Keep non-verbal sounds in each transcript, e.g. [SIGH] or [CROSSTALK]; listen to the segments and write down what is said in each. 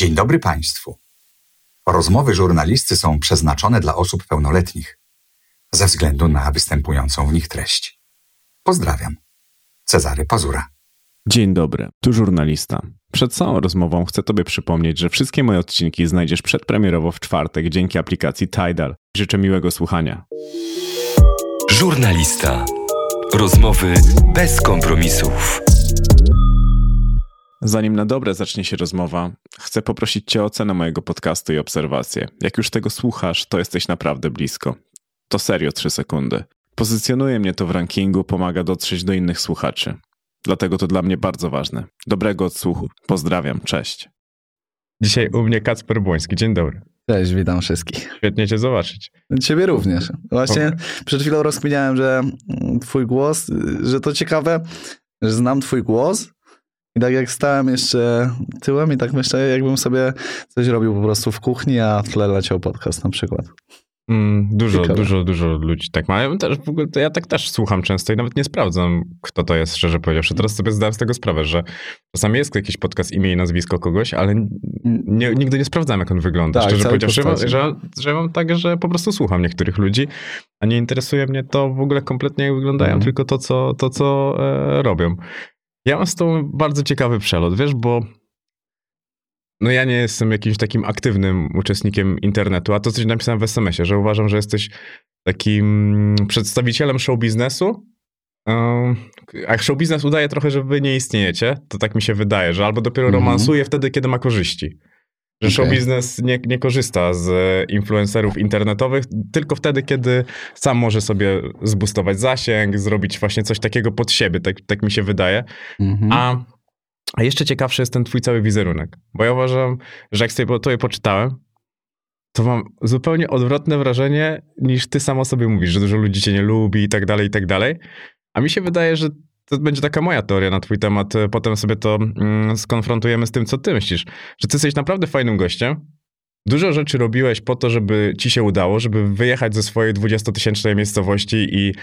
Dzień dobry Państwu. Rozmowy żurnalisty są przeznaczone dla osób pełnoletnich ze względu na występującą w nich treść. Pozdrawiam. Cezary Pazura. Dzień dobry, tu żurnalista. Przed całą rozmową chcę Tobie przypomnieć, że wszystkie moje odcinki znajdziesz przedpremierowo w czwartek dzięki aplikacji Tidal. Życzę miłego słuchania. Żurnalista. Rozmowy bez kompromisów. Zanim na dobre zacznie się rozmowa, chcę poprosić Cię o ocenę mojego podcastu i obserwację. Jak już tego słuchasz, to jesteś naprawdę blisko. To serio 3 sekundy. Pozycjonuje mnie to w rankingu, pomaga dotrzeć do innych słuchaczy. Dlatego to dla mnie bardzo ważne. Dobrego odsłuchu. Pozdrawiam, cześć. Dzisiaj u mnie Kacper Błoński. Dzień dobry. Cześć, witam wszystkich. Świetnie Cię zobaczyć. Ciebie również. Właśnie przed chwilą rozkminiałem, że mm, Twój głos, że to ciekawe, że znam Twój głos. I tak jak stałem jeszcze tyłem i tak myślę, jakbym sobie coś robił po prostu w kuchni, a w tle leciał podcast na przykład. Mm, dużo, Ciekawe. dużo, dużo ludzi tak ma. Ja, też, w ogóle, ja tak też słucham często i nawet nie sprawdzam, kto to jest, szczerze powiedziawszy. Teraz sobie zdałem z tego sprawę, że czasami jest jakiś podcast, imię i nazwisko kogoś, ale nie, nigdy nie sprawdzam, jak on wygląda. Tak, szczerze powiedziawszy, że, że, że mam tak, że po prostu słucham niektórych ludzi, a nie interesuje mnie to w ogóle kompletnie, jak wyglądają, mm. tylko to, co, to, co e, robią. Ja mam z tą bardzo ciekawy przelot, wiesz, bo no ja nie jestem jakimś takim aktywnym uczestnikiem internetu, a to coś napisałem w SMS-ie, że uważam, że jesteś takim przedstawicielem show biznesu. A show biznes udaje trochę, że wy nie istniejecie, to tak mi się wydaje, że albo dopiero mhm. romansuje wtedy, kiedy ma korzyści. Że show biznes nie, nie korzysta z influencerów internetowych tylko wtedy, kiedy sam może sobie zbustować zasięg, zrobić właśnie coś takiego pod siebie, tak, tak mi się wydaje. Mhm. A a jeszcze ciekawszy jest ten twój cały wizerunek. Bo ja uważam, że jak sobie to je poczytałem, to mam zupełnie odwrotne wrażenie niż ty sam o sobie mówisz, że dużo ludzi cię nie lubi i tak dalej, i tak dalej. A mi się wydaje, że to będzie taka moja teoria na twój temat. Potem sobie to mm, skonfrontujemy z tym, co ty myślisz. Że ty jesteś naprawdę fajnym gościem. Dużo rzeczy robiłeś po to, żeby ci się udało, żeby wyjechać ze swojej 20-tysięcznej miejscowości i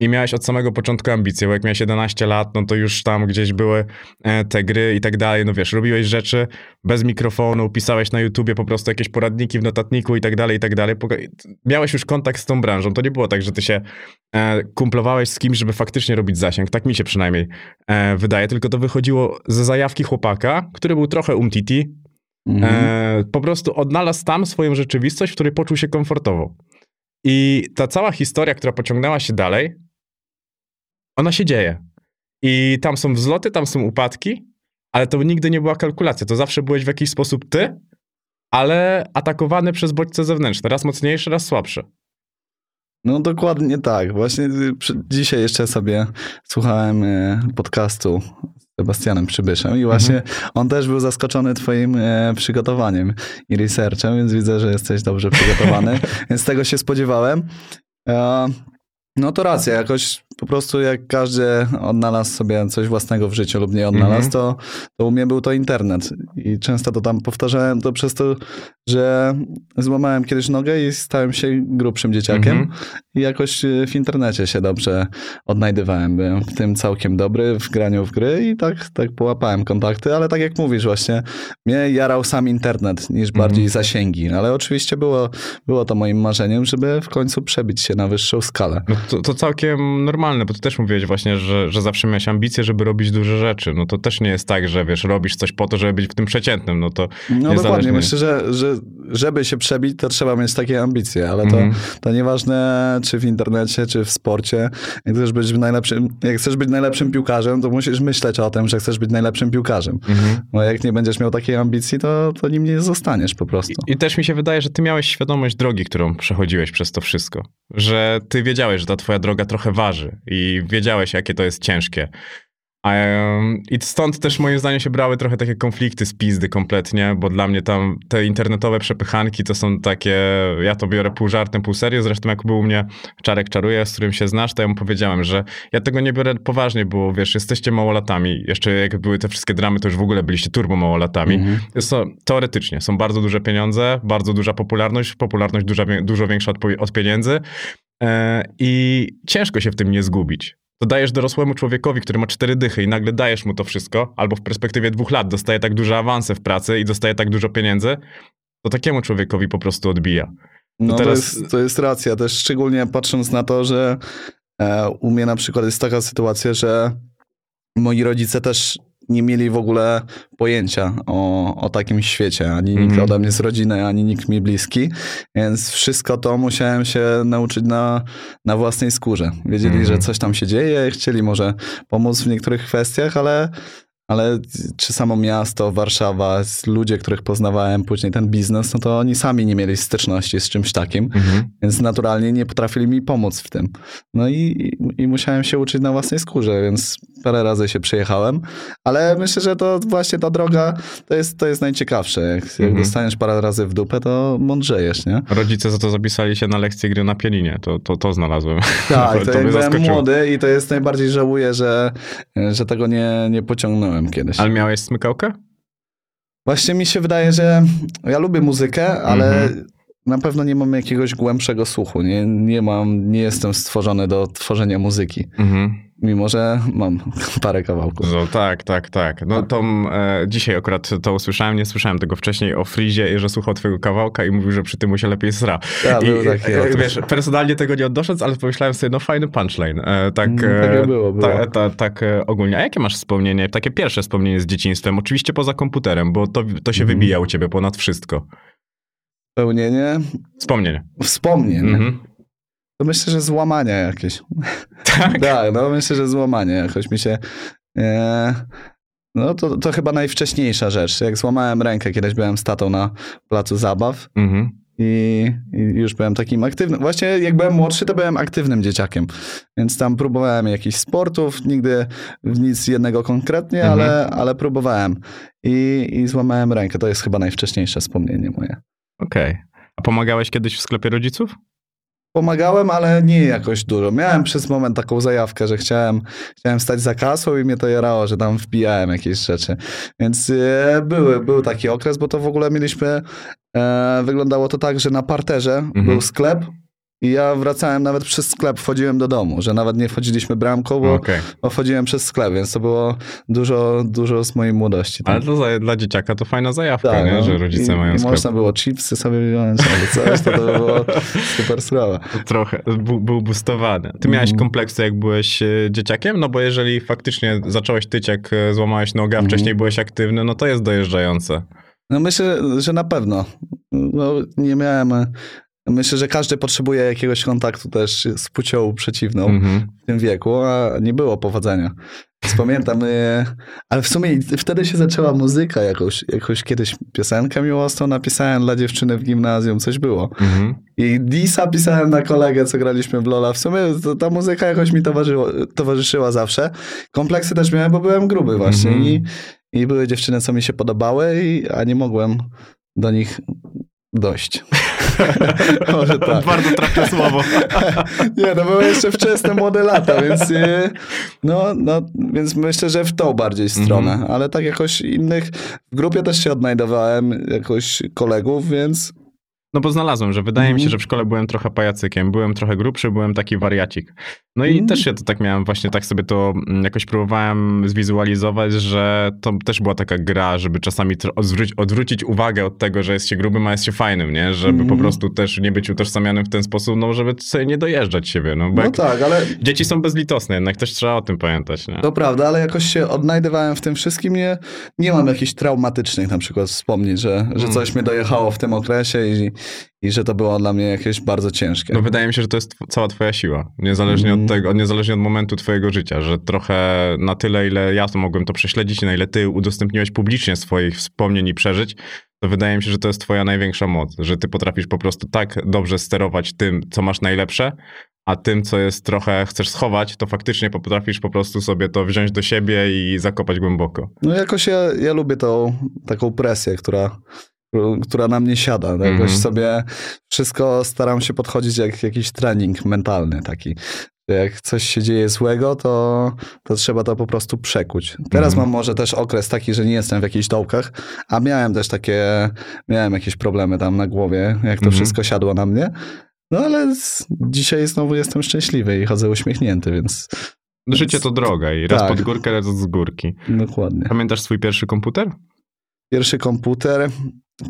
i miałeś od samego początku ambicje, bo jak miałeś 11 lat, no to już tam gdzieś były e, te gry i tak dalej, no wiesz, robiłeś rzeczy bez mikrofonu, pisałeś na YouTubie po prostu jakieś poradniki w notatniku i tak dalej, i tak dalej. Miałeś już kontakt z tą branżą, to nie było tak, że ty się e, kumplowałeś z kimś, żeby faktycznie robić zasięg, tak mi się przynajmniej e, wydaje, tylko to wychodziło ze zajawki chłopaka, który był trochę umtiti, mhm. po prostu odnalazł tam swoją rzeczywistość, w której poczuł się komfortowo. I ta cała historia, która pociągnęła się dalej, ona się dzieje. I tam są wzloty, tam są upadki, ale to nigdy nie była kalkulacja. To zawsze byłeś w jakiś sposób ty, ale atakowany przez bodźce zewnętrzne. Raz mocniejszy, raz słabszy. No dokładnie tak. Właśnie y, dzisiaj jeszcze sobie słuchałem y, podcastu z Sebastianem Przybyszem i właśnie mhm. on też był zaskoczony twoim y, przygotowaniem i researchem, więc widzę, że jesteś dobrze przygotowany, [LAUGHS] więc tego się spodziewałem. E, no to racja, jakoś po prostu jak każdy odnalazł sobie coś własnego w życiu lub nie odnalazł, mm -hmm. to, to u mnie był to internet. I często to tam powtarzałem to przez to, że złamałem kiedyś nogę i stałem się grubszym dzieciakiem. Mm -hmm. I jakoś y, w internecie się dobrze odnajdywałem. Byłem w tym całkiem dobry, w graniu w gry i tak, tak połapałem kontakty, ale tak jak mówisz właśnie, mnie jarał sam internet niż bardziej mm -hmm. zasięgi. Ale oczywiście było, było to moim marzeniem, żeby w końcu przebić się na wyższą skalę. No to, to całkiem normalne normalne, bo ty też mówiłeś właśnie, że, że zawsze miałeś ambicje, żeby robić duże rzeczy. No to też nie jest tak, że wiesz, robisz coś po to, żeby być w tym przeciętnym, no to No dokładnie, myślę, że, że żeby się przebić, to trzeba mieć takie ambicje, ale to, mm. to nieważne, czy w internecie, czy w sporcie. Jak chcesz, być najlepszym, jak chcesz być najlepszym piłkarzem, to musisz myśleć o tym, że chcesz być najlepszym piłkarzem. Mm -hmm. Bo jak nie będziesz miał takiej ambicji, to, to nim nie zostaniesz po prostu. I, I też mi się wydaje, że ty miałeś świadomość drogi, którą przechodziłeś przez to wszystko. Że ty wiedziałeś, że ta twoja droga trochę waży i wiedziałeś, jakie to jest ciężkie. I stąd też moim zdaniem się brały trochę takie konflikty z pizdy kompletnie, bo dla mnie tam te internetowe przepychanki to są takie, ja to biorę pół żartem, pół serio, zresztą jak był u mnie Czarek Czaruje, z którym się znasz, to ja mu powiedziałem, że ja tego nie biorę poważnie, bo wiesz, jesteście małolatami, jeszcze jak były te wszystkie dramy, to już w ogóle byliście turbo małolatami. Mhm. To, teoretycznie, są bardzo duże pieniądze, bardzo duża popularność, popularność duża, dużo większa od, od pieniędzy, I ciężko się w tym nie zgubić. to dajesz dorosłemu człowiekowi, który ma cztery dychy i nagle dajesz mu to wszystko, albo w perspektywie dwóch lat dostaje tak duże awanse w pracy i dostaje tak dużo pieniędzy, to takiemu człowiekowi po prostu odbija. No teraz... to, jest, to jest racja, też szczególnie patrząc na to, że e, u mnie na przykład jest taka sytuacja, że moi rodzice też nie mieli w ogóle pojęcia o, o takim świecie. Ani nikt mm. ode mnie z rodziny, ani nikt mi bliski. Więc wszystko to musiałem się nauczyć na, na własnej skórze. Wiedzieli, mm. że coś tam się dzieje, chcieli może pomóc w niektórych kwestiach, ale ale czy samo miasto, Warszawa, ludzie, których poznawałem, później ten biznes, no to oni sami nie mieli styczności z czymś takim, mhm. więc naturalnie nie potrafili mi pomóc w tym. No i, i musiałem się uczyć na własnej skórze, więc parę razy się przejechałem, ale myślę, że to właśnie ta droga to jest, to jest najciekawsze. Jak, mhm. jak dostaniesz parę razy w dupę, to mądrzejesz, nie? Rodzice za to zapisali się na lekcję gry na pianinie, to, to, to znalazłem. Tak, [LAUGHS] to, to jak byłem młody i to jest najbardziej żałuję, że, że tego nie, nie pociągnąłem kiedyś. Ale miałeś smykałkę? Właśnie mi się wydaje, że ja lubię muzykę, ale mhm. na pewno nie mam jakiegoś głębszego słuchu. Nie, nie mam, nie jestem stworzony do tworzenia muzyki. Mhm mimo że mam [LAUGHS] parę kawałków. No, tak, tak, tak. No to e, dzisiaj akurat to usłyszałem, nie słyszałem tego wcześniej o Frizie, że słuchał twojego kawałka i mówił, że przy tym mu się lepiej sra. Ja, I, był taki e, wiesz, personalnie tego nie odnosząc, ale pomyślałem sobie, no fajny punchline. E, tak, e, było, było. Ta, ta, tak e, ogólnie. A jakie masz wspomnienie, takie pierwsze wspomnienie z dzieciństwem? Oczywiście poza komputerem, bo to, to się mm. wybija u ciebie ponad wszystko. Spełnienie? Wspomnienie. Wspomnienie. Mm -hmm. To myślę, że złamania jakieś. [LAUGHS] Tak? tak, no myślę, że złamanie jakoś mi się... E, no to, to chyba najwcześniejsza rzecz. Jak złamałem rękę, kiedyś byłem z tatą na placu zabaw mhm. i, i, już byłem takim aktywnym. Właśnie jak byłem młodszy, to byłem aktywnym dzieciakiem. Więc tam próbowałem jakichś sportów, nigdy nic jednego konkretnie, mhm. ale, ale próbowałem. I, I złamałem rękę. To jest chyba najwcześniejsze wspomnienie moje. Okej. Okay. A pomagałeś kiedyś w sklepie rodziców? Pomagałem, ale nie jakoś dużo. Miałem przez moment taką zajawkę, że chciałem, chciałem stać za kasą i mnie to jarało, że tam wbijałem jakieś rzeczy. Więc e, były, był taki okres, bo to w ogóle mieliśmy, e, wyglądało to tak, że na parterze mhm. był sklep, i ja wracałem nawet przez sklep, wchodziłem do domu, że nawet nie wchodziliśmy bramką, bo, okay. bo wchodziłem przez sklep, więc to było dużo, dużo z mojej młodości. Tak? Ale to za, dla dzieciaka to fajna zajawka, tak? No. że rodzice I, mają i sklep. można było chipsy sobie wziąć albo coś, to, to było [LAUGHS] super sprawa. Trochę, był, był boostowany. Ty miałeś mm. kompleksy, jak byłeś e, dzieciakiem? No bo jeżeli faktycznie zacząłeś tyć, jak e, złamałeś nogę, a mm. wcześniej byłeś aktywny, no to jest dojeżdżające. No myślę, że na pewno. No, nie miałem Myślę, że każdy potrzebuje jakiegoś kontaktu też z płcią przeciwną mm-hmm. w tym wieku, a nie było powodzenia. Pamiętam, [LAUGHS] y, ale w sumie wtedy się zaczęła muzyka jakoś, jakoś kiedyś piosenkę miłosną napisałem dla dziewczyny w gimnazjum, coś było. Mm-hmm. I Disa pisałem na kolegę, co graliśmy w Lola. W sumie ta muzyka jakoś mi towarzyszyła zawsze. Kompleksy też miałem, bo byłem gruby właśnie mm-hmm. i, i były dziewczyny, co mi się podobały, i, a nie mogłem do nich Dość. [LAUGHS] Może tak. Bardzo trafne słowo. [LAUGHS] nie, no były jeszcze wczesne młode lata, więc y, no, no, więc myślę, że w tą bardziej stronę, mm -hmm. ale tak jakoś innych, w grupie też się odnajdowałem jakoś kolegów, więc no bo znalazłem, że wydaje mm. mi się, mhm. że w szkole byłem trochę pajacykiem, byłem trochę grubszy, byłem taki wariacik. No i mm. też ja to tak miałem, właśnie tak sobie to mm, jakoś próbowałem zwizualizować, że to też była taka gra, żeby czasami odwrócić, odwrócić uwagę od tego, że jest się grubym, a jest się fajnym, nie? Żeby mm. po mhm. prostu też nie być utożsamianym w ten sposób, no żeby sobie nie dojeżdżać siebie, no bo no tak, ale... Dzieci są bezlitosne, jednak też trzeba o tym pamiętać, nie? To prawda, ale jakoś się odnajdywałem w tym wszystkim, nie, nie mam jakichś traumatycznych na przykład wspomnień, że, że mm. coś mnie dojechało w tym okresie i i że to było dla mnie jakieś bardzo ciężkie. No wydaje mi się, że to jest cała twoja siła, niezależnie mm. od tego, niezależnie od momentu twojego życia, że trochę na tyle, ile ja to mogłem to prześledzić, na ile ty udostępniłeś publicznie swoich wspomnień i przeżyć, to wydaje mi się, że to jest twoja największa moc, że ty potrafisz po prostu tak dobrze sterować tym, co masz najlepsze, a tym, co jest trochę chcesz schować, to faktycznie potrafisz po prostu sobie to wziąć do siebie i zakopać głęboko. No jakoś ja, ja lubię tą taką presję, która która na mnie siada. Mm -hmm. Jakoś mhm. sobie wszystko staram się podchodzić jak jakiś trening mentalny taki. Jak coś się dzieje złego, to, to trzeba to po prostu przekuć. Teraz mm -hmm. mam może też okres taki, że nie jestem w jakichś dołkach, a miałem też takie, miałem jakieś problemy tam na głowie, jak to mm -hmm. wszystko siadło na mnie. No ale z, dzisiaj znowu jestem szczęśliwy i chodzę uśmiechnięty, więc Życie to droga i raz tak. pod górkę, raz z górki. Dokładnie. Pamiętasz swój pierwszy komputer? Pierwszy komputer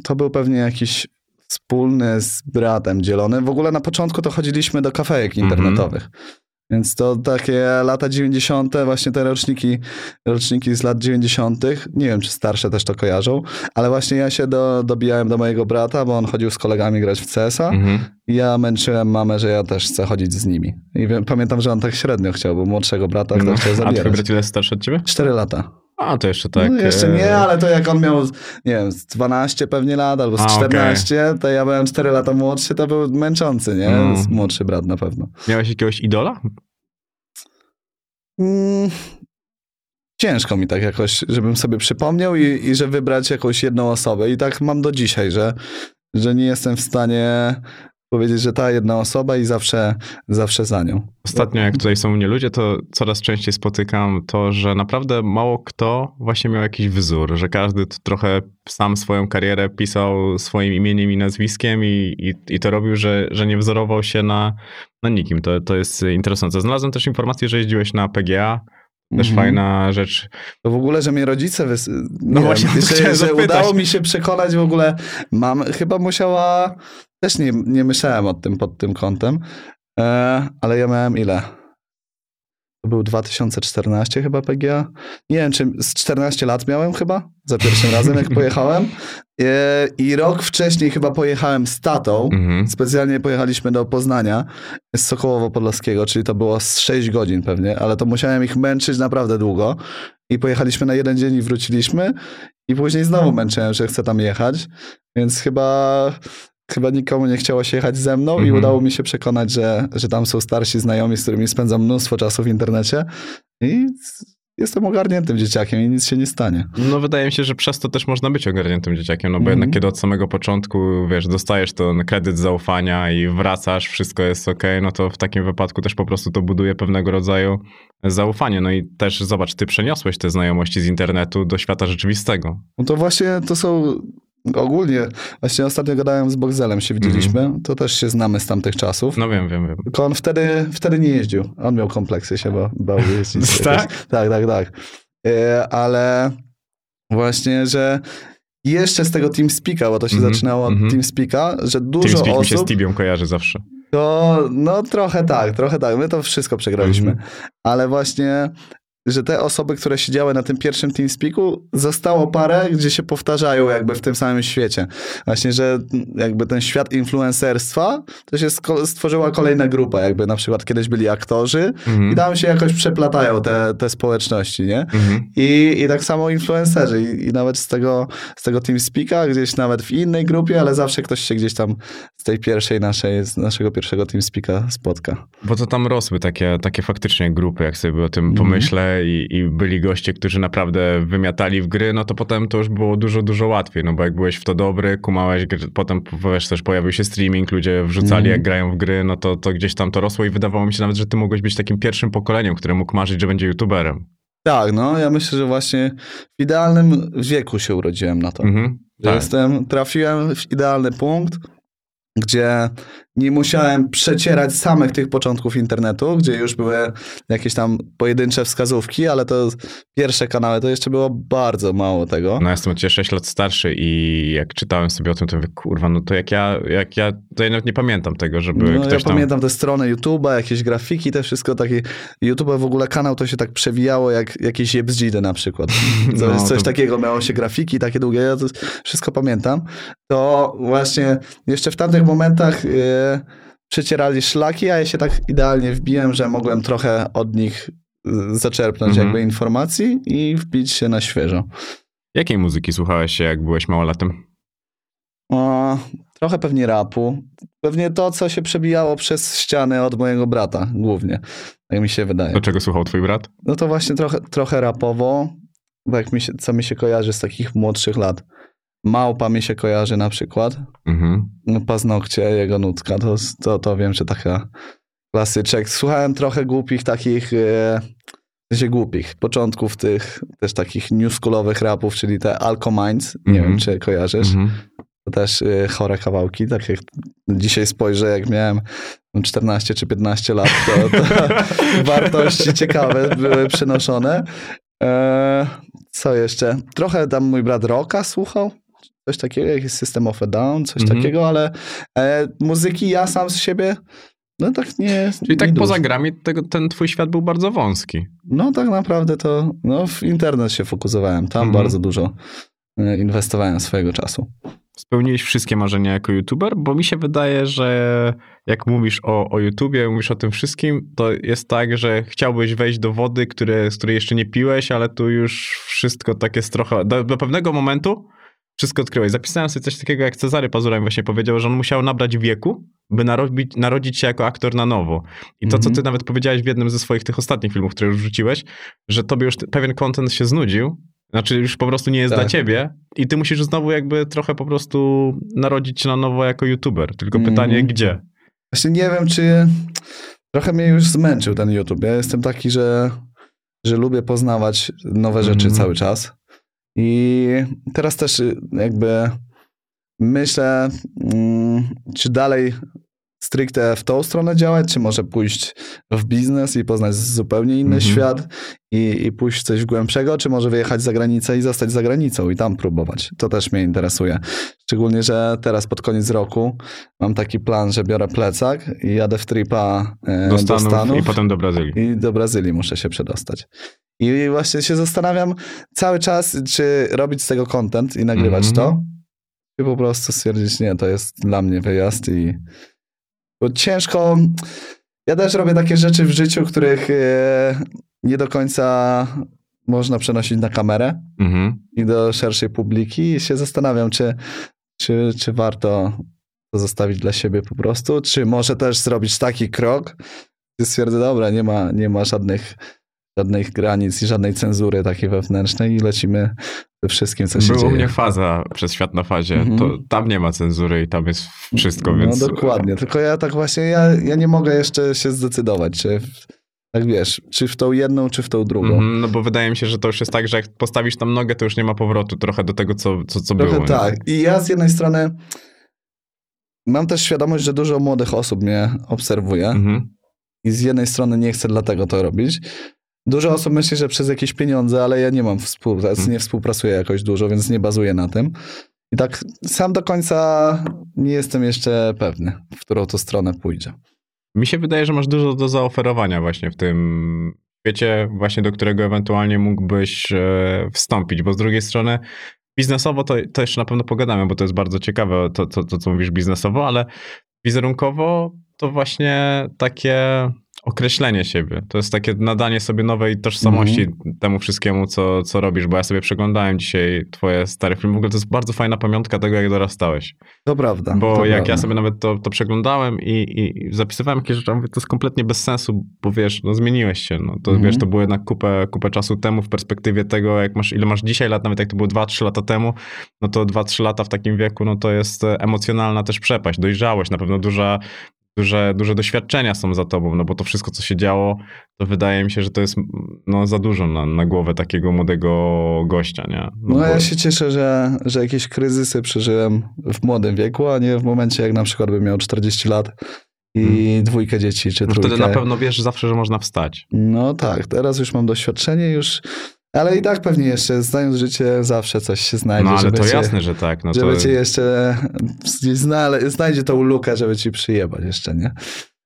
to był pewnie jakiś wspólny z bratem dzielony. W ogóle na początku to chodziliśmy do kafejek mhm. internetowych. Mm -hmm. Więc to takie lata 90., właśnie te roczniki, roczniki z lat 90., nie wiem czy starsze też to kojarzą, ale właśnie ja się do, dobijałem do mojego brata, bo on chodził z kolegami grać w CS-a mhm. i ja męczyłem mamę, że ja też chcę chodzić z nimi. I wiem, pamiętam, że on tak średnio chciał, bo młodszego brata no. chciał zabierać. A twój brat ile starszy od ciebie? Cztery lata. A, to jeszcze tak. No, jeszcze nie, e, ale to jak on miał, nie wiem, z 12 pewnie lat albo z A, 14, okay. to ja byłem 4 lata młodszy, to był męczący, nie? Mm. Młodszy brat na pewno. Miałeś jakiegoś idola? Mm, ciężko mi tak jakoś, żebym sobie przypomniał i, i że wybrać jakąś jedną osobę. I tak mam do dzisiaj, że, że nie jestem w stanie powiedzieć, że ta jedna osoba i zawsze, zawsze za nią. Ostatnio, jak tutaj są mnie ludzie, to coraz częściej spotykam to, że naprawdę mało kto właśnie miał jakiś wzór, że każdy trochę sam swoją karierę pisał swoim imieniem i nazwiskiem i, i, i to robił, że, że nie wzorował się na, na nikim. To, to jest interesujące. Znalazłem też informację, że jeździłeś na PGA, też mm -hmm. fajna rzecz. To w ogóle, że mnie rodzice wys... no właśnie, że, że udało mi się przekonać w ogóle. Mam, chyba musiała też nie, nie myślałem o tym pod tym kątem, e, ale ja miałem ile? To był 2014 chyba PGA. Nie wiem, czy z 14 lat miałem chyba, za pierwszym razem jak pojechałem. E, I rok wcześniej chyba pojechałem z tatą. Mhm. Specjalnie pojechaliśmy do Poznania z Sokołowo-Podlaskiego, czyli to było z 6 godzin pewnie, ale to musiałem ich męczyć naprawdę długo. I pojechaliśmy na jeden dzień i wróciliśmy. I później znowu męczyłem, że chcę tam jechać. Więc chyba chyba nikomu nie chciało się jechać ze mną i mhm. udało mi się przekonać, że, że tam są starsi znajomi, z którymi spędzam mnóstwo czasu w internecie i jestem ogarniętym dzieciakiem i nic się nie stanie. No wydaje mi się, że przez to też można być ogarniętym dzieciakiem, no bo mm. jednak kiedy od samego początku, wiesz, dostajesz ten kredyt zaufania i wracasz, wszystko jest ok, no to w takim wypadku też po prostu to buduje pewnego rodzaju zaufanie. No i też zobacz, ty przeniosłeś te znajomości z internetu do świata rzeczywistego. No to właśnie to są Ogólnie, właśnie ostatnio gadałem z Boxelem, się widzieliśmy, mm. to też się znamy z tamtych czasów. No wiem, wiem, wiem. Tylko on wtedy, wtedy nie jeździł. On miał kompleksy się, bo bał jeździć. [LAUGHS] tak? Tak, tak, tak. E, ale właśnie, że jeszcze z tego TeamSpeaka, bo to się mm -hmm, zaczynało od mm -hmm. TeamSpeaka, że dużo TeamSpeak osób... mi się z Tibią kojarzy zawsze. To, no trochę tak, trochę tak. My to wszystko przegraliśmy. Mm -hmm. Ale właśnie że te osoby, które siedziały na tym pierwszym TeamSpeaku, zostało parę, gdzie się powtarzają jakby w tym samym świecie. Właśnie, że jakby ten świat influencerstwa, to się stworzyła kolejna grupa, jakby na przykład kiedyś byli aktorzy mhm. i tam się jakoś przeplatają te, te społeczności, nie? Mhm. I, I tak samo influencerzy I, i, nawet z tego, z tego TeamSpeaka, gdzieś nawet w innej grupie, ale zawsze ktoś się gdzieś tam z tej pierwszej naszej, z naszego pierwszego TeamSpeaka spotka. Bo to tam rosły takie, takie faktycznie grupy, jak sobie o tym mhm. pomyślę i, i byli goście, którzy naprawdę wymiatali w gry, no to potem to już było dużo, dużo łatwiej, no bo jak byłeś w to dobry, kumałeś, potem wiesz, też pojawił się streaming, ludzie wrzucali mm. jak grają w gry, no to, to gdzieś tam to rosło i wydawało mi się nawet, że ty mogłeś być takim pierwszym pokoleniem, które mógł marzyć, że będzie youtuberem. Tak, no ja myślę, że właśnie w idealnym wieku się urodziłem na to. Mm -hmm, tak. Jestem, trafiłem w idealny punkt, gdzie nie musiałem przecierać samych tych początków internetu, gdzie już były jakieś tam pojedyncze wskazówki, ale to pierwsze kanały to jeszcze było bardzo mało tego. No jestem od 6 lat starszy i jak czytałem sobie o tym, to mówię, kurwa, no to jak ja, jak ja, to ja nawet nie pamiętam tego, żeby no, ktoś ja tam... pamiętam te strony YouTube'a, jakieś grafiki, te wszystko takie, YouTube w ogóle kanał to się tak przewijało jak jakieś Jebzdzidy na przykład. [LAUGHS] To no, coś takiego, miało się grafiki takie długie, ja to wszystko pamiętam. To właśnie jeszcze w tamtych momentach... Yy, przecierali szlaki, a ja się tak idealnie wbiłem, że mogłem trochę od nich y, zaczerpnąć mhm. jakby informacji i wbić się na świeżo. Jakiej muzyki słuchałeś jak byłeś małolatem? O, trochę pewnie rapu. Pewnie to, co się przebijało przez ściany od mojego brata głównie. Jak mi się wydaje. Do czego słuchał twój brat? No to właśnie trochę, trochę rapowo, bo jak mi się, co mi się kojarzy z takich młodszych lat. Małpa mi się kojarzy na przykład. Mhm. No, paznokcie, jego nutka, to, to, to wiem, że taka klasyczek. Słuchałem trochę głupich takich, e, się głupich, początków tych też takich newschoolowych rapów, czyli te Alcominds, nie wiem, mhm. czy kojarzysz. Mhm. To też e, chore kawałki, tak jak dzisiaj spojrzę, jak miałem 14 czy 15 lat, to, to [LAUGHS] wartości ciekawe były przynoszone. E, co jeszcze? Trochę tam mój brat Rocka słuchał, coś takiego, jakiś System of a Down, coś mhm. takiego, ale e, muzyki ja sam z siebie no tak nie. Czyli tak poza grami tego, ten twój świat był bardzo wąski. No tak naprawdę to no, w internet się fokusowałem. Tam mhm. bardzo dużo e, inwestowałem swojego czasu. Spełniłeś wszystkie marzenia jako youtuber? Bo mi się wydaje, że jak mówisz o, o YouTubie, mówisz o tym wszystkim, to jest tak, że chciałbyś wejść do wody, które, z której jeszcze nie piłeś, ale tu już wszystko tak jest trochę... Do, do pewnego momentu wszystko odkryłeś. Zapisałem sobie coś takiego, jak Cezary Pazura właśnie powiedział, że on musiał nabrać wieku, by narodzić, narodzić się jako aktor na nowo. I to, mm -hmm. co mhm. ty nawet powiedziałeś w jednym ze swoich tych ostatnich filmów, które już wrzuciłeś, że tobie już pewien content się znudził, znaczy już po prostu nie jest tak. dla ciebie i ty musisz znowu jakby trochę po prostu narodzić się na nowo jako youtuber. Tylko mm -hmm. pytanie, gdzie? Właśnie nie wiem, czy trochę mnie już zmęczył ten YouTube. Ja jestem taki, że, że lubię poznawać nowe rzeczy mm -hmm. cały czas. I teraz też jakby myślę, mm, czy dalej stricte w tą stronę działać, czy może pójść w biznes i poznać zupełnie inny -hmm. świat i, i pójść w coś głębszego, czy może wyjechać za granicę i zostać za granicą i tam próbować. To też mnie interesuje. Szczególnie, że teraz pod koniec roku mam taki plan, że biorę plecak i jadę w tripa e, do Stanów, do Stanów i potem do Brazylii. I do Brazylii muszę się przedostać. I właśnie się zastanawiam cały czas, czy robić z tego content i nagrywać mm -hmm. to, czy po prostu stwierdzić, nie, to jest dla mnie wyjazd i bo ciężko. Ja też robię takie rzeczy w życiu, których e, nie do końca można przenosić na kamerę mhm. i do szerszej publiki. I się zastanawiam, czy, czy, czy warto to zostawić dla siebie po prostu, czy może też zrobić taki krok, gdzie stwierdzę, dobra, nie ma, nie ma żadnych, żadnych granic i żadnej cenzury takiej wewnętrznej i lecimy ze wszystkim, co się Było dzieje. u mnie faza przez świat na fazie. -hmm. To tam nie ma cenzury i tam jest wszystko, no, więc... No dokładnie, tylko ja tak właśnie, ja, ja nie mogę jeszcze się zdecydować, czy... Tak wiesz, czy w tą jedną, czy w tą drugą. Mm, no bo wydaje mi się, że to już jest tak, że jak postawisz tam nogę, to już nie ma powrotu trochę do tego, co, co, co trochę było. tak. Nie? I ja z jednej strony mam też świadomość, że dużo młodych osób mnie obserwuje mm -hmm. i z jednej strony nie chcę dlatego to robić, Dużo osób myśli, że przez jakieś pieniądze, ale ja nie mam współpracy, hmm. nie współpracuję jakoś dużo, więc nie bazuję na tym. I tak sam do końca nie jestem jeszcze pewny, w którą to stronę pójdzie. Mi się wydaje, że masz dużo do zaoferowania właśnie w tym świecie, właśnie do którego ewentualnie mógłbyś e, wstąpić, bo z drugiej strony biznesowo to, to jeszcze na pewno pogadamy, bo to jest bardzo ciekawe, to, to, to co mówisz biznesowo, ale wizerunkowo to właśnie takie określenie siebie. To jest takie nadanie sobie nowej tożsamości mm -hmm. temu wszystkiemu, co, co robisz, bo ja sobie przeglądałem dzisiaj twoje stare filmy. W ogóle to jest bardzo fajna pamiątka tego, jak dorastałeś. To prawda. Bo to jak prawda. ja sobie nawet to, to przeglądałem i, i zapisywałem jakieś rzeczy, mówię, to jest kompletnie bez sensu, bo wiesz, no zmieniłeś się. No, to mm -hmm. wiesz, to było jednak kupę, kupę czasu temu w perspektywie tego, jak masz, ile masz dzisiaj lat, nawet jak to było 2-3 lata temu, no to 2-3 lata w takim wieku, no to jest emocjonalna też przepaść, dojrzałeś, na pewno duża, duże, duże doświadczenia są za tobą, no bo to wszystko, co się działo, to wydaje mi się, że to jest no, za dużo na, na głowę takiego młodego gościa, nie? No, no bo... ja się cieszę, że, że jakieś kryzysy przeżyłem w młodym wieku, a nie w momencie, jak na przykład bym miał 40 lat i hmm. dwójkę dzieci, czy no trójkę. Wtedy na pewno wiesz zawsze, że można wstać. No tak, teraz już mam doświadczenie, już ale i tak pewnie jeszcze, znając życie, zawsze coś się znajdzie. No ale to cię, jasne, że tak. No żeby to... cię jeszcze gdzieś znajdzie tą lukę, żeby ci przyjebać jeszcze, nie?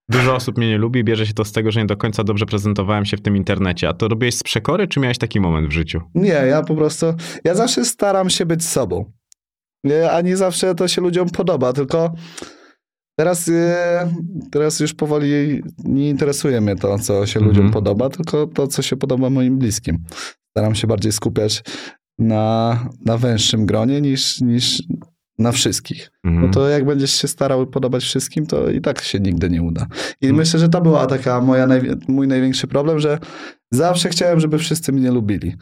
Dużo osób mnie nie lubi, bierze się to z tego, że nie do końca dobrze prezentowałem się w tym internecie. A to robiłeś z przekory, czy miałeś taki moment w życiu? Nie, ja po prostu, ja zawsze staram się być sobą. A nie zawsze to się ludziom podoba, tylko teraz, e, teraz już powoli nie interesuje mnie to, co się ludziom mhm. podoba, tylko to, co się podoba moim bliskim staram się bardziej skupiać na, na węższym gronie niż, niż na wszystkich. Mhm. No to jak będziesz się starał podobać wszystkim, to i tak się nigdy nie uda. I mhm. myślę, że to była taka moja mój największy problem, że zawsze chciałem, żeby wszyscy mnie lubili.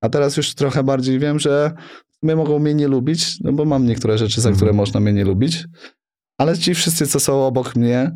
A teraz już trochę bardziej wiem, że my mogą mnie nie lubić, no bo mam niektóre rzeczy, za mhm. które można mnie nie lubić, ale ci wszyscy, co są obok mnie,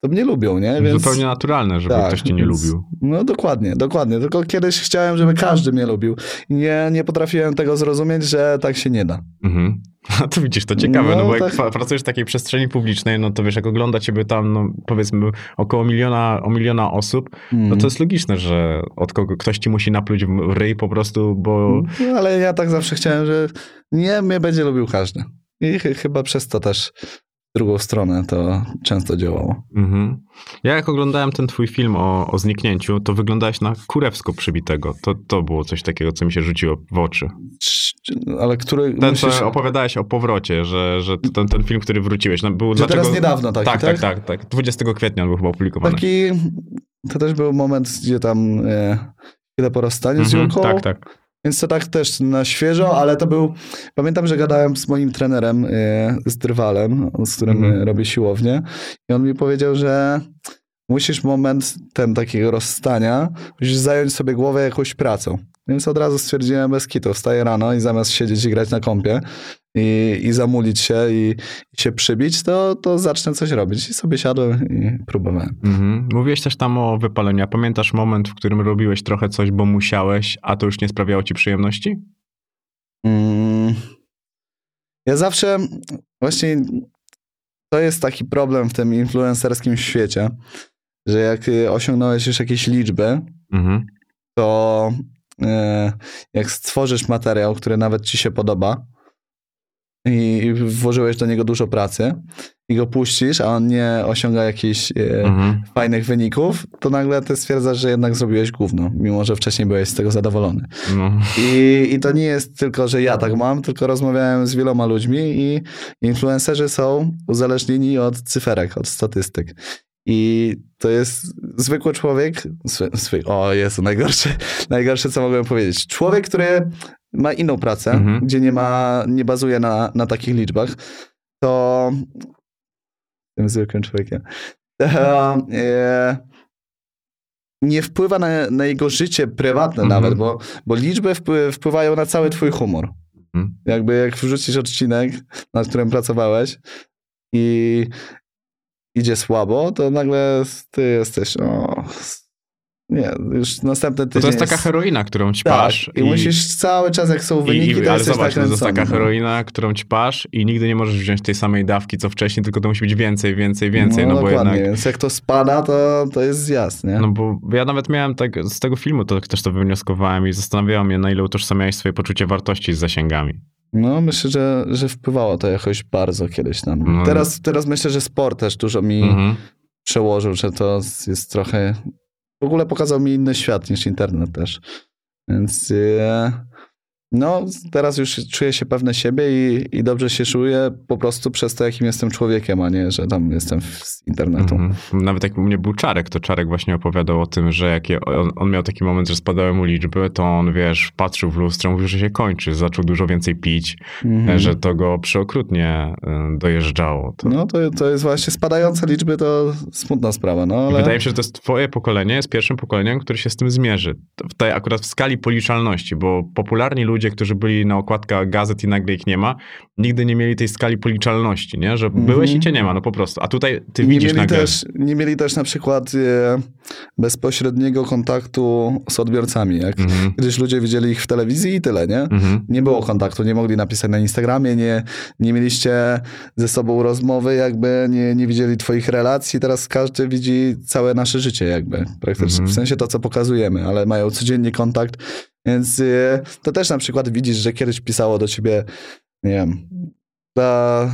to mnie lubią, nie? Więc... Zupełnie naturalne, żeby tak, ktoś cię nie więc... lubił. No dokładnie, dokładnie. Tylko kiedyś chciałem, żeby każdy mnie lubił. Nie, nie potrafiłem tego zrozumieć, że tak się nie da. Mhm. [LAUGHS] A to widzisz, to ciekawe, no, no bo tak... jak pracujesz w takiej przestrzeni publicznej, no to wiesz, jak ogląda ciebie tam, no powiedzmy około miliona, o miliona osób, mm. no to mhm. jest logiczne, że od kogo ktoś ci musi napluć w ryj po prostu, bo... No, ale ja tak zawsze chciałem, że nie, mnie będzie lubił każdy. I ch chyba przez to też drugą stronę to często działało. Mhm. Ja jak oglądałem ten twój film o, o zniknięciu, to wyglądałeś na kurewsko przybitego. To, to było coś takiego, co mi się rzuciło w oczy. Ale który... Ten, musisz... opowiadałeś o powrocie, że, że ten, ten film, który wróciłeś, no, był... dlaczego... teraz niedawno taki, tak, tak? Tak, tak, tak. 20 kwietnia on był chyba opublikowany. Taki... To też był moment, gdzie tam... E, chwilę po rozstaniu z mhm, Tak, tak. Więc to tak też na świeżo, ale to był. Pamiętam, że gadałem z moim trenerem, y, z Drwalem, z którym mm. robię siłownię, i on mi powiedział, że musisz moment ten takiego rozstania, musisz zająć sobie głowę jakąś pracą. Więc od razu stwierdziłem bez kitu, wstaję rano i zamiast siedzieć i grać na kąpie i, i zamulić się i, i, się przybić, to, to zacznę coś robić. I sobie siadłem i próbowałem. Mhm. Mówiłeś też tam o wypaleniu. A pamiętasz moment, w którym robiłeś trochę coś, bo musiałeś, a to już nie sprawiało ci przyjemności? Mm. Ja zawsze właśnie to jest taki problem w tym influencerskim świecie, że jak osiągnąłeś już jakieś liczby, mhm. to e, jak stworzysz materiał, który nawet ci się podoba i włożyłeś do niego dużo pracy i go puścisz, a on nie osiąga jakichś e, mhm. fajnych wyników, to nagle ty stwierdzasz, że jednak zrobiłeś gówno, mimo że wcześniej byłeś z tego zadowolony. No. I, I to nie jest tylko, że ja tak mam, tylko rozmawiałem z wieloma ludźmi i influencerzy są uzależnieni od cyferek, od statystyk. I to jest zwykły człowiek, zwy, o jest najgorsze, najgorsze co mogłem powiedzieć. Człowiek, który ma inną pracę, mhm. gdzie nie ma, nie bazuje na, na takich liczbach, to tym zwykłym człowiekiem, to, e, nie wpływa na, na, jego życie prywatne mhm. nawet, bo, bo liczby wpływają na cały twój humor. Mhm. Jakby jak wrzucisz odcinek, nad którym pracowałeś i idzie słabo, to nagle ty jesteś, o, nie, już następny tydzień. To jest taka heroina, którą ćpasz. Tak, i, i, musisz cały czas, jak są wyniki, i, i, to Ale zobacz, to jest taka heroina, którą ćpasz i nigdy nie możesz wziąć tej samej dawki, co wcześniej, tylko to musi być więcej, więcej, więcej. No, no bo jednak... więc jak to spada, to, to jest zjazd, nie? No bo ja nawet miałem tak, z tego filmu to też to wywnioskowałem i zastanawiałem mnie, na ile utożsamiałeś swoje poczucie wartości z zasięgami. No, myślę, że, że wpływało to jakoś bardzo kiedyś tam. No. Teraz, teraz myślę, że sport też dużo mi mhm. przełożył, że to jest trochę w ogóle pokazał mi inny świat niż internet też. Więc e, no, teraz już czuję się pewny siebie i, i dobrze się czuję po prostu przez to, jakim jestem człowiekiem, a nie, że tam jestem z internetu. Mm -hmm. Nawet jak u mnie był Czarek, to Czarek właśnie opowiadał o tym, że jak on, on, miał taki moment, że spadały mu liczby, to on, wiesz, patrzył w lustro, mówił, że się kończy, zaczął dużo więcej pić, mm -hmm. że to go przeokrutnie e, dojeżdżało. To... No, to, to jest właśnie spadające liczby, to smutna sprawa, no ale... Wydaje mi się, że to jest twoje pokolenie, jest pierwszym pokoleniem, które się z tym zmierzy. W tej, akurat w skali policzalności, bo popularni ludzie ludzie, którzy byli na okładkach gazet i nagle ich nie ma, nigdy nie mieli tej skali policzalności, nie? Że mm -hmm. byłeś i cię nie ma, no po prostu. A tutaj ty nie widzisz mieli nagle... Też, nie mieli też na przykład e, bezpośredniego kontaktu z odbiorcami. Jak mm -hmm. kiedyś ludzie widzieli ich w telewizji i tyle, nie? Mm -hmm. Nie było kontaktu, nie mogli napisać na Instagramie, nie, nie mieliście ze sobą rozmowy, jakby nie, nie widzieli twoich relacji. Teraz każdy widzi całe nasze życie jakby, praktycznie. Mhm. W sensie to, co pokazujemy, ale mają codziennie kontakt więc y, to też na przykład widzisz, że kiedyś pisało do ciebie, nie wiem, dla,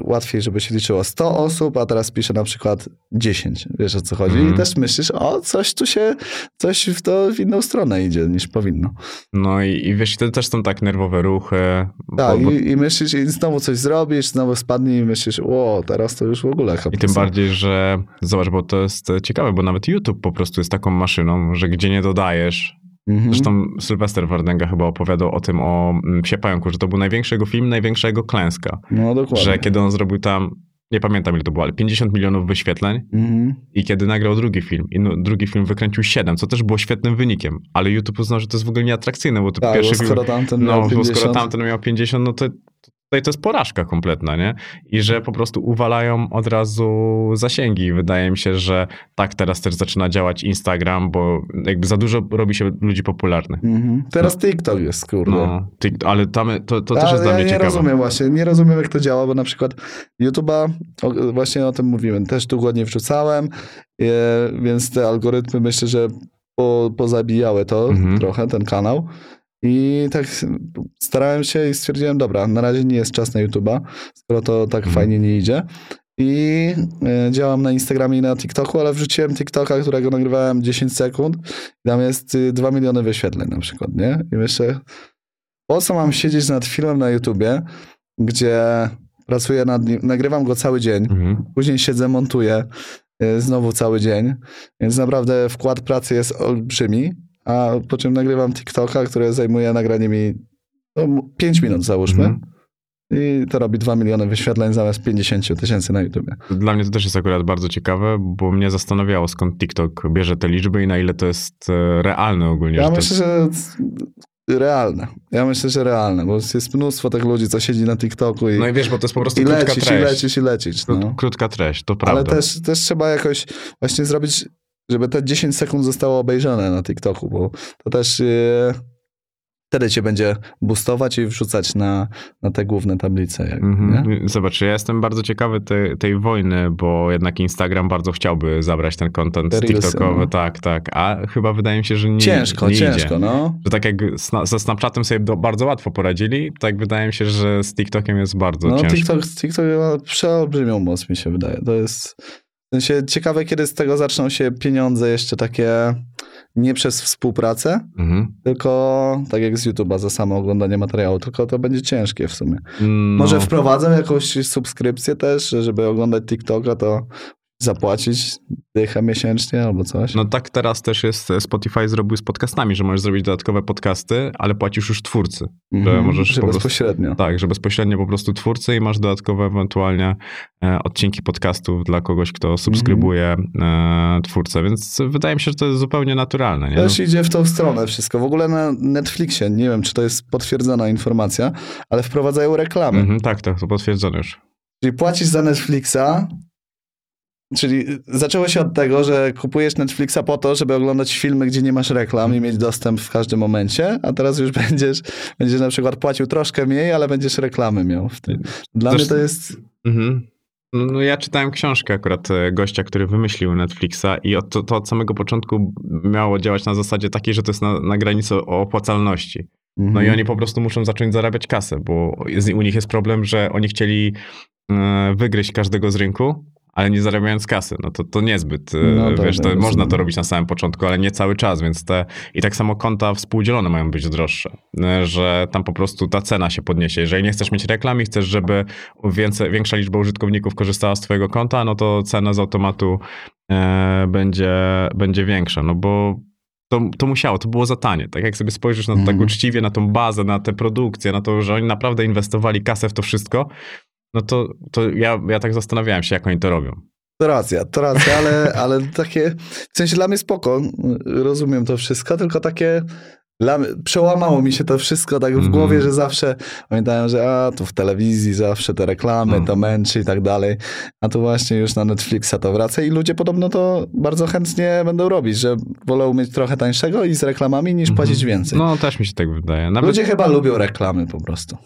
łatwiej, żeby się liczyło 100 osób, a teraz pisze na przykład 10. Wiesz o co chodzi? Mm. I mhm. też myślisz, o, coś tu się, coś w to w inną stronę idzie niż powinno. No i, i wiesz, to też są tak nerwowe ruchy. Tak, bo, I, i, myślisz, i znowu coś zrobisz, znowu spadnie i myślisz, o, teraz to już w ogóle I tym bardziej, że zobacz, bo to jest ciekawe, bo nawet YouTube po prostu jest taką maszyną, że gdzie nie dodajesz, Mhm. Zresztą Sylwester Wardenga chyba opowiadał o tym, o mm, Psie Pająku, że to był największy jego film, największa jego klęska. No dokładnie. Że kiedy on zrobił tam, nie pamiętam ile to było, ale 50 milionów wyświetleń mhm. i kiedy nagrał drugi film, i no, drugi film wykręcił 7, co też było świetnym wynikiem, ale YouTube uznał, że to jest w ogóle nieatrakcyjne, bo to tak, pierwszy bo skoro film... Tamten no, miał 50. bo skoro tamten miał 50, no to tutaj to jest porażka kompletna, nie? I że po prostu uwalają od razu zasięgi. Wydaje mi się, że tak teraz też zaczyna działać Instagram, bo jakby za dużo robi się ludzi popularnych. Mhm. Teraz no. TikTok jest, kurde. No, ale tam, to, to też jest dla mnie nie ciekawe. Nie rozumiem właśnie, nie rozumiem jak to działa, bo na przykład YouTube'a, właśnie o tym mówimy, też tu ładnie wrzucałem, więc te algorytmy myślę, że po, pozabijały to mhm. trochę, ten kanał. I tak starałem się i stwierdziłem, dobra, na razie nie jest czas na YouTube'a, skoro to tak mhm. fajnie nie idzie. I e, działam na Instagramie i na TikToku, ale wrzuciłem TikToka, którego nagrywałem 10 sekund i tam jest 2 y, miliony wyświetleń na przykład, nie? I myślę, po co mam siedzieć nad filmem na YouTubie, gdzie pracuję nad nim, nagrywam go cały dzień, mhm. później siedzę, montuję y, znowu cały dzień, więc naprawdę wkład pracy jest olbrzymi a po czym nagrywam TikToka, które zajmuje nagranie mi no, 5 minut załóżmy. Mm. I to robi 2 miliony wyświetleń zamiast 50 tysięcy na YouTube. Dla mnie to też jest akurat bardzo ciekawe, bo mnie zastanawiało, skąd TikTok bierze te liczby i na ile to jest e, realne ogólnie. Ja myślę, że realne. Ja myślę, że realne, bo jest mnóstwo tych ludzi, co siedzi na TikToku i No i wiesz, bo to jest po prostu i krótka lecisz, treść. I lecisz, i lecisz. No. Krótka treść, to prawda. Ale też, też trzeba jakoś właśnie zrobić żeby te 10 sekund zostało obejrzane na TikToku, bo to też yy, wtedy cię będzie boostować i wrzucać na, na te główne tablice. Jak, mm-hmm. Zobacz, ja jestem bardzo ciekawy tej, tej wojny, bo jednak Instagram bardzo chciałby zabrać ten content TikTokowy, no. tak, tak, a chyba wydaje mi się, że nie Ciężko, nie ciężko, idzie. no. Że tak jak ze Snapchatem sobie do, bardzo łatwo poradzili, tak wydaje mi się, że z TikTokiem jest bardzo no, ciężko. TikTok, TikTok ma przeolbrzymią moc, mi się wydaje. To jest w sensie ciekawe, kiedy z tego zaczną się pieniądze jeszcze takie nie przez współpracę, mhm. tylko tak jak z YouTube'a za samo oglądanie materiału, tylko to będzie ciężkie w sumie. No. Może wprowadzę jakąś subskrypcję też, żeby oglądać TikToka, to zapłacić dychę miesięcznie albo coś. No tak teraz też jest, Spotify zrobił z podcastami, że możesz zrobić dodatkowe podcasty, ale płacisz już twórcy. Mm -hmm, że możesz że bezpośrednio. Prostu, tak, że bezpośrednio po prostu twórcy i masz dodatkowe ewentualnie e, odcinki podcastów dla kogoś, kto subskrybuje mm -hmm. e, twórcę, więc wydaje mi się, że to jest zupełnie naturalne. Nie? Też no. idzie w tą stronę wszystko. W ogóle na Netflixie, nie wiem, czy to jest potwierdzona informacja, ale wprowadzają reklamy. Mm -hmm, tak, tak, to potwierdzone już. Czyli płacisz za Netflixa, Czyli zaczęło się od tego, że kupujesz Netflixa po to, żeby oglądać filmy, gdzie nie masz reklam i mieć dostęp w każdym momencie, a teraz już będziesz, będziesz na przykład płacił troszkę mniej, ale będziesz reklamy miał w tym. Dla Zresztą... mnie to jest... Mhm. No, no, ja czytałem książkę akurat e, gościa, który wymyślił Netflixa i od, to, to, od samego początku miało działać na zasadzie takiej, że to jest na, na granicy opłacalności. Mhm. No i oni po prostu muszą zacząć zarabiać kasę, bo u nich jest problem, że oni chcieli e, wygryźć każdego z rynku, ale nie zarabiając kasy. No to, to niezbyt, e, no, wiesz, to można to robić na samym początku, ale nie cały czas, więc te i tak samo konta współdzielone mają być droższe, e, że tam po prostu ta cena się podniesie. Jeżeli nie chcesz mieć reklam i chcesz, żeby więcej, większa liczba użytkowników korzystała z twojego konta, no to cena z automatu e, będzie, będzie większa, no bo to, to musiało, to było za tanie. Tak jak sobie spojrzysz na to mm. tak mhm. uczciwie, na tą bazę, na tę produkcję, na to, że oni naprawdę inwestowali kasę w to wszystko, no to, to ja, ja tak zastanawiałem się, jak oni to robią. To racja, to racja, ale, [LAUGHS] ale takie, w sensie dla mnie spoko, rozumiem to wszystko, tylko takie, dla, przełamało mi się to wszystko tak w mm. głowie, że zawsze pamiętałem, że a, tu w telewizji zawsze te reklamy, mm. to męczy i tak dalej, a tu właśnie już na Netflixa to wraca i ludzie podobno to bardzo chętnie będą robić, że wolą mieć trochę tańszego i z reklamami niż mm. płacić więcej. No, też mi się tak wydaje. Nawet... Ludzie chyba lubią reklamy po prostu.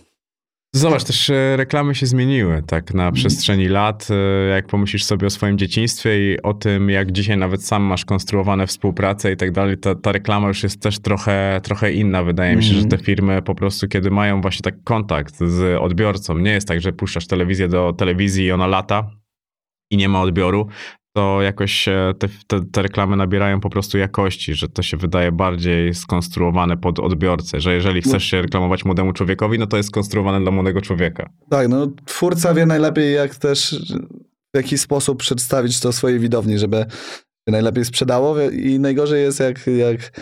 Zobacz, też e, reklamy się zmieniły tak na przestrzeni lat. E, jak pomyślisz sobie o swoim dzieciństwie i o tym, jak dzisiaj nawet sam masz konstruowane współpracę i tak dalej, ta, ta reklama już jest też trochę, trochę inna. Wydaje mi się, że te mhm. firmy po prostu, kiedy mają właśnie tak kontakt z odbiorcą, nie jest tak, że puszczasz telewizję do telewizji i ona lata i nie ma odbioru, to jakoś te, te, te, reklamy nabierają po prostu jakości, że to się wydaje bardziej skonstruowane pod odbiorcę, że jeżeli no. chcesz się reklamować młodemu człowiekowi, no to jest skonstruowane dla młodego człowieka. Tak, no twórca wie najlepiej jak też w jaki sposób przedstawić to swojej widowni, żeby najlepiej sprzedało i najgorzej jest jak, jak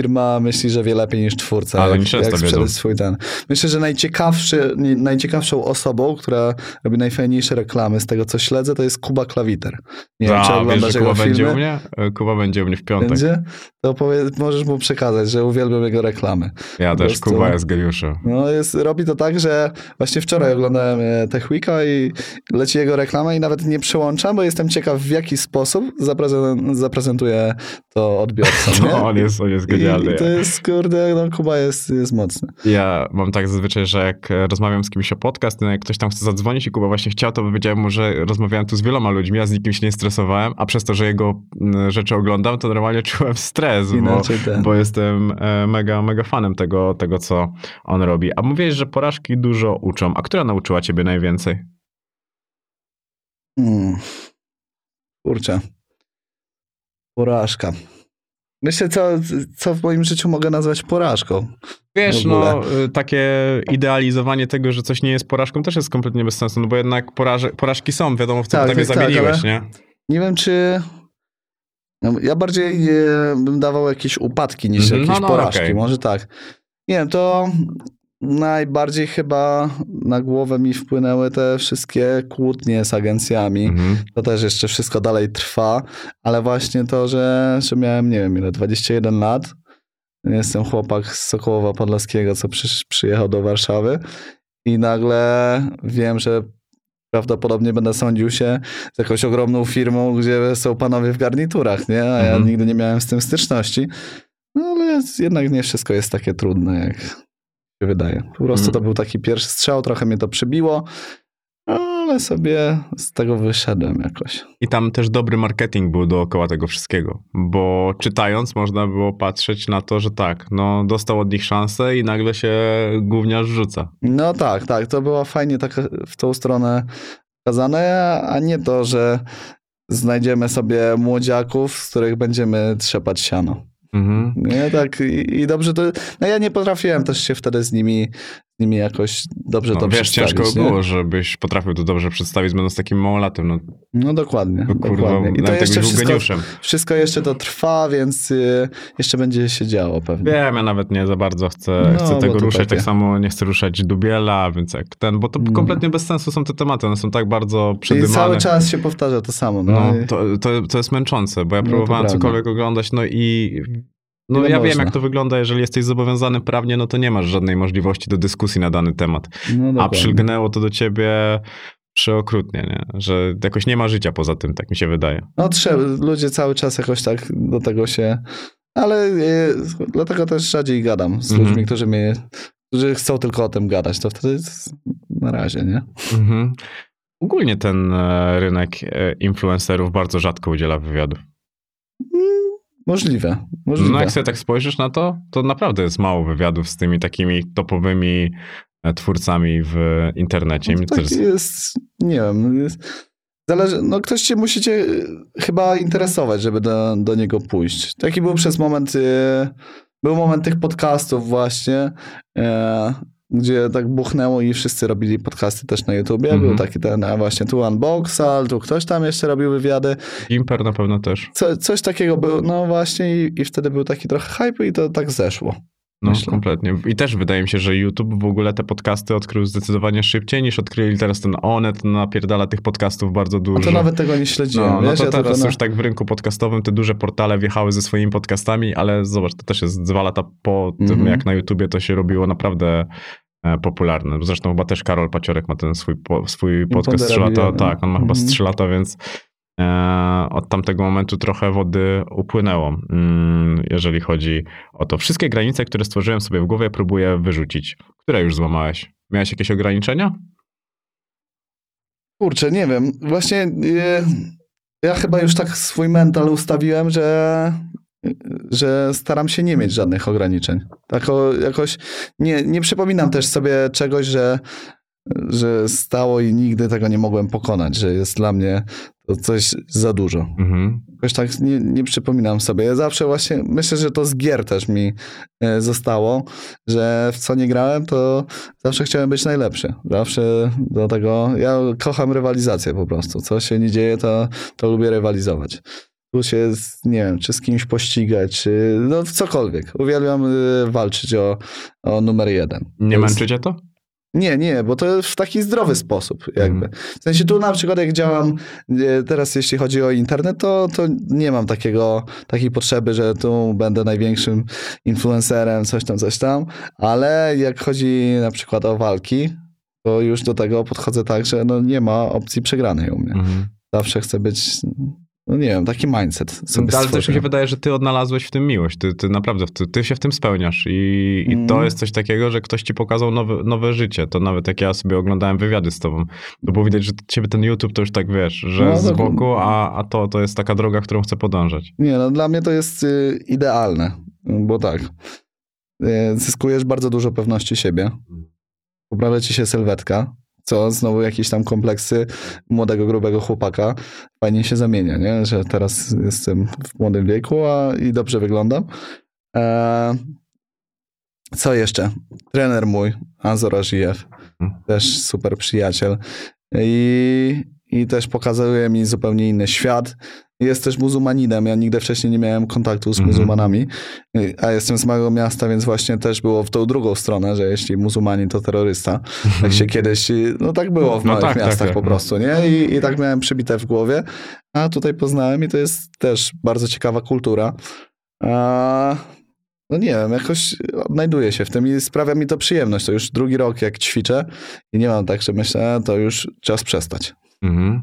firma myśli, że wie lepiej niż twórca, Ale jak, jak sprzedać swój ten. Myślę, że najciekawszy, najciekawszą osobą, która robi najfajniejsze reklamy z tego, co śledzę, to jest Kuba Klawiter. Nie wiem, czy A, wiesz, oglądasz jego Kuba będzie filmy. u mnie? E, Kuba będzie u mnie w piątek. Będzie? To możesz mu przekazać, że uwielbiam jego reklamy. Ja Po też, prostu- Kuba jest geniuszem. No jest, robi to tak, że właśnie wczoraj oglądałem e, Tech Weeka i leci jego reklama i nawet nie przełączam, bo jestem ciekaw w jaki sposób zaprezen- zaprezentuje to odbiorcom. [LAUGHS] nie? To on jest, on jest I, genialny. I to jest, kurde, no Kuba jest, jest mocny. Ja mam tak zazwyczaj, że jak rozmawiam z kimś o podcast, no jak ktoś tam chce zadzwonić i Kuba właśnie chciał, to powiedziałem mu, że rozmawiałem tu z wieloma ludźmi, ja z nikim się nie stresowałem, a przez to, że jego rzeczy oglądam, to normalnie czułem stres, bo, ten. bo jestem e, mega, mega fanem tego, tego, co on robi. A mówiłeś, że porażki dużo uczą. A która nauczyła ciebie najwięcej? Hmm. Kurczę. Porażka. Myślę, co, co w moim życiu mogę nazwać porażką. Wiesz, no, y, takie idealizowanie tego, że coś nie jest porażką też jest kompletnie bez sensu, no bo jednak poraże, porażki są, wiadomo, w co Tak, tak, tak, tak, zamieniłeś, ale- nie? Nie wiem, czy. no, Ja bardziej e, bym dawał jakieś upadki niż Mhm, jakieś no, no, porażki. okej. Może tak. Nie wiem, to najbardziej chyba na głowę mi wpłynęły te wszystkie kłótnie z agencjami. Mhm. To też jeszcze wszystko dalej trwa, ale właśnie to, że, że miałem, nie wiem ile, 21 lat. Jestem chłopak z Sokołowa Podlaskiego, co przy, przyjechał do Warszawy i nagle wiem, że prawdopodobnie będę sądził się z jakąś ogromną firmą, gdzie są panowie w garniturach, nie? A ja Mhm. nigdy nie miałem z tym styczności. No ale jednak nie wszystko jest takie trudne, jak się wydaje. Po prostu Mhm. to był taki pierwszy strzał, trochę mnie to przybiło, ale sobie z tego wyszedłem jakoś. I tam też dobry marketing był dookoła tego wszystkiego, bo czytając można było patrzeć na to, że tak, no dostał od nich szansę i nagle się gówniarz rzuca. No tak, tak, to było fajnie tak w tą stronę pokazane, a nie to, że znajdziemy sobie młodziaków, z których będziemy trzepać siano. Mhm. Nie, tak i, i dobrze to... No ja nie potrafiłem też się wtedy z nimi, nimi jakoś dobrze No, to wiesz, ciężko nie? było, żebyś potrafił to dobrze przedstawić, będąc takim małolatem. No, No dokładnie, no kurwa, dokładnie. I to jeszcze wszystko, geniuszem. wszystko jeszcze to trwa, więc y, jeszcze będzie się działo pewnie. Wiem, ja nawet nie za bardzo chcę, No, chcę tego ruszać, takie- tak samo nie chcę ruszać dubiela, więc jak ten, bo to Mm. kompletnie bez sensu są te tematy, one są tak bardzo I przedymane. cały czas się powtarza to samo. No, No, i- to, to, to jest męczące, bo ja No, próbowałem cokolwiek oglądać, no i no Ile ja wiem, można? jak to wygląda, jeżeli jesteś zobowiązany prawnie, no to nie masz żadnej możliwości do dyskusji na dany temat. no A przylgnęło to do ciebie przeokrutnie, nie? że jakoś nie ma życia poza tym, tak mi się wydaje. No trzeba, ludzie cały czas jakoś tak do tego się... Ale e, dlatego też rzadziej gadam z Mhm. ludźmi, którzy mnie, którzy chcą tylko o tym gadać. To wtedy na razie, nie? Mhm. Ogólnie ten e, rynek e, influencerów bardzo rzadko udziela wywiadów. Możliwe, możliwe. No jak sobie tak spojrzysz na to, to naprawdę jest mało wywiadów z tymi takimi topowymi e, twórcami w internecie. No to też- tak jest, nie wiem, jest, zależy, no ktoś cię musicie chyba interesować, żeby do, do niego pójść. Taki był przez moment, był moment tych podcastów właśnie, e, gdzie tak buchnęło i wszyscy robili podcasty też na YouTubie. Mhm. Był taki ten, a właśnie tu Unboxal, tu ktoś tam jeszcze robił wywiady. Gimper na pewno też. Co, coś takiego było, no właśnie i, i wtedy był taki trochę hype i to tak zeszło. No, Myślę. kompletnie. I też wydaje mi się, że YouTube w ogóle te podcasty odkrył zdecydowanie szybciej niż odkryli teraz ten Onet, napierdala tych podcastów bardzo dużo. A to nawet tego nie śledziłem, no, no to ja teraz już tak w rynku podcastowym te duże portale wjechały ze swoimi podcastami, ale zobacz, to też jest dwa lata po tym, Mhm. jak na YouTubie to się robiło naprawdę e, popularne. Zresztą chyba też Karol Paciorek ma ten swój, po, swój podcast 3 lata. Tak, on ma chyba z Mhm. 3 lata, więc od tamtego momentu trochę wody upłynęło, mm, jeżeli chodzi o to. Wszystkie granice, które stworzyłem sobie w głowie, próbuję wyrzucić. Które już złamałeś? Miałeś jakieś ograniczenia? Kurczę, nie wiem. Właśnie e, ja chyba już tak swój mental ustawiłem, że, że staram się nie mieć żadnych ograniczeń. Tak o, jakoś nie, nie przypominam też sobie czegoś, że, że stało i nigdy tego nie mogłem pokonać, że jest dla mnie to coś za dużo. Mhm. Jakoś tak nie, nie przypominam sobie. Ja zawsze właśnie, myślę, że to z gier też mi e, zostało, że w co nie grałem, to zawsze chciałem być najlepszy. Zawsze do tego, ja kocham rywalizację po prostu. Co się nie dzieje, to, to lubię rywalizować. tu się, z, nie wiem, czy z kimś pościgać, czy no cokolwiek. Uwielbiam y, walczyć o, o numer jeden. Nie męczycie to? Nie, nie, bo to w taki zdrowy sposób jakby. W sensie tu na przykład jak działam teraz jeśli chodzi o internet, to, to nie mam takiego, takiej potrzeby, że tu będę największym influencerem, coś tam, coś tam, ale jak chodzi na przykład o walki, to już do tego podchodzę tak, że no nie ma opcji przegranej u mnie. Mhm. Zawsze chcę być no nie wiem, taki mindset sobie Ale też mi się wydaje, że ty odnalazłeś w tym miłość. Ty, ty naprawdę, ty, ty się w tym spełniasz i, i mm. to jest coś takiego, że ktoś ci pokazał nowe, nowe życie. To nawet jak ja sobie oglądałem wywiady z tobą, to było widać, że ciebie ten YouTube to już tak wiesz, że no, z boku, a, a to, to jest taka droga, którą chcę podążać. Nie, no dla mnie to jest y, idealne, bo tak, y, zyskujesz bardzo dużo pewności siebie, mm. poprawia ci się sylwetka, co znowu jakieś tam kompleksy młodego, grubego chłopaka fajnie się zamienia, nie? że teraz jestem w młodym wieku a, i dobrze wyglądam. E, co jeszcze? Trener mój, Azor Ażijew, hmm. też super przyjaciel i, i też pokazuje mi zupełnie inny świat jest też muzułmaninem. Ja nigdy wcześniej nie miałem kontaktu z mhm. muzułmanami, a jestem z małego miasta, więc właśnie też było w tą drugą stronę, że jeśli muzułmanin to terrorysta. Tak się kiedyś, no tak było w no małych tak, tak miastach tak, po no. prostu, nie? I, I tak miałem przybite w głowie. A tutaj poznałem i to jest też bardzo ciekawa kultura. A, no nie wiem, jakoś odnajduję się w tym i sprawia mi to przyjemność. To już drugi rok jak ćwiczę i nie mam tak, że myślę, to już czas przestać. Mhm.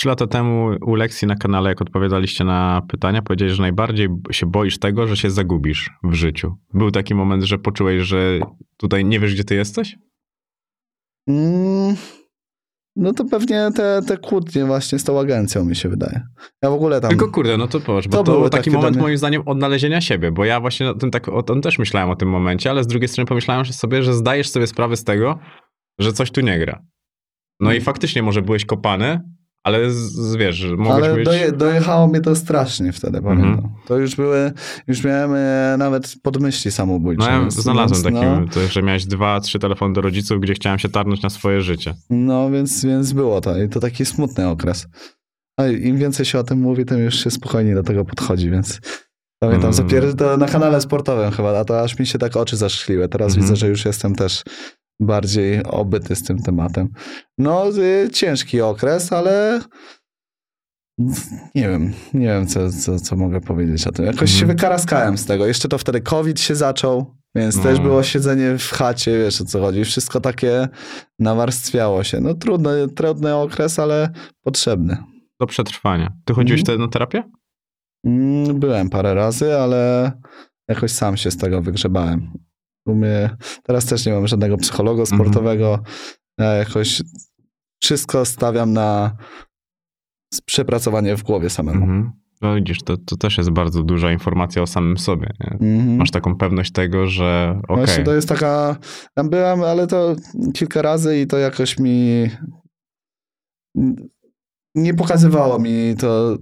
Trzy lata temu u lekcji na kanale, jak odpowiadaliście na pytania, powiedziałeś, że najbardziej się boisz tego, że się zagubisz w życiu. Był taki moment, że poczułeś, że tutaj nie wiesz, gdzie ty jesteś? Mm, no to pewnie te, te kłótnie właśnie z tą agencją mi się wydaje. Ja w ogóle tam... Tylko kurde, no to popatrz, bo to, to był taki moment dane... moim zdaniem odnalezienia siebie, bo ja właśnie o tym, tak, o tym też myślałem o tym momencie, ale z drugiej strony pomyślałem sobie, że zdajesz sobie sprawę z tego, że coś tu nie gra. No i mm. faktycznie może byłeś kopany, ale z, wiesz, mogłeś Ale doje, dojechało mnie to strasznie wtedy, mhm. pamiętam. To już były, już miałem e, nawet podmyśli samobójcze. No ja znalazłem taki, no, to, że miałeś dwa, trzy telefony do rodziców, gdzie chciałem się tarnąć na swoje życie. No, więc, więc było to i to taki smutny okres. A im więcej się o tym mówi, tym już się spokojniej do tego podchodzi, więc pamiętam, mm. pier- to na kanale sportowym chyba, a to aż mi się tak oczy zaszkliły. Teraz mm. widzę, że już jestem też bardziej obyty z tym tematem. No, y, ciężki okres, ale nie wiem, nie wiem, co, co, co mogę powiedzieć o tym. Jakoś się mhm. wykaraskałem z tego. Jeszcze to wtedy COVID się zaczął, więc no. też było siedzenie w chacie, wiesz o co chodzi. Wszystko takie nawarstwiało się. No trudny, trudny okres, ale potrzebny. Do przetrwania. Ty chodziłeś mm. wtedy na terapię? Mm, byłem parę razy, ale jakoś sam się z tego wygrzebałem sumie teraz też nie mam żadnego psychologa mhm. sportowego. Ja jakoś wszystko stawiam na przepracowanie w głowie samemu. Mhm. No widzisz, to, to też jest bardzo duża informacja o samym sobie. Mhm. Masz taką pewność tego, że okay. Właśnie to jest taka, tam byłem, ale to kilka razy i to jakoś mi nie pokazywało mi to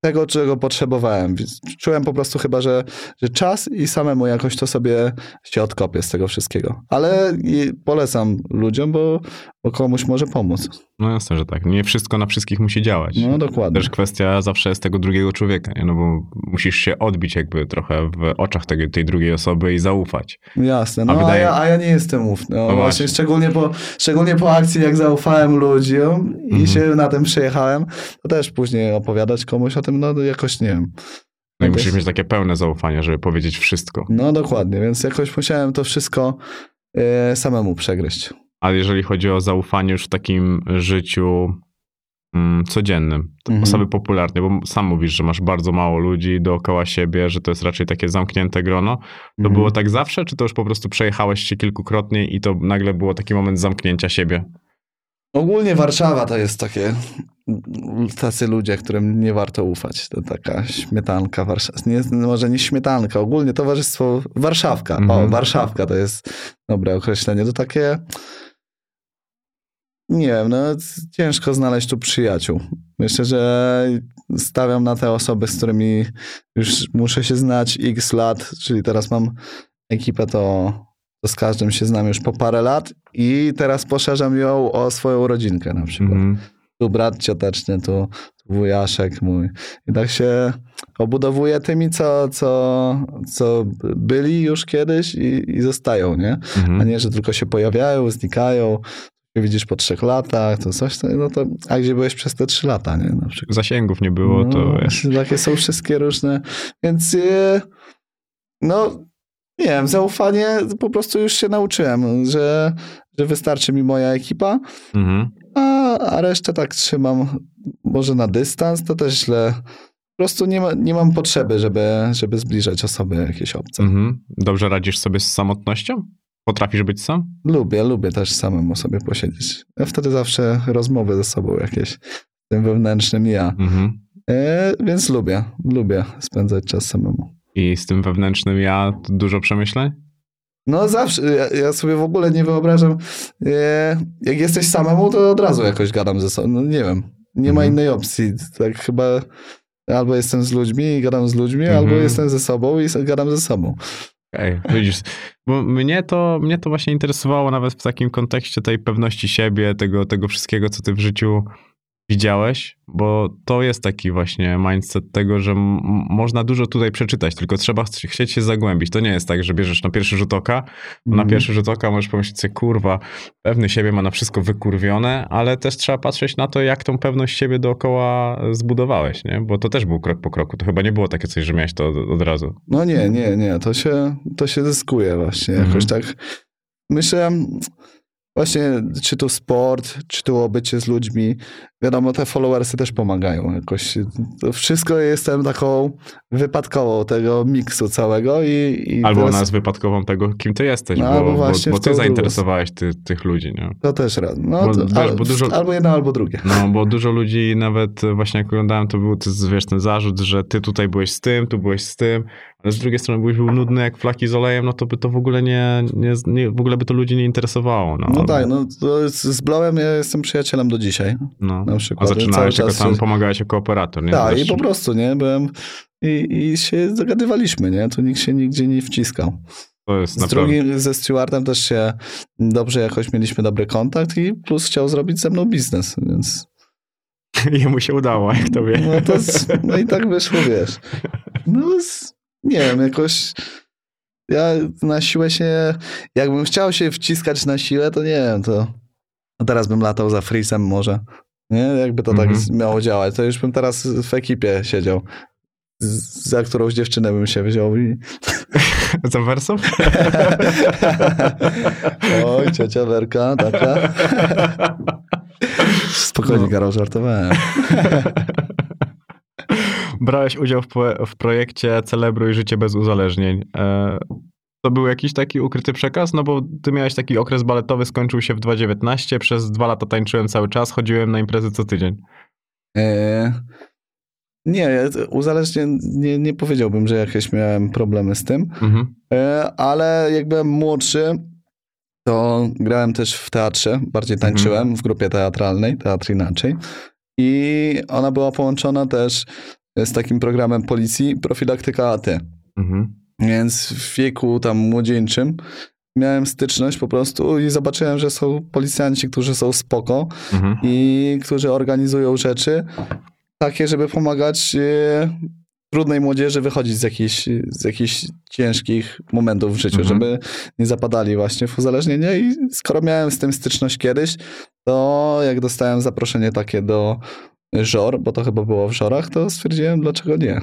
tego, czego potrzebowałem. Czułem po prostu chyba, że, że czas i samemu jakoś to sobie się odkopię z tego wszystkiego. Ale polecam ludziom, bo, bo komuś może pomóc. No jasne, że tak. Nie wszystko na wszystkich musi działać. No dokładnie. Też kwestia zawsze jest tego drugiego człowieka, nie? no bo musisz się odbić jakby trochę w oczach tej, tej drugiej osoby i zaufać. Jasne, no a, wydaje... a, ja, a ja, nie jestem ufny. No, no właśnie, szczególnie po, szczególnie po akcji, jak zaufałem ludziom i mhm. się na tym przejechałem, to też później opowiadać komuś o tym, no jakoś nie wiem. No i musisz mieć takie pełne zaufanie, żeby powiedzieć wszystko. No dokładnie, więc jakoś musiałem to wszystko y, samemu przegryźć. Ale jeżeli chodzi o zaufanie już w takim życiu mm, codziennym, mhm. osoby popularne, bo sam mówisz, że masz bardzo mało ludzi dookoła siebie, że to jest raczej takie zamknięte grono, to mhm. było tak zawsze, czy to już po prostu przejechałeś się kilkukrotnie i to nagle było taki moment zamknięcia siebie? Ogólnie Warszawa to jest takie, tacy ludzie, którym nie warto ufać. To taka śmietanka, Warszawa, nie, może nie śmietanka, ogólnie towarzystwo Warszawka. Mhm. O, Warszawka to jest dobre określenie. To takie, nie wiem, no ciężko znaleźć tu przyjaciół. Myślę, że stawiam na te osoby, z którymi już muszę się znać x lat, czyli teraz mam ekipę, to to z każdym się znam już po parę lat i teraz poszerzam ją o swoją rodzinkę na przykład. Mm. tu brat cioteczny, tu, tu wujaszek mój. I tak się obudowuje tymi, co, co, co byli już kiedyś i, i zostają, nie? Mhm. A nie, że tylko się pojawiają, znikają, widzisz po trzech latach, to coś, no to, a gdzie byłeś przez te trzy lata, nie? Na przykład. Zasięgów nie było, no, to Takie są wszystkie różne, więc e, no, nie wiem, zaufanie po prostu już się nauczyłem, że, że wystarczy mi moja ekipa, mhm. a, a resztę tak trzymam może na dystans, to też źle. Po prostu nie, ma, nie mam potrzeby, żeby, żeby zbliżać osoby jakieś obce. Mhm. Dobrze radzisz sobie z samotnością? Potrafisz być sam? Lubię, lubię też samemu sobie posiedzieć. Ja wtedy zawsze rozmowy ze sobą jakieś, tym wewnętrznym ja. Mhm. E, więc lubię, lubię spędzać czas samemu. I z tym wewnętrznym ja dużo przemyśleń? No zawsze, ja, ja, sobie w ogóle nie wyobrażam, e, jak jesteś samemu, to od razu jakoś gadam ze sobą, no nie wiem, nie ma mhm. innej opcji, tak chyba albo jestem z ludźmi i gadam z ludźmi, mhm. albo jestem ze sobą i gadam ze sobą. Okej, okay, widzisz, bo mnie to, mnie to właśnie interesowało nawet w takim kontekście tej pewności siebie, tego, tego wszystkiego, co ty w życiu widziałeś, bo to jest taki właśnie mindset tego, że można dużo tutaj przeczytać, tylko trzeba chcieć się zagłębić. To nie jest tak, że bierzesz na pierwszy rzut oka, mm. na mhm. pierwszy rzut oka możesz pomyśleć sobie, kurwa, pewny siebie ma na wszystko wykurwione, ale też trzeba patrzeć na to, jak tą pewność siebie dookoła zbudowałeś, nie? Bo to też był krok po kroku. To chyba nie było takie coś, że miałeś to od, od razu. No nie, nie, nie. To się, to się zyskuje właśnie. Jakoś mm. tak myślę właśnie czy to sport, czy to obycie z ludźmi. Wiadomo, te followersy też pomagają jakoś. To wszystko jestem taką wypadkową tego miksu całego i... i albo teraz... nas wypadkową tego, kim ty jesteś, no, bo, bo, bo, ty zainteresowałeś ty, tych ludzi, nie? To też raz. No, bo, to, ale, dużo, albo jedno, albo drugie. No, bo dużo ludzi nawet właśnie jak oglądałem, to był wiesz, ten zarzut, że ty tutaj byłeś z tym, tu byłeś z tym, z drugiej strony byś był nudny jak flaki z olejem, no to by to w ogóle nie, nie, nie w ogóle by to ludzi nie interesowało. No, no tak, no z Blowem ja jestem przyjacielem do dzisiaj. No. Na przykład. A zaczynałeś jako tam, pomagałeś jako operator, nie? Tak, i po prostu, nie, byłem i, i się zagadywaliśmy, nie, tu nikt się nigdzie nie wciskał. Z drugim, ze Stewardem też się dobrze jakoś mieliśmy dobry kontakt i plus chciał zrobić ze mną biznes, więc... [LAUGHS] Jemu się udało, jak to wie. No, to, no i tak wyszło, wiesz. No, nie wiem, jakoś ja na siłę się, jakbym chciał się wciskać na siłę, to nie wiem, to teraz bym latał za Freezem może. Nie? Jakby to tak mhm. miało działać, to już bym teraz w ekipie siedział. za którąś dziewczynę bym się wziął i... [LAUGHS] Za wersą? [LAUGHS] Oj, ciocia Werka, taka. [LAUGHS] Spokojnie, no. Karol, żartowałem. Brałeś udział w, w projekcie Celebruj życie bez uzależnień. E, to był jakiś taki ukryty przekaz? No bo ty miałeś taki okres baletowy, skończył się w 2019, przez dwa lata tańczyłem cały czas, chodziłem na imprezy co tydzień. E, nie, uzależnienie nie, nie powiedziałbym, że jakieś miałem problemy z tym, mhm. e, ale jak byłem młodszy, to grałem też w teatrze, bardziej mhm. tańczyłem mhm. w grupie teatralnej, Teatr Inaczej. I ona była połączona też z takim programem policji Profilaktyka AT. Mhm. Więc w wieku tam młodzieńczym miałem styczność po prostu i zobaczyłem, że są policjanci, którzy są spoko mhm. i którzy organizują rzeczy takie, żeby pomagać e, trudnej młodzieży wychodzić z jakichś, z jakichś ciężkich momentów w życiu, mhm. żeby nie zapadali właśnie w uzależnienie i skoro miałem z tym styczność kiedyś, to jak dostałem zaproszenie takie do żor, bo to chyba było w żorach, to stwierdziłem, dlaczego nie.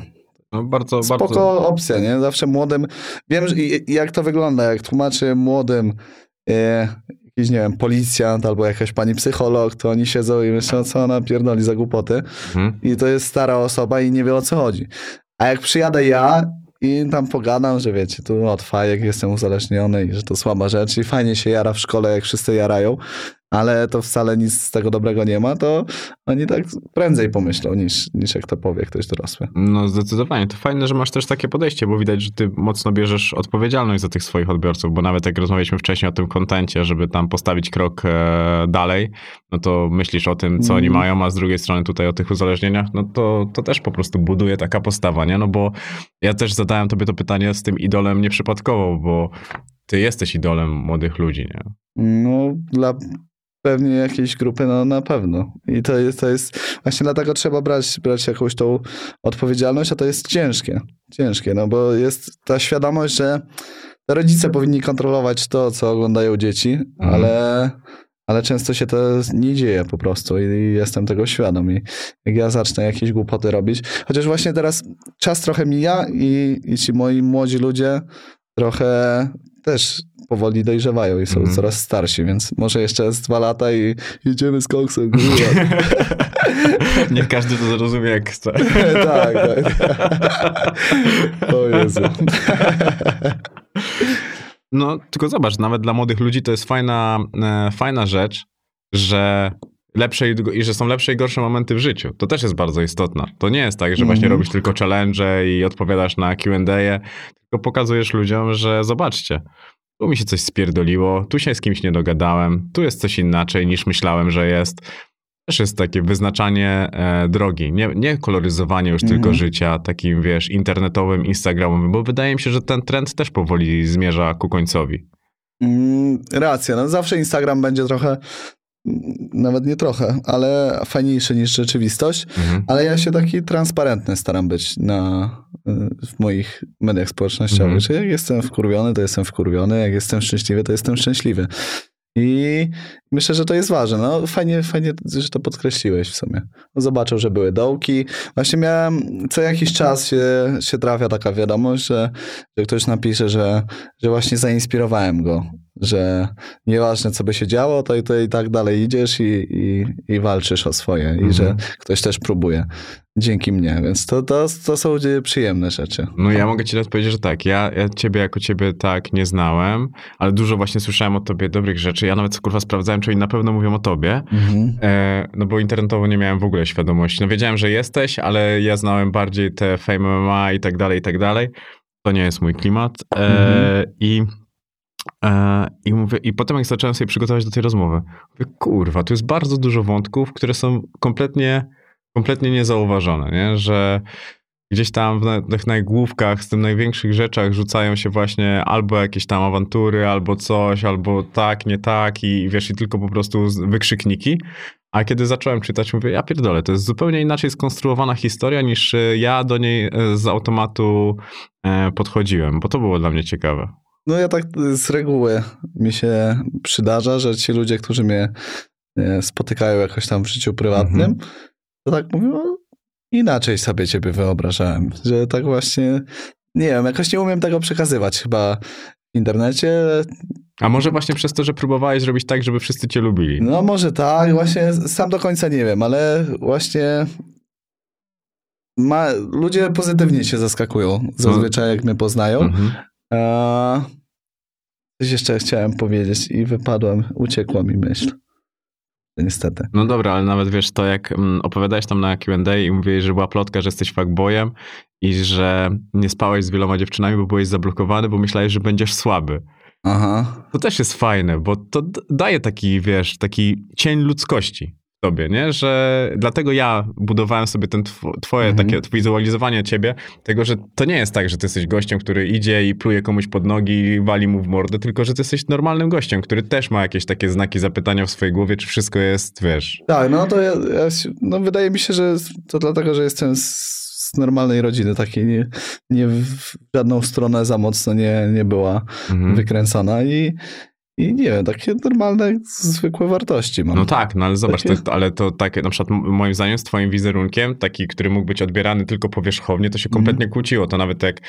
No bardzo, Spoko bardzo... opcja, nie? Zawsze młodym... Wiem, że, jak to wygląda, jak tłumaczy młodym e, jakiś, nie wiem, policjant albo jakaś pani psycholog, to oni siedzą i myślą, co ona pierdoli za głupoty. Mhm. I to jest stara osoba i nie wie o co chodzi. A jak przyjadę ja i tam pogadam, że wiecie, tu od fajek jestem uzależniony i że to słaba rzecz i fajnie się jara w szkole, jak wszyscy jarają, ale to wcale nic z tego dobrego nie ma, to oni tak prędzej pomyślą niż, niż jak to powie ktoś dorosły. No zdecydowanie. To fajne, że masz też takie podejście, bo widać, że ty mocno bierzesz odpowiedzialność za tych swoich odbiorców, bo nawet jak rozmawialiśmy wcześniej o tym kontencie, żeby tam postawić krok e, dalej, no to myślisz o tym, co mm. oni mają, a z drugiej strony tutaj o tych uzależnieniach, no to, to też po prostu buduje taka postawa, nie? No bo ja też zadałem tobie to pytanie z tym idolem nieprzypadkowo, bo ty jesteś idolem młodych ludzi, nie? No, dla pewnie jakiejś grupy, no na pewno. I to jest, to jest właśnie dlatego trzeba brać, brać jakąś tą odpowiedzialność, a to jest ciężkie. Ciężkie, no bo jest ta świadomość, że rodzice powinni kontrolować to, co oglądają dzieci, mhm. ale, ale często się to nie dzieje po prostu i jestem tego świadom. I jak ja zacznę jakieś głupoty robić, chociaż właśnie teraz czas trochę mija i, i ci moi młodzi ludzie trochę też powoli dojrzewają i są mm. coraz starsi, więc może jeszcze z dwa lata i jedziemy z koksem. [LAUGHS] Nie każdy to zrozumie jak chce. [LAUGHS] tak, tak. o Jezu. No, tylko zobacz, nawet dla młodych ludzi to jest fajna, e, fajna rzecz, że lepsze i, i, że są lepsze i gorsze momenty w życiu. To też jest bardzo istotne. To nie jest tak, że właśnie mm -hmm. robisz tylko challenge i odpowiadasz na Q&A, tylko pokazujesz ludziom, że zobaczcie, tu mi się coś spierdoliło, tu się z kimś nie dogadałem, tu jest coś inaczej niż myślałem, że jest. Też jest takie wyznaczanie e, drogi, nie, nie koloryzowanie już tylko mhm. życia takim, wiesz, internetowym, instagramowym, bo wydaje mi się, że ten trend też powoli zmierza ku końcowi. Mm, racja, no zawsze Instagram będzie trochę nawet nie trochę, ale fajniejszy niż rzeczywistość, mhm. ale ja się taki transparentny staram być na, w moich mediach społecznościowych, mhm. jak jestem wkurwiony, to jestem wkurwiony, jak jestem szczęśliwy, to jestem szczęśliwy. I myślę, że to jest ważne. No, fajnie, fajnie, że to podkreśliłeś w sumie. Zobaczył, że były dołki. Właśnie miałem, co jakiś czas się, się trafia taka wiadomość, że, że ktoś napisze, że, że właśnie zainspirowałem go że nieważne co by się działo, to, to i tak dalej idziesz i, i, i walczysz o swoje mhm. i że mhm. ktoś też próbuje dzięki mnie, więc to, to, to są przyjemne rzeczy. No ja mogę ci odpowiedzieć, że tak, ja, ja ciebie jako ciebie tak nie znałem, ale dużo właśnie słyszałem o tobie dobrych rzeczy, ja nawet kurwa sprawdzałem, czy oni na pewno mówią o tobie, mhm. e, no bo internetowo nie miałem w ogóle świadomości, no wiedziałem, że jesteś, ale ja znałem bardziej te Fame MMA i tak dalej, i tak dalej, to nie jest mój klimat e, mhm. i I, mówię, I potem jak zacząłem sobie przygotować do tej rozmowy, mówię, kurwa, tu jest bardzo dużo wątków, które są kompletnie, kompletnie niezauważone, nie? że gdzieś tam w tych najgłówkach, z tym największych rzeczach rzucają się właśnie albo jakieś tam awantury, albo coś, albo tak, nie tak i wiesz, i tylko po prostu wykrzykniki. A kiedy zacząłem czytać, mówię, ja pierdolę, to jest zupełnie inaczej skonstruowana historia niż e, ja do niej e, z automatu podchodziłem, bo to było dla mnie ciekawe. No ja tak z reguły mi się przydarza, że ci ludzie, którzy mnie e, spotykają jakoś tam w życiu prywatnym, mm -hmm. to tak mówią, inaczej sobie ciebie wyobrażałem, że tak właśnie, nie wiem, jakoś nie umiem tego przekazywać chyba w internecie. A może właśnie przez to, że próbowałeś zrobić tak, żeby wszyscy cię lubili? No może tak, właśnie sam do końca nie wiem, ale właśnie ma, ludzie pozytywnie się zaskakują zazwyczaj, jak mnie poznają. Mhm. Coś jeszcze chciałem powiedzieć i wypadłem, uciekła mi myśl. Niestety. No dobra, ale nawet wiesz, to jak mm, opowiadałeś tam na Q&A i mówiłeś, że była plotka, że jesteś fuckboyem i że nie spałeś z wieloma dziewczynami, bo byłeś zablokowany, bo myślałeś, że będziesz słaby. Aha. To też jest fajne, bo to daje taki, wiesz, taki cień ludzkości tobie, nie? Że dlatego ja budowałem sobie ten tw twoje mhm. takie wizualizowanie ciebie, tego, że to nie jest tak, że ty jesteś gościem, który idzie i pluje komuś pod nogi i wali mu w mordę, tylko że ty jesteś normalnym gościem, który też ma jakieś takie znaki zapytania w swojej głowie, czy wszystko jest, wiesz. Tak, no to ja, ja no wydaje mi się, że to dlatego, że jestem z, normalnej rodziny, takiej nie, nie w żadną stronę za mocno nie, nie była mhm. wykręcona i i nie wiem, takie normalne, zwykłe wartości mam. No tak, no ale zobacz, takie... to, ale to takie, na przykład moim zdaniem z twoim wizerunkiem, taki, który mógł być odbierany tylko powierzchownie, to się kompletnie mm. kłóciło. To nawet jak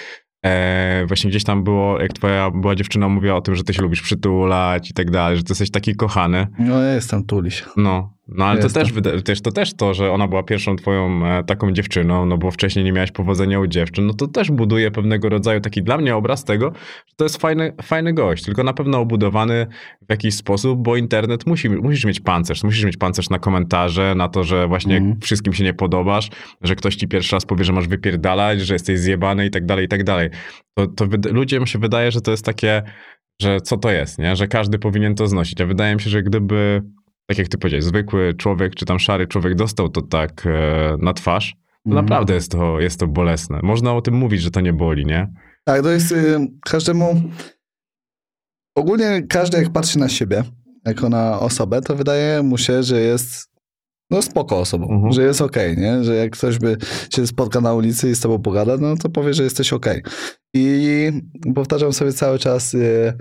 e, właśnie gdzieś tam było, jak twoja była dziewczyna mówiła o tym, że ty się lubisz przytulać i tak dalej, że ty jesteś taki kochany. No ja jestem tuliś. No, no ale to też, też, to też to, że ona była pierwszą twoją e, taką dziewczyną, no bo wcześniej nie miałeś powodzenia u dziewczyn, no to też buduje pewnego rodzaju taki dla mnie obraz tego, że to jest fajny, fajny gość, tylko na pewno obudowany w jakiś sposób, bo internet musi, musisz mieć pancerz, musisz mieć pancerz na komentarze, na to, że właśnie mm. wszystkim się nie podobasz, że ktoś ci pierwszy raz powie, że masz wypierdalać, że jesteś zjebany i tak dalej, i tak dalej. To, to ludziom się wydaje, że to jest takie, że co to jest, nie? Że każdy powinien to znosić, a wydaje mi się, że gdyby tak jak ty powiedziałeś, zwykły człowiek, czy tam szary człowiek dostał to tak e, na twarz, to mm. naprawdę jest to, jest to bolesne. Można o tym mówić, że to nie boli, nie? Tak, to jest y, każdemu... Ogólnie każdy jak patrzy na siebie, jako na osobę, to wydaje mu się, że jest no spoko osobą, mhm. że jest okej, okay, nie? Że jak ktoś by się spotka na ulicy i z tobą pogada, no to powie, że jesteś okej. Okay. I powtarzam sobie cały czas y,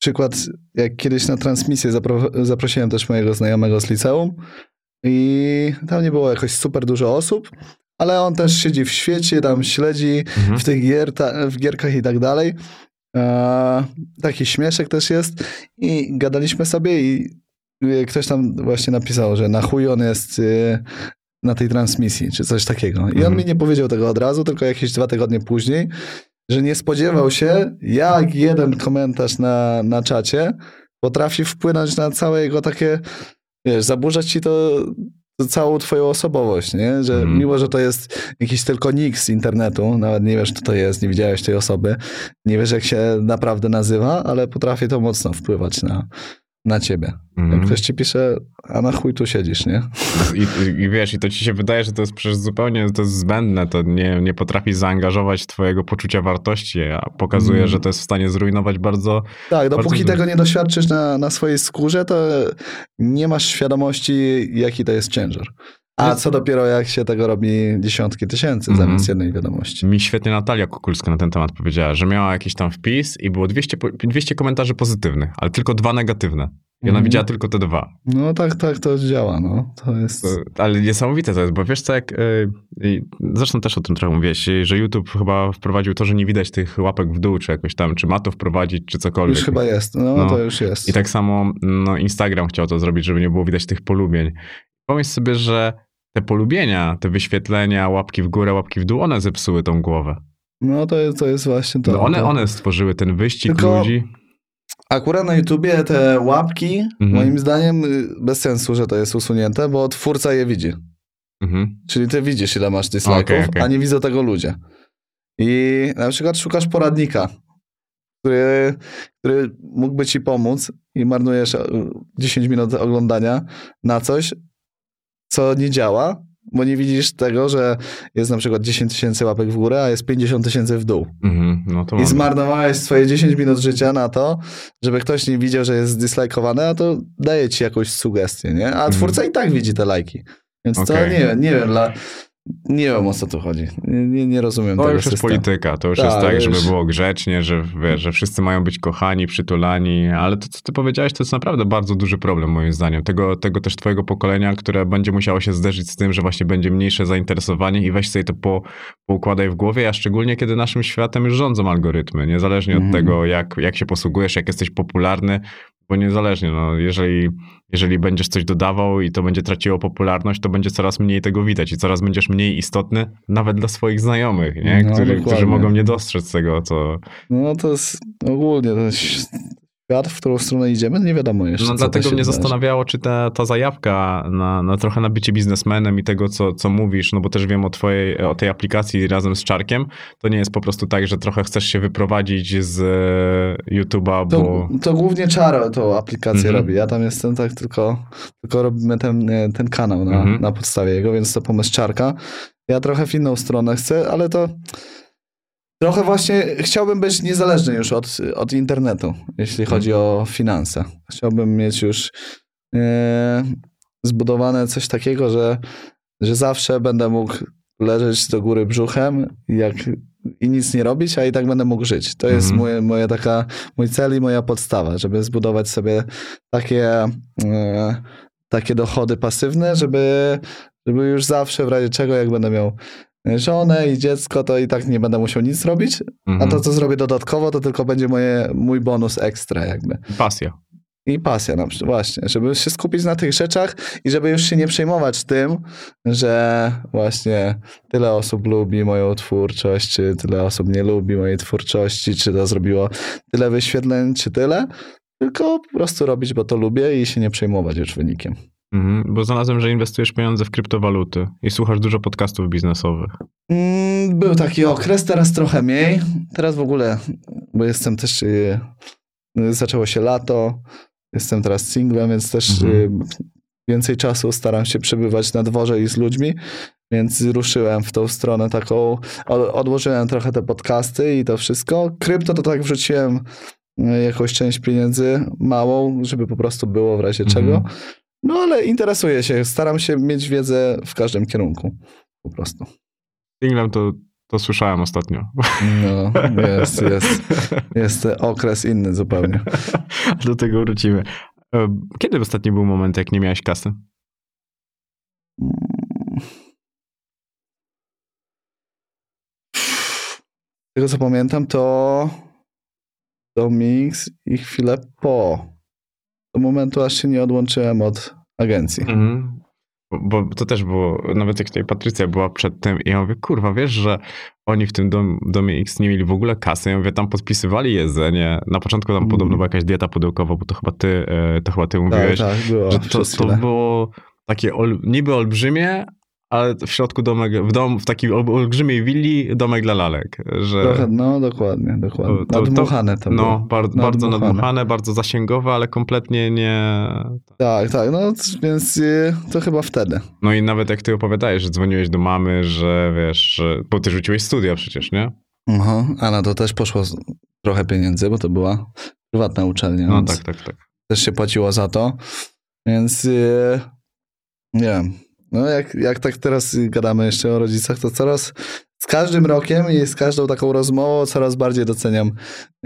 przykład, jak kiedyś na transmisję zapro zaprosiłem też mojego znajomego z liceum i tam nie było jakoś super dużo osób, ale on też siedzi w świecie, tam śledzi mhm. w tych gier, w gierkach i tak dalej. E, taki śmieszek też jest i gadaliśmy sobie i ktoś tam właśnie napisał, że na chuj on jest y, na tej transmisji, czy coś takiego. I on mhm. mi nie powiedział tego od razu, tylko jakieś dwa tygodnie później, że nie spodziewał się, jak jeden komentarz na, na czacie potrafi wpłynąć na całe jego takie, wiesz, zaburzać ci to, całą twoją osobowość, nie? Że mm. mimo, że to jest jakiś tylko nick z internetu, nawet nie wiesz, kto to jest, nie widziałeś tej osoby, nie wiesz, jak się naprawdę nazywa, ale potrafi to mocno wpływać na, na ciebie. Mm. Jak ktoś ci pisze, a na chuj tu siedzisz, nie? I, I, wiesz, i to ci się wydaje, że to jest przecież zupełnie to jest zbędne, to nie, nie potrafi zaangażować twojego poczucia wartości, a pokazuje, mm. że to jest w stanie zrujnować bardzo... Tak, dopóki tego nie doświadczysz na, na swojej skórze, to nie masz świadomości, jaki to jest ciężar. A co dopiero jak się tego robi dziesiątki tysięcy mm. zamiast jednej wiadomości. Mi świetnie Natalia Kukulska na ten temat powiedziała, że miała jakiś tam wpis i było 200, 200 komentarzy pozytywnych, ale tylko dwa negatywne. I ona mm. widziała tylko te dwa. No tak, tak to działa, no. To jest... To, ale niesamowite to jest, bo wiesz co, jak... Yy, zresztą też o tym trochę mówiłeś, że YouTube chyba wprowadził to, że nie widać tych łapek w dół, czy jakoś tam, czy ma to wprowadzić, czy cokolwiek. Już chyba jest, no, no, to już jest. I tak samo no, Instagram chciał to zrobić, żeby nie było widać tych polubień. Pomyśl sobie, że te polubienia, te wyświetlenia, łapki w górę, łapki w dół, one zepsuły tą głowę. No to jest, to jest właśnie to. No one, one stworzyły ten wyścig Tylko ludzi. Akurat na YouTubie te łapki, mhm. moim zdaniem, y, bez sensu, że to jest usunięte, bo twórca je widzi. Mhm. Czyli ty widzisz, ile masz dislike'ów, okay, okay. a nie widzą tego ludzie. I na przykład szukasz poradnika, który, który mógłby ci pomóc i marnujesz 10 y, minut oglądania na coś, co nie działa, bo nie widzisz tego, że jest na przykład 10 tysięcy łapek w górę, a jest 50 tysięcy w dół. Mm-hmm, no I zmarnowałeś swoje 10 minut życia na to, żeby ktoś nie widział, że jest zdislajkowany, a to daje ci jakąś sugestię, nie? A twórca mm-hmm. i tak widzi te lajki. Więc okay. to nie wiem, nie wiem, dla, nie wiem o co tu chodzi. Nie, nie rozumiem to tego już jest polityka. To już Ta, jest tak, już... żeby było grzecznie, że, wiesz, że wszyscy mają być kochani, przytulani, ale to, co ty powiedziałeś, to jest naprawdę bardzo duży problem moim zdaniem. Tego, tego też twojego pokolenia, które będzie musiało się zderzyć z tym, że właśnie będzie mniejsze zainteresowanie i weź sobie to po, poukładaj w głowie, a szczególnie kiedy naszym światem już rządzą algorytmy. Niezależnie od mhm. tego, jak, jak się posługujesz, jak jesteś popularny, bo niezależnie, no, jeżeli, jeżeli będziesz coś dodawał i to będzie traciło popularność, to będzie coraz mniej tego widać i coraz będziesz mniej istotny, nawet dla swoich znajomych, nie? No, którzy, którzy mogą nie dostrzec tego, co... No to jest ogólnie, to jest świat, w którą stronę idziemy, nie wiadomo jeszcze. No dlatego mnie zastanawiało, czy ta, ta zajawka na, na trochę na bycie biznesmenem i tego, co, co mówisz, no bo też wiem o twojej, o tej aplikacji razem z Czarkiem, to nie jest po prostu tak, że trochę chcesz się wyprowadzić z e, YouTube'a, bo... To, to głównie Czar tą aplikację mhm. robi, ja tam jestem tak tylko, tylko robimy ten, e, ten kanał na, mhm. na podstawie jego, więc to pomysł Czarka. Ja trochę w inną stronę chcę, ale to Trochę właśnie chciałbym być niezależny już od, od internetu, jeśli chodzi o finanse. Chciałbym mieć już e, zbudowane coś takiego, że, że zawsze będę mógł leżeć do góry brzuchem jak, i nic nie robić, a i tak będę mógł żyć. To jest mhm. moje, moje taka, mój cel i moja podstawa, żeby zbudować sobie takie, e, takie dochody pasywne, żeby, żeby już zawsze w razie czego, jak będę miał żonę i dziecko, to i tak nie będę musiał nic robić, mhm. a to, mhm. co zrobię dodatkowo, to tylko będzie moje, mój bonus ekstra jakby. Pasja. I pasja na przykład, właśnie, żeby się skupić na tych rzeczach i żeby już się nie przejmować tym, że właśnie tyle osób lubi moją twórczość, czy tyle osób nie lubi mojej twórczości, czy to zrobiło tyle wyświetleń, czy tyle, tylko po prostu robić, bo to lubię i się nie przejmować już wynikiem. Mhm, bo znalazłem, że inwestujesz pieniądze w kryptowaluty i słuchasz dużo podcastów biznesowych. Mm, był taki okres, teraz trochę mniej. Teraz w ogóle, bo jestem też, y, zaczęło się lato, jestem teraz singlem, więc też mhm. Y, więcej czasu staram się przebywać na dworze i z ludźmi, więc ruszyłem w tą stronę taką, odłożyłem trochę te podcasty i to wszystko. Krypto to tak wrzuciłem jakąś część pieniędzy, małą, żeby po prostu było w razie czego. No ale interesuję się, staram się mieć wiedzę w każdym kierunku. Po prostu. England to, to słyszałem ostatnio. No, jest, jest. Jest okres inny zupełnie. [LAUGHS] Do tego wrócimy. Kiedy ostatni był moment, jak nie miałeś kasy? Z tego co pamiętam, to do Mix i chwilę po. Do momentu, aż się nie odłączyłem od agencji. Mhm. Bo, to też było, nawet jak tutaj Patrycja była przed tym i ja mówię, kurwa, wiesz, że oni w tym dom, domie X nie mieli w ogóle kasy. Ja mówię, tam podpisywali jedzenie. Na początku tam Mm. podobno była jakaś dieta pudełkowa, bo to chyba ty, e, to chyba ty Tak, mówiłeś, tak, było że to, to było takie ol, niby olbrzymie, ale w środku domek, w, dom, w takiej ol- olbrzymiej willi domek dla lalek. Że, Trochę, no dokładnie, dokładnie. To- to- Nadmuchane to, no, było. bar, bardzo Nadmuchane. nadmuchane, bardzo zasięgowe, ale kompletnie nie... Tak, tak, no więc y, to chyba wtedy. No i nawet jak ty opowiadałeś, że dzwoniłeś do mamy, że wiesz, że, bo ty rzuciłeś studia przecież, nie? Aha, a na to też poszło trochę pieniędzy, bo to była prywatna uczelnia, No tak, tak, tak. też się płaciło za to, więc y, nie wiem. No jak, jak tak teraz gadamy jeszcze o rodzicach, to coraz z każdym rokiem i z każdą taką rozmową coraz bardziej doceniam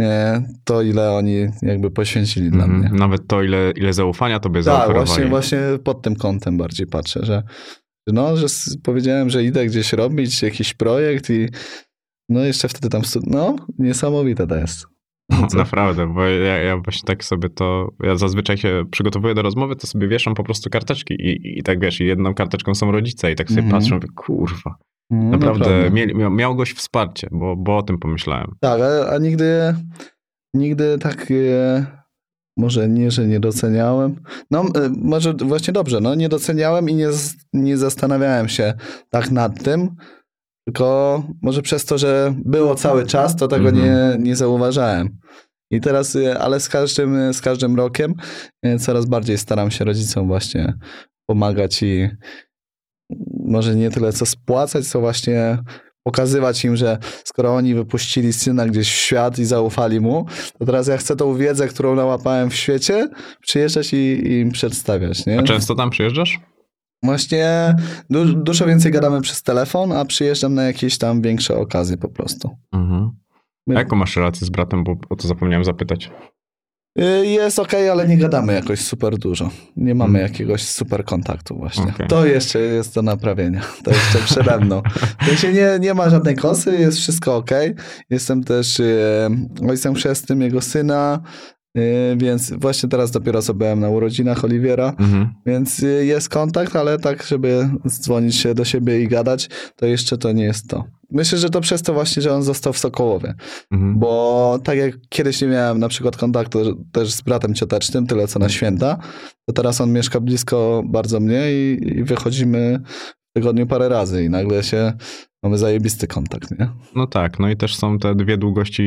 e, to, ile oni jakby poświęcili dla Mhm. mnie. Nawet to, ile, ile zaufania tobie Tak, zaoferowali. właśnie, właśnie pod tym kątem bardziej patrzę, że no, że powiedziałem, że idę gdzieś robić jakiś projekt i no jeszcze wtedy tam, no niesamowite to jest. No? Naprawdę, bo ja, ja właśnie tak sobie to, ja zazwyczaj się przygotowuję do rozmowy, to sobie wieszam po prostu karteczki i, i tak wiesz, i jedną karteczką są rodzice i tak sobie Mhm. patrzę, mówię, kurwa, No, naprawdę mieli, miał, miał gość wsparcie, bo, bo o tym pomyślałem. Tak, a, a nigdy, nigdy tak e, może nie, że nie doceniałem. No e, może właśnie dobrze, no nie doceniałem i nie, nie zastanawiałem się tak nad tym, tylko może przez to, że było cały czas, to tego Mhm. nie, nie zauważałem. I teraz, e, ale z każdym, z każdym rokiem e, coraz bardziej staram się rodzicom właśnie pomagać i może nie tyle co spłacać, co właśnie pokazywać im, że skoro oni wypuścili syna gdzieś w świat i zaufali mu, to teraz ja chcę tą wiedzę, którą nałapałem w świecie, przyjeżdżać i, i im przedstawiać, nie? A często tam przyjeżdżasz? Właśnie du- dużo więcej gadamy przez telefon, a przyjeżdżam na jakieś tam większe okazje po prostu. Mhm. A jaką masz relację z bratem, bo o to zapomniałem zapytać. Y, Jest okej, ale nie gadamy jakoś super dużo. Nie mamy Mm. jakiegoś super kontaktu właśnie. Okej. To jeszcze jest do naprawienia. To jeszcze przede mną. W sensie nie, nie ma żadnej kosy, jest wszystko okej. Jestem też e, ojcem chrzestnym jego syna, więc właśnie teraz dopiero co byłem na urodzinach Oliwiera, Mhm. więc e, jest kontakt, ale tak, żeby dzwonić się do siebie i gadać, to jeszcze to nie jest to. Myślę, że to przez to właśnie, że on został w Sokołowie. Mhm. Bo tak jak kiedyś nie miałem na przykład kontaktu też z bratem ciotecznym, tyle co na święta, to teraz on mieszka blisko bardzo mnie i, i wychodzimy w tygodniu parę razy i nagle się mamy zajebisty kontakt, nie? No tak, no i też są te dwie długości,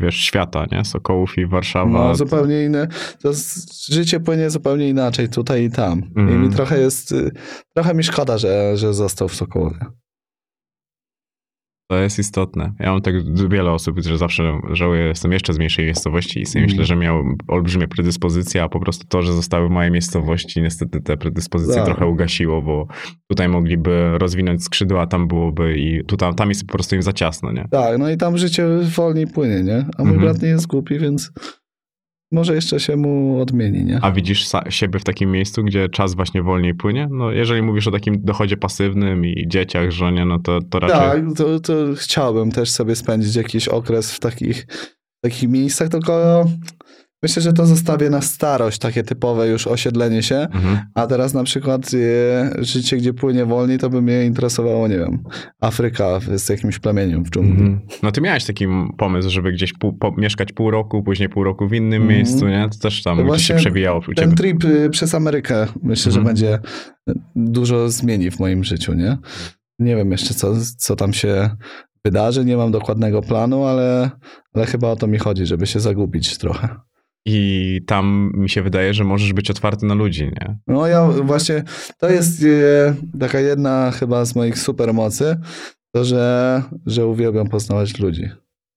wiesz, świata, nie? Sokołów i Warszawa. No zupełnie inne, to życie płynie zupełnie inaczej tutaj i tam. I Mhm. mi trochę jest, y, trochę mi szkoda, że, że został w Sokołowie. To jest istotne. Ja mam tak wiele osób, że zawsze żałuję, jestem jeszcze z mniejszej miejscowości i sobie myślę, że miał olbrzymie predyspozycje, a po prostu to, że zostały w mojej miejscowości, niestety te predyspozycje Tak. trochę ugasiło, bo tutaj mogliby rozwinąć skrzydła, a tam byłoby i tutaj, tam jest po prostu im za ciasno, nie? Tak, no i tam życie wolniej płynie, nie? A mój Mhm. brat nie jest głupi, więc może jeszcze się mu odmieni, nie? A widzisz siebie w takim miejscu, gdzie czas właśnie wolniej płynie? No jeżeli mówisz o takim dochodzie pasywnym i dzieciach, żonie, no to, to raczej... Tak, to, to chciałbym też sobie spędzić jakiś okres w takich, takich miejscach, tylko myślę, że to zostawię na starość, takie typowe już osiedlenie się, Mhm. a teraz na przykład e, życie, gdzie płynie wolniej, to by mnie interesowało, nie wiem, Afryka z jakimś plemieniem w dżungli. Mhm. No ty miałeś taki pomysł, żeby gdzieś pół, po, mieszkać pół roku, później pół roku w innym Mhm. miejscu, nie? To też tam To się przewijało ciebie. Ten trip y, przez Amerykę myślę, że Mhm. będzie dużo zmieni w moim życiu, nie? Nie wiem jeszcze, co, co tam się wydarzy, nie mam dokładnego planu, ale, ale chyba o to mi chodzi, żeby się zagubić trochę. I tam mi się wydaje, że możesz być otwarty na ludzi, nie? No ja właśnie, to jest e, taka jedna chyba z moich supermocy, to że, że uwielbiam poznawać ludzi.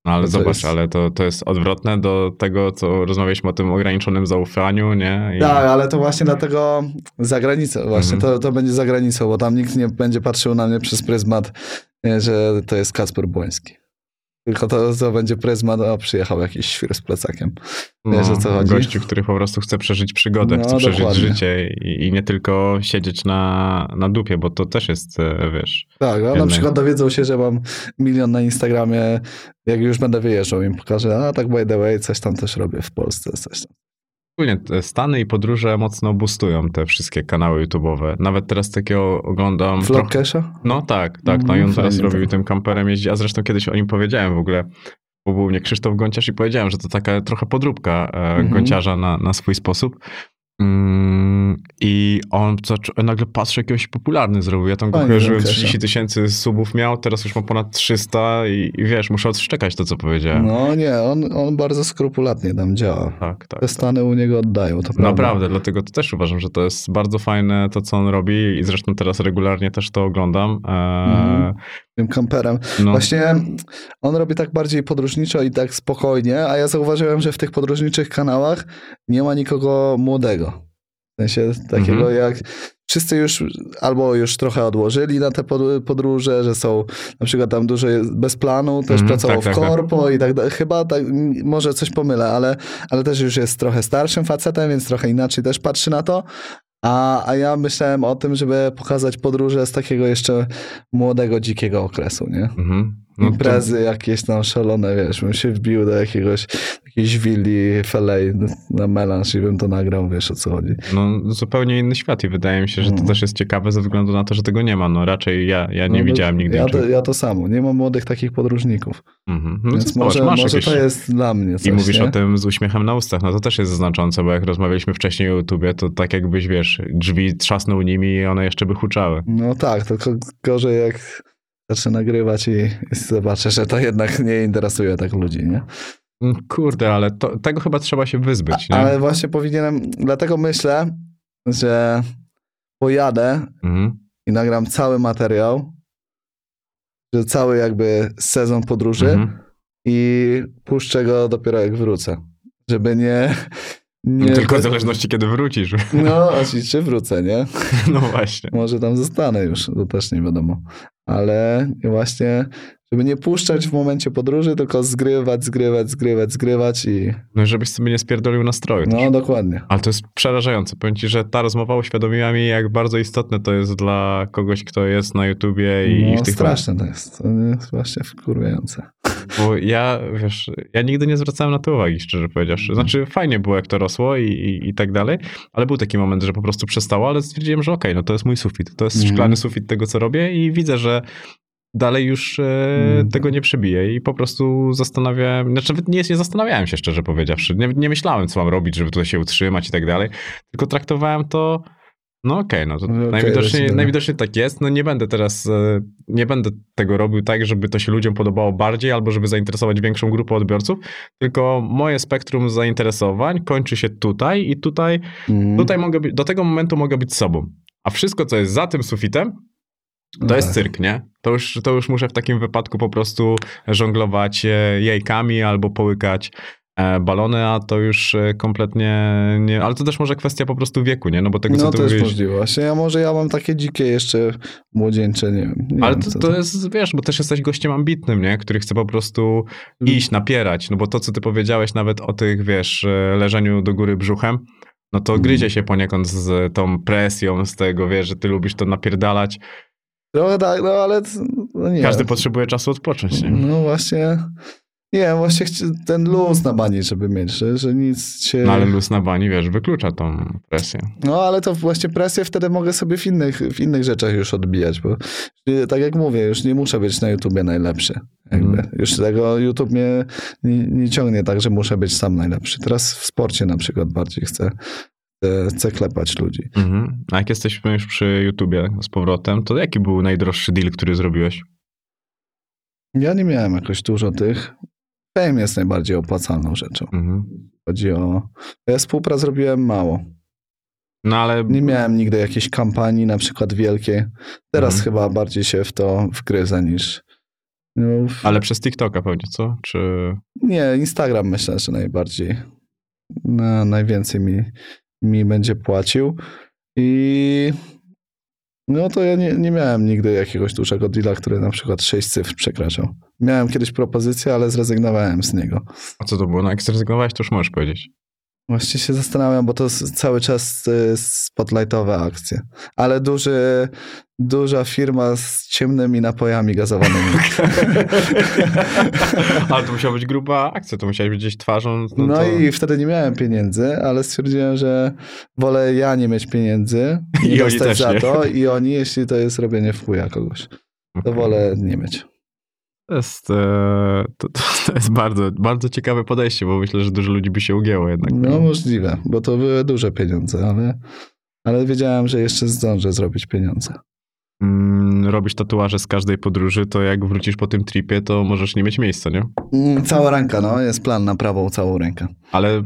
No ale to zobacz, jest... ale to, to jest odwrotne do tego, co rozmawialiśmy o tym ograniczonym zaufaniu, nie? I... Tak, ale to właśnie dlatego za granicą, właśnie mhm. to, to będzie za granicą, bo tam nikt nie będzie patrzył na mnie przez pryzmat, że to jest Kasper Błoński. Tylko to, to będzie pryzmat, o, przyjechał jakiś świr z plecakiem. Wiesz, no, o co chodzi? Gościu, który po prostu chce przeżyć przygodę, no, chce przeżyć dokładnie. życie i, i, nie tylko siedzieć na, na dupie, bo to też jest, e, wiesz... Tak, no, na przykład dowiedzą się, że mam milion na Instagramie, jak już będę wyjeżdżał, im pokażę, a tak by the way, coś tam też robię w Polsce, coś tam. Ogólnie Stany i podróże mocno boostują te wszystkie kanały YouTube'owe. Nawet teraz takiego oglądam... Vlogcasha? No tak, tak. No i on teraz robił tym kamperem jeździ, a zresztą kiedyś o nim powiedziałem w ogóle, bo był mnie Krzysztof Gąciarz i powiedziałem, że to taka trochę podróbka e, mhm. Gąciarza na, na swój sposób. Mm, I on nagle patrzy, jakiegoś popularny zrobił. Ja tam go kojarzyłem, 30 tysięcy subów miał, teraz już ma ponad 300 i, i, wiesz, muszę odszczekać to, co powiedziałem. No nie, on, on bardzo skrupulatnie tam działa. Tak, tak. Te tak. stany tak. u niego oddają, to prawda. Naprawdę, dlatego to też uważam, że to jest bardzo fajne to, co on robi i zresztą teraz regularnie też to oglądam. E, mhm tym kamperem. No. Właśnie on robi tak bardziej podróżniczo i tak spokojnie, a ja zauważyłem, że w tych podróżniczych kanałach nie ma nikogo młodego. W sensie takiego mhm. jak wszyscy już albo już trochę odłożyli na te podróże, że są na przykład tam dużo bez planu, też mm, pracował tak, w tak, tak. korpo tak. i tak dalej. Chyba tak, może coś pomylę, ale, ale też już jest trochę starszym facetem, więc trochę inaczej też patrzy na to. A, a ja myślałem o tym, żeby pokazać podróże z takiego jeszcze młodego, dzikiego okresu, nie? Mhm. No Imprezy to... jakieś tam szalone, wiesz, bym się wbił do jakiegoś, jakiejś willi LA na melanż i bym to nagrał, wiesz o co chodzi. No zupełnie inny świat i wydaje mi się, że to no. też jest ciekawe ze względu na to, że tego nie ma. No raczej ja, ja nie no, widziałem nigdy. Ja to, ja to samo, nie mam młodych takich podróżników. Mhm. No Więc może, może jakieś... to jest dla mnie coś, I mówisz nie? o tym z uśmiechem na ustach, no to też jest znaczące, bo jak rozmawialiśmy wcześniej o YouTubie, to tak jakbyś, wiesz, drzwi trzasnął nimi i one jeszcze by huczały. No tak, tylko gorzej jak zacznę nagrywać i, zobaczę, że to jednak nie interesuje tak ludzi, nie? Mm, kurde, ale to, tego chyba trzeba się wyzbyć, nie? Ale właśnie powinienem, dlatego myślę, że pojadę mhm. i nagram cały materiał, że cały jakby sezon podróży mhm. i puszczę go dopiero jak wrócę. Żeby nie, nie, Tylko w zależności, kiedy wrócisz. No, oczywiście wrócę, nie? [LAUGHS] No właśnie. Może tam zostanę już, to też nie wiadomo. Ale właśnie żeby nie puszczać w momencie podróży, tylko zgrywać, zgrywać, zgrywać, zgrywać i... No żebyś sobie nie spierdolił nastroju. No, też. dokładnie. Ale to jest przerażające. Powiem ci, że ta rozmowa uświadomiła mi, jak bardzo istotne to jest dla kogoś, kto jest na YouTubie i, no, w tych... straszne to jest. To jest właśnie wkurwiające. Bo ja, wiesz, ja nigdy nie zwracałem na to uwagi, szczerze powiedziawszy. Znaczy, fajnie było, jak to rosło i, i, i tak dalej, ale był taki moment, że po prostu przestało, ale stwierdziłem, że okej, okay, no to jest mój sufit. To jest mm. szklany sufit tego, co robię i widzę, że dalej już e, mm. tego nie przebiję i po prostu zastanawiałem, znaczy nawet nie, nie zastanawiałem się szczerze powiedziawszy, nie, nie myślałem, co mam robić, żeby tutaj się utrzymać i tak dalej, tylko traktowałem to no okej, okay, no to no okay, najwidoczniej, najwidoczniej tak jest. No nie będę teraz, e, nie będę tego robił tak, żeby to się ludziom podobało bardziej albo żeby zainteresować większą grupę odbiorców, tylko moje spektrum zainteresowań kończy się tutaj i tutaj, mm. tutaj mogę być, do tego momentu mogę być sobą. A wszystko, co jest za tym sufitem, to no jest cyrk, nie? To już, to już muszę w takim wypadku po prostu żonglować e, jajkami albo połykać e, balony, a to już e, kompletnie nie... Ale to też może kwestia po prostu wieku, nie? No bo tego, no, co ty to jest możliwe. Właśnie ja może ja mam takie dzikie jeszcze młodzieńcze, nie wiem. Nie Ale wiem, to, to, jest, wiesz, bo też jesteś gościem ambitnym, nie? Który chce po prostu mm. iść, napierać. No bo to, co ty powiedziałeś nawet o tych, wiesz, leżeniu do góry brzuchem, no to gryzie mm. się poniekąd z tą presją, z tego, wiesz, że ty lubisz to napierdalać no tak, no ale no nie. Każdy potrzebuje czasu odpocząć, nie? No właśnie. Nie, właśnie ten luz na bani, żeby mieć, że, że nic się... No ale luz na bani, wiesz, wyklucza tą presję. No ale to właśnie presję wtedy mogę sobie w innych, w innych rzeczach już odbijać, bo tak jak mówię, już nie muszę być na YouTubie najlepszy. Mm. Już tego YouTube mnie nie, nie, ciągnie tak, że muszę być sam najlepszy. Teraz w sporcie na przykład bardziej chcę chcę klepać ludzi. Mhm. A jak jesteśmy już przy YouTubie z powrotem, to jaki był najdroższy deal, który zrobiłeś? Ja nie miałem jakoś dużo tych. Fame jest najbardziej opłacalną rzeczą. Mhm. Chodzi o... Ja współprac zrobiłem mało. No ale... Nie miałem nigdy jakiejś kampanii na przykład wielkiej. Teraz mhm. chyba bardziej się w to wgryzę niż, No, Ale przez TikToka pewnie, co? Czy... Nie, Instagram myślę, że najbardziej. Na, najwięcej mi, mi będzie płacił. I no to ja nie, nie miałem nigdy jakiegoś dużego deala, który na przykład 6 cyfr przekraczał. Miałem kiedyś propozycję, ale zrezygnowałem z niego. A co to było? No jak zrezygnowałeś, to już możesz powiedzieć. Właściwie się zastanawiam, bo to cały czas y, spotlightowe akcje. Ale duży, duża firma z ciemnymi napojami gazowanymi. [LAUGHS] ale to musiała być gruba akcja, to musiałeś być gdzieś twarzą. No, no to... i wtedy nie miałem pieniędzy, ale stwierdziłem, że wolę ja nie mieć pieniędzy i, I dostać za nie. to i oni, jeśli to jest robienie w chuja kogoś, to okay. wolę nie mieć. To jest, e, to, [LAUGHS] to, jest bardzo, bardzo ciekawe podejście, bo myślę, że dużo ludzi by się ugięło jednak. No możliwe, bo to były duże pieniądze, ale, ale wiedziałem, że jeszcze zdążę zrobić pieniądze. Mm, robisz tatuaże z każdej podróży, to jak wrócisz po tym tripie, to możesz nie mieć miejsca, nie? Mm, cała ręka, no. Jest plan na prawą całą rękę. Ale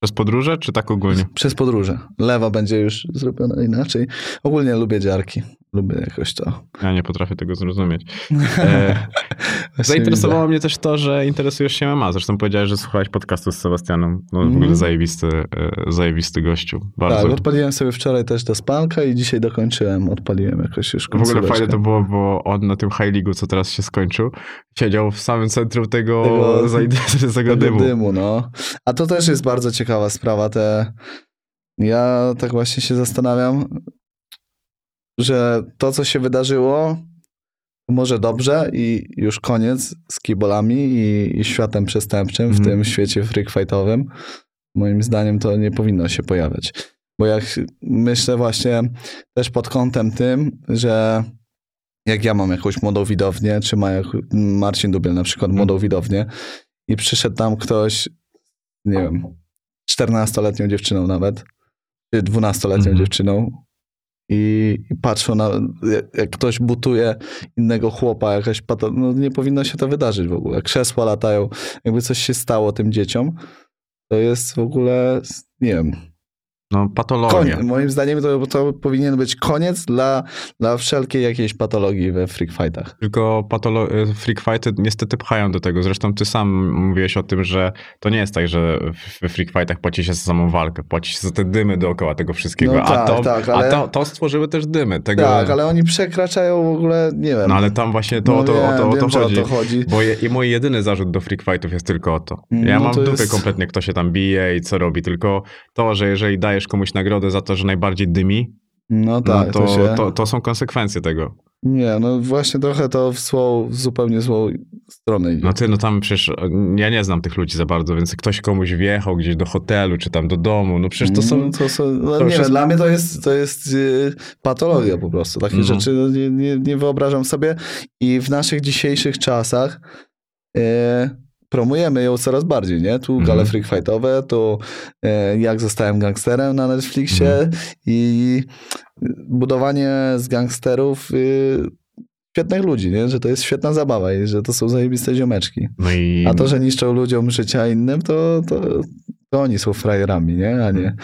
przez podróże, czy tak ogólnie? Przez podróże. Lewa będzie już zrobiona inaczej. Ogólnie lubię dziarki. Lubię jakoś to. Ja nie potrafię tego zrozumieć. [LAUGHS] E, zainteresowało mnie też to, że interesujesz się MMA. Zresztą powiedziałeś, że słuchałeś podcastu z Sebastianem. No mm. w ogóle mhm. zajebisty, e, zajebisty gościu. Bardzo. Tak, odpaliłem sobie wczoraj też do spanka i dzisiaj dokończyłem. Odpaliłem jakoś już W ogóle fajne to było, bo on na tym High League, co teraz się skończył, siedział w samym centrum tego, tego, [LAUGHS] tego dymu. dymu no. A to też jest bardzo ciekawa sprawa. Te... Ja tak właśnie się zastanawiam, że to, co się wydarzyło, może dobrze i już koniec z kibolami i, i światem przestępczym mm. w mhm. tym świecie freak fightowym. Moim zdaniem to nie powinno się pojawiać. Bo jak myślę właśnie też pod kątem tym, że jak ja mam jakąś młodą widownię, czy ma jak Marcin Dubiel na przykład młodą mhm. widownię i przyszedł tam ktoś, nie wiem, 14-letnią dziewczyną nawet, czy 12-letnią mm. dziewczyną, i, patrzą na, jak ktoś butuje innego chłopa, jakaś pato, no nie powinno się to wydarzyć w ogóle. Krzesła latają, jakby coś się stało tym dzieciom, to jest w ogóle, nie wiem, no, patologia. Moim zdaniem to, to powinien być koniec dla, dla wszelkiej jakiejś patologii we freak fightach. Tylko patolo- e, freak fighty niestety pchają do tego. Zresztą ty sam mówiłeś o tym, że to nie jest tak, że we freak fightach płaci się za samą walkę, płaci się za te dymy dookoła tego wszystkiego. No, tak, a to, tak, ale... a to, to stworzyły też dymy. Tego... Tak, ale oni przekraczają w ogóle, nie wiem. No ale tam właśnie to, no, to, wiem, o, to, o, to chodzi. o to chodzi. Bo je, i mój jedyny zarzut do freak fightów jest tylko o to. Ja no mam w dupie jest... kompletnie, kto się tam bije i co robi. Tylko to, że jeżeli dajesz komuś nagrodę za to, że najbardziej dymi, no tak, no to, to, się... to, to, są konsekwencje tego. Nie, no właśnie trochę to w, złą, w zupełnie złą stronę idzie. No ty, no tam przecież, ja nie znam tych ludzi za bardzo, więc ktoś komuś wjechał gdzieś do hotelu, czy tam do domu, no przecież to są... No, to są no, nie wiem, dla mnie to jest, to jest yy, patologia po prostu. Takie mhm. rzeczy no, nie, nie, nie wyobrażam sobie i w naszych dzisiejszych czasach yy, promujemy ją coraz bardziej, nie? Tu mm. gale freak fightowe, tu e, jak zostałem gangsterem na Netflixie mm. i budowanie z gangsterów y, świetnych ludzi, nie? Że to jest świetna zabawa i że to są zajebiste ziomeczki. No i... A to, że niszczą ludziom życia innym, to, to, to oni są frajerami, nie? A nie...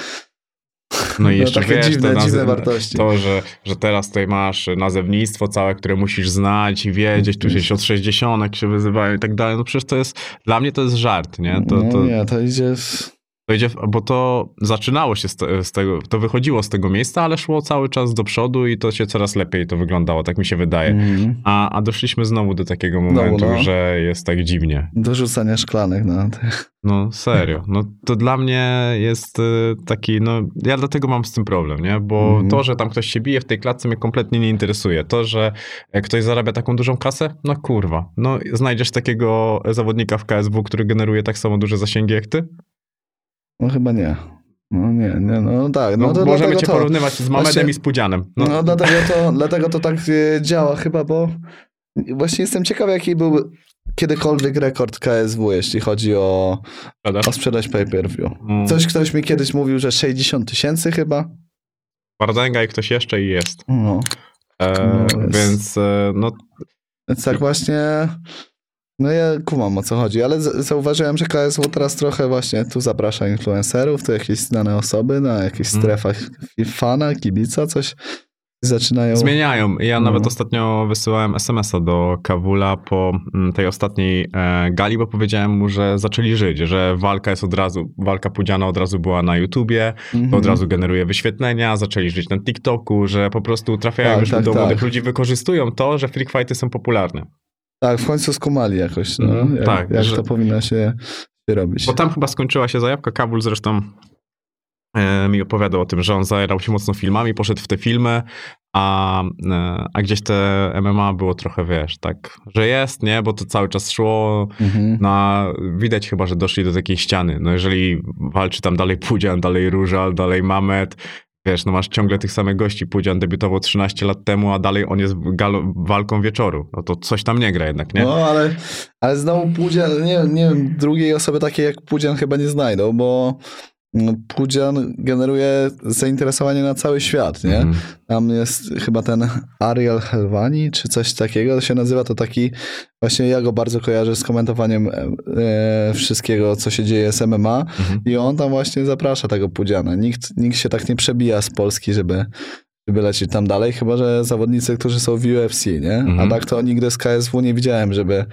No i jeszcze no, wiesz, dziwne, to, dziwne wartości. to że, że teraz tutaj masz nazewnictwo całe, które musisz znać i wiedzieć, tu się od 60 się wyzywają i tak dalej, no przecież to jest, dla mnie to jest żart, nie? To, no to... nie, to idzie... To idzie, bo to zaczynało się z, te, z, tego, to wychodziło z tego miejsca, ale szło cały czas do przodu i to się coraz lepiej to wyglądało, tak mi się wydaje. Mm. A, a doszliśmy znowu do takiego momentu, no, no. że jest tak dziwnie. Do rzucania szklanek na tych. No serio, no to dla mnie jest y, taki, no ja dlatego mam z tym problem, nie? Bo mm. to, że tam ktoś się bije w tej klatce mnie kompletnie nie interesuje. To, że ktoś zarabia taką dużą kasę, no kurwa, no znajdziesz takiego zawodnika w KSW, który generuje tak samo duże zasięgi jak ty? No chyba nie. No nie, nie, no tak. No, no możemy cię to, porównywać z Mamedem właśnie, i z Pudzianem. No, no dlatego, to, dlatego to tak e, działa chyba, bo właśnie jestem ciekaw, jaki był kiedykolwiek rekord KSW, jeśli chodzi o, o sprzedaż pay-per-view. Mm. Coś ktoś mi kiedyś mówił, że 60 tysięcy chyba. Bardęga i ktoś jeszcze i jest. No. E, no więc e, no... Więc tak właśnie no ja kumam o co chodzi, ale zauważyłem, że KSW teraz trochę właśnie tu zaprasza influencerów, tu jakieś znane osoby na jakichś mm. strefach fana, kibica, coś, zaczynają... Zmieniają. Ja no. nawet ostatnio wysyłałem SMS-a do Kawula po mm, tej ostatniej e, gali, bo powiedziałem mu, że zaczęli żyć, że walka jest od razu, walka Pudziana od razu była na YouTubie, od Mhm. razu generuje wyświetlenia, zaczęli żyć na TikToku, że po prostu trafiają Tak, już tak, do tak. młodych ludzi, wykorzystują to, że freak fighty są popularne. Tak, w końcu skumali jakoś, no, Mhm, jak, tak, jak że- to powinno się, robić. Bo tam chyba skończyła się zajawka. Kawul zresztą e, mi opowiadał o tym, że on zajerał się mocno filmami, poszedł w te filmy, a, e, a gdzieś te MMA było trochę, wiesz, tak, że jest, nie, bo to cały czas szło, Mhm. na, widać chyba, że doszli do takiej ściany. No jeżeli walczy tam dalej Pudzian, dalej Różal, dalej Mamet, wiesz, no masz ciągle tych samych gości. Pudzian debiutował 13 lat temu, a dalej on jest walką wieczoru. No to coś tam nie gra jednak, nie? No, ale, ale znowu Pudzian, nie, nie wiem, drugiej osoby takiej jak Pudzian chyba nie znajdą, bo mm, Pudzian generuje zainteresowanie na cały świat, nie? Mhm. Tam jest chyba ten Ariel Helwani, czy coś takiego to się nazywa, to taki, właśnie ja go bardzo kojarzę z komentowaniem e, wszystkiego, co się dzieje z MMA Mhm. i on tam właśnie zaprasza tego Pudziana. Nikt, nikt się tak nie przebija z Polski, żeby, żeby lecieć tam dalej, chyba że zawodnicy, którzy są w UFC, nie? Mhm. A tak to nigdy z KSW nie widziałem, żeby,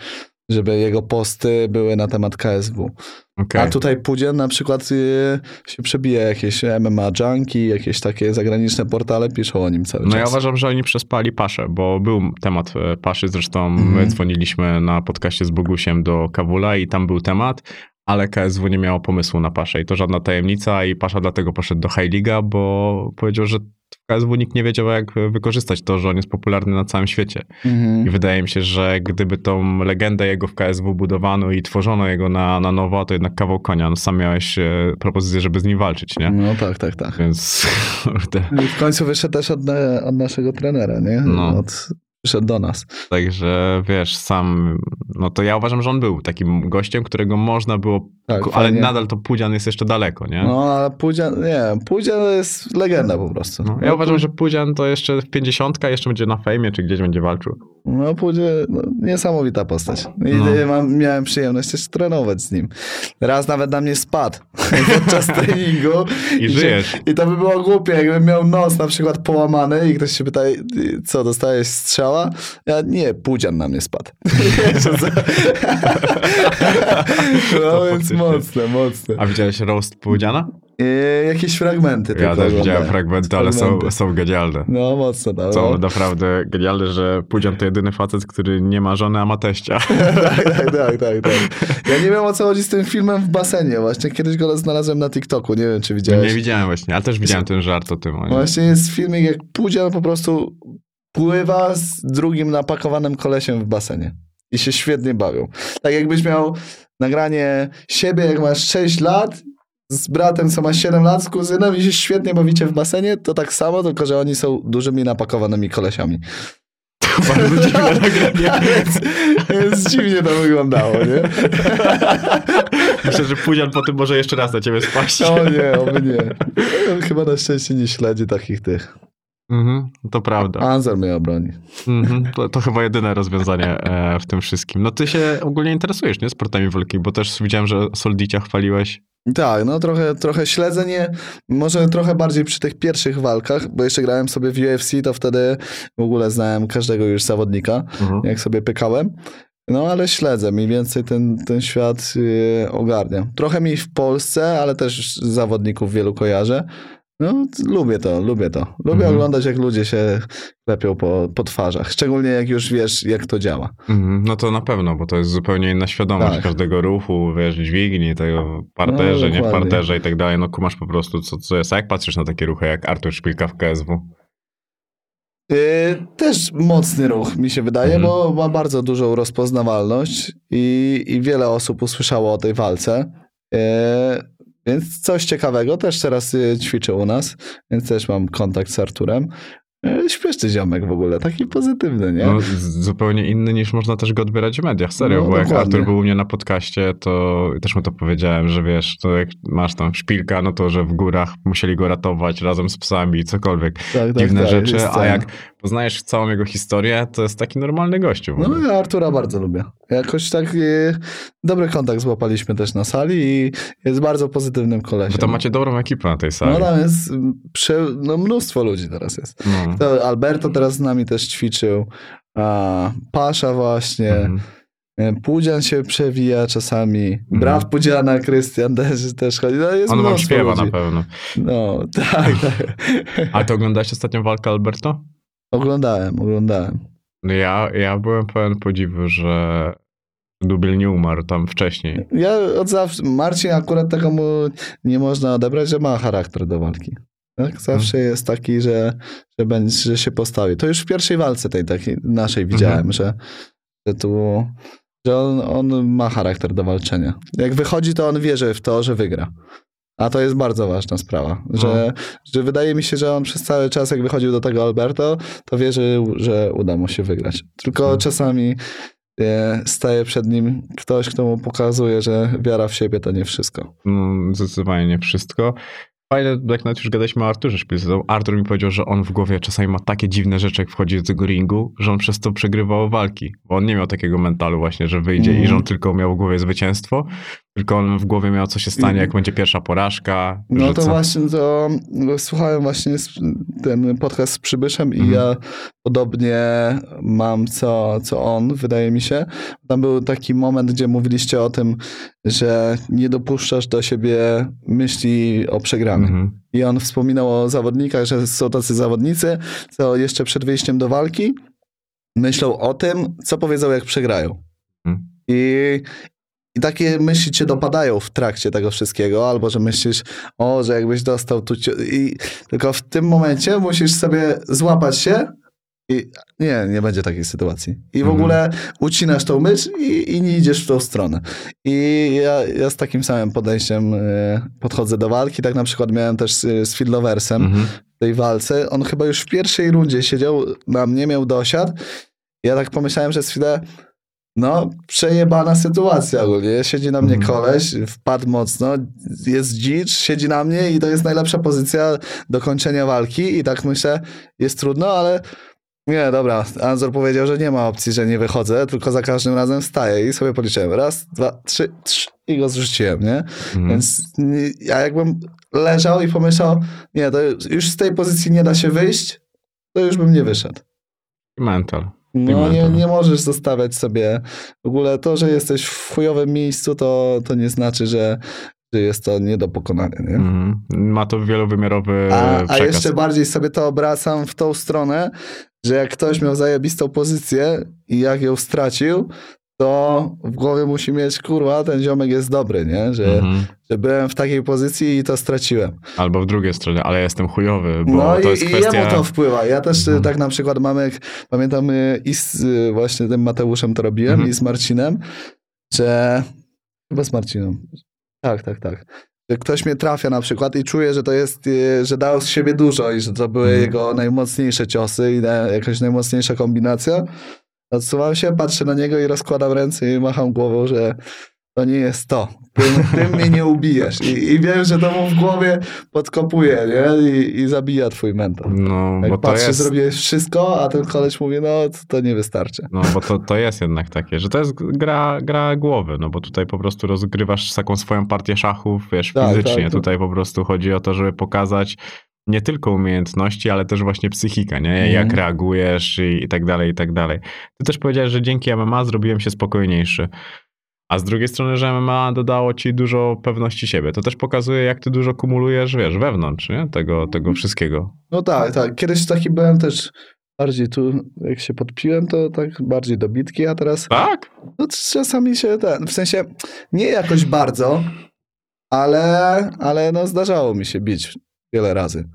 żeby jego posty były na temat KSW. Okej. A tutaj Pudzian na przykład y, się przebija jakieś MMA Junkie, jakieś takie zagraniczne portale piszą o nim cały No czas. ja uważam, że oni przespali Paszę, bo był temat e, Paszy, zresztą my Mhm. dzwoniliśmy na podcaście z Bogusiem do Kawula i tam był temat, ale KSW nie miało pomysłu na Paszę i to żadna tajemnica i Pasza dlatego poszedł do High Liga, bo powiedział, że w KSW nikt nie wiedział jak wykorzystać to, że on jest popularny na całym świecie. Mhm. I wydaje mi się, że gdyby tą legendę jego w KSW budowano i tworzono jego na, na nowo, to jednak kawał konia. No sam miałeś e, propozycję, żeby z nim walczyć, nie? No tak, tak, tak. Więc [LAUGHS] kurde. I w końcu wyszedł też od, od naszego trenera, nie? No. Od, przyszedł do nas. Także wiesz, sam, no to ja uważam, że on był takim gościem, którego można było, Tak, ale fajnie. nadal to Pudzian jest jeszcze daleko, nie? No, ale Pudzian, nie, Pudzian jest legenda po prostu. No, ja uważam, że Pudzian to jeszcze w 50 jeszcze będzie na fejmie, czy gdzieś będzie walczył. No, Pudzian, no, niesamowita postać. I No. mam, miałem przyjemność też trenować z nim. Raz nawet na mnie spadł [LAUGHS] podczas treningu. I że- żyjesz. I to by było głupie, jakbym miał nos na przykład połamany i ktoś się pyta, co, dostałeś strzała? Ja, nie, Pudzian na mnie spadł. [LAUGHS] No więc mocne, mocne. A widziałeś roast Pudziana? I jakieś fragmenty Ja też widziałem fragmenty, ale są, Fragmenty. są genialne. No, mocno tam. Są no. naprawdę genialne, że Pudzian to jedyny facet, który nie ma żony, a ma teścia. [LAUGHS] tak, tak, tak, tak, tak. Ja nie wiem o co chodzi z tym filmem w basenie. Właśnie kiedyś go znalazłem na TikToku. Nie wiem, czy widziałeś. Nie widziałem właśnie, ale też widziałem ten żart o tym. Właśnie jest filmik, jak Pudzian po prostu pływa z drugim napakowanym kolesiem w basenie. I się świetnie bawią. Tak jakbyś miał nagranie siebie, jak masz 6 lat, z bratem, co ma 7 lat, z kuzynem i się świetnie bawicie w basenie, to tak samo, tylko że oni są dużymi napakowanymi kolesiami. Bardzo [LAUGHS] dziwne nagranie. więc, więc dziwnie to wyglądało, nie? [LAUGHS] Myślę, że Pudzian po tym może jeszcze raz na ciebie spaść. O nie, oby nie. Chyba na szczęście nie śledzi takich tych. Mhm, to prawda. Anzor mnie obroni. Mhm, to, to chyba jedyne rozwiązanie e, w tym wszystkim. No ty się ogólnie interesujesz, nie? Sportami walki, bo też widziałem, że Soldicia chwaliłeś. Tak, no trochę, trochę śledzenie, może trochę bardziej przy tych pierwszych walkach, bo jeszcze grałem sobie w UFC, to wtedy w ogóle znałem każdego już zawodnika, jak sobie pykałem. No ale śledzę, mniej więcej ten, ten świat yy, ogarniam. Trochę mi w Polsce, ale też zawodników wielu kojarzę. No, lubię to, lubię to. Lubię Mhm. oglądać, jak ludzie się klepią po, po twarzach. Szczególnie jak już wiesz, jak to działa. Mhm, no to na pewno, bo to jest zupełnie inna świadomość Tak. każdego ruchu, wiesz, dźwigni, tego parterze, No, nie w parterze i tak dalej. No kumasz po prostu, co, co jest. A jak patrzysz na takie ruchy jak Artur Szpilka w KSW? Yy, też mocny ruch, mi się wydaje, Mhm. bo ma bardzo dużą rozpoznawalność i, i wiele osób usłyszało o tej walce. Yy, więc coś ciekawego, też teraz yy, ćwiczę u nas, więc też mam kontakt z Arturem. Yy, śmieszny ziomek w ogóle, taki pozytywny, nie? No, zupełnie inny niż można też go odbierać w mediach, serio, No, bo jak dokładnie. Artur był u mnie na podcaście, to też mu to powiedziałem, że wiesz, to jak masz tam szpilka, no to, że w górach musieli go ratować razem z psami, cokolwiek, tak, tak, dziwne tak, rzeczy, a jak poznajesz całą jego historię, to jest taki normalny gościu. No ja Artura bardzo lubię. Jakoś tak e, dobry kontakt złapaliśmy też na sali i jest bardzo pozytywnym kolesiem. Bo to macie dobrą ekipę na tej sali. No tam jest prze, no, mnóstwo ludzi teraz jest. No. To Alberto teraz z nami też ćwiczył, a Pasza właśnie, mhm. E, Pudzian się przewija czasami. Mhm. Brat Pudziana, Krystian też, też chodzi. No, jest On wam śpiewa ludzi. na pewno. No, [LAUGHS] tak, tak. A to oglądałeś ostatnią walkę Alberto? Oglądałem, oglądałem. No ja, ja byłem pełen podziwu, że Dubiel nie umarł tam wcześniej. Ja od zawsze, Marcin akurat tego mu nie można odebrać, że ma charakter do walki. Tak? Zawsze mhm. jest taki, że, że, będzie, że się postawi. To już w pierwszej walce tej takiej naszej widziałem, mhm. że, że tu że on, on ma charakter do walczenia. Jak wychodzi, to on wierzy w to, że wygra. A to jest bardzo ważna sprawa, że, no. że wydaje mi się, że on przez cały czas, jak wychodził do tego Alberto, to wierzył, że uda mu się wygrać. Tylko no. czasami e, staje przed nim ktoś, kto mu pokazuje, że wiara w siebie to nie wszystko. No, zdecydowanie nie wszystko. Fajne, jak nawet już gadaliśmy o Arturze Szpilce, Artur mi powiedział, że on w głowie czasami ma takie dziwne rzeczy, jak wchodzi do tego ringu, że on przez to przegrywał walki, bo on nie miał takiego mentalu właśnie, że wyjdzie mm. i że on tylko miał w głowie zwycięstwo, tylko on w głowie miał, co się stanie, jak będzie pierwsza porażka. No to co? właśnie, to słuchałem właśnie ten podcast z Przybyszem i mm. ja podobnie mam co, co on, wydaje mi się. Tam był taki moment, gdzie mówiliście o tym, że nie dopuszczasz do siebie myśli o przegranym. -hmm. I on wspominał o zawodnikach, że są tacy zawodnicy, co jeszcze przed wyjściem do walki myślą o tym, co powiedzą, jak przegrają. Mm. I, i takie myśli cię dopadają w trakcie tego wszystkiego, albo że myślisz, o, że jakbyś dostał tu. I tylko w tym momencie musisz sobie złapać się i nie, nie będzie takiej sytuacji. I w mhm. ogóle ucinasz tą myśl i, i, nie idziesz w tą stronę. I ja, ja z takim samym podejściem y, podchodzę do walki. Tak na przykład miałem też z, z mhm. w tej walce. On chyba już w pierwszej rundzie siedział na mnie, miał dosiad. Ja tak pomyślałem przez chwilę, no, przejebana sytuacja ogólnie. Siedzi na mnie mhm. koleś, wpadł mocno, jest dzicz, siedzi na mnie i to jest najlepsza pozycja do kończenia walki. I tak myślę, jest trudno, ale nie, dobra. Anzor powiedział, że nie ma opcji, że nie wychodzę, tylko za każdym razem wstaję i sobie policzyłem. Raz, dwa, trzy, trzy i go zrzuciłem, nie? Mhm. Więc ja jakbym leżał i pomyślał, nie, to już z tej pozycji nie da się wyjść, to już bym nie wyszedł. Mental. No nie, nie możesz zostawiać sobie. W ogóle to, że jesteś w chujowym miejscu, to, to nie znaczy, że, że jest to nie do pokonania. Nie? Mm. Ma to wielowymiarowy a, a jeszcze bardziej sobie to obracam w tą stronę, że jak ktoś miał zajebistą pozycję i jak ją stracił, to w głowie musi mieć, kurwa, ten ziomek jest dobry, nie? Że, mhm. że byłem w takiej pozycji i to straciłem. Albo w drugiej stronie, ale jestem chujowy, bo no to jest i, kwestia... i jemu to wpływa. Ja też mhm. tak na przykład mamy, pamiętam i z właśnie tym Mateuszem to robiłem mhm. i z Marcinem, że chyba z Marcinem. Tak, tak, tak że ktoś mnie trafia na przykład i czuję, że to jest, e, że dał z siebie dużo i że to były mm. jego najmocniejsze ciosy i jakaś najmocniejsza kombinacja. Odsuwam się, patrzę na niego i rozkładam ręce i macham głową, że to nie jest to. Tym, tym mnie nie ubijesz. I, I, wiem, że to mu w głowie podkopuje, nie? I, i zabija twój mentor. No, Jak bo patrzy, jest... zrobiłeś wszystko, a ten koleś mówi, no to nie wystarczy. No, bo to, to jest jednak takie, że to jest gra, gra głowy, no bo tutaj po prostu rozgrywasz taką swoją partię szachów, wiesz, tak, fizycznie. Tak, tutaj po prostu chodzi o to, żeby pokazać nie tylko umiejętności, ale też właśnie psychika, nie? Mm. Jak reagujesz i, i tak dalej, i tak dalej. Ty też powiedziałeś, że dzięki MMA zrobiłem się spokojniejszy. A z drugiej strony, że MMA dodało ci dużo pewności siebie. To też pokazuje, jak ty dużo kumulujesz, wiesz, wewnątrz, nie? Tego, tego wszystkiego. No tak, tak. Kiedyś taki byłem też bardziej tu, jak się podpiłem, to tak bardziej dobitki, a teraz... Tak? No czasami się ten, w sensie nie jakoś bardzo, ale, ale no zdarzało mi się bić wiele razy.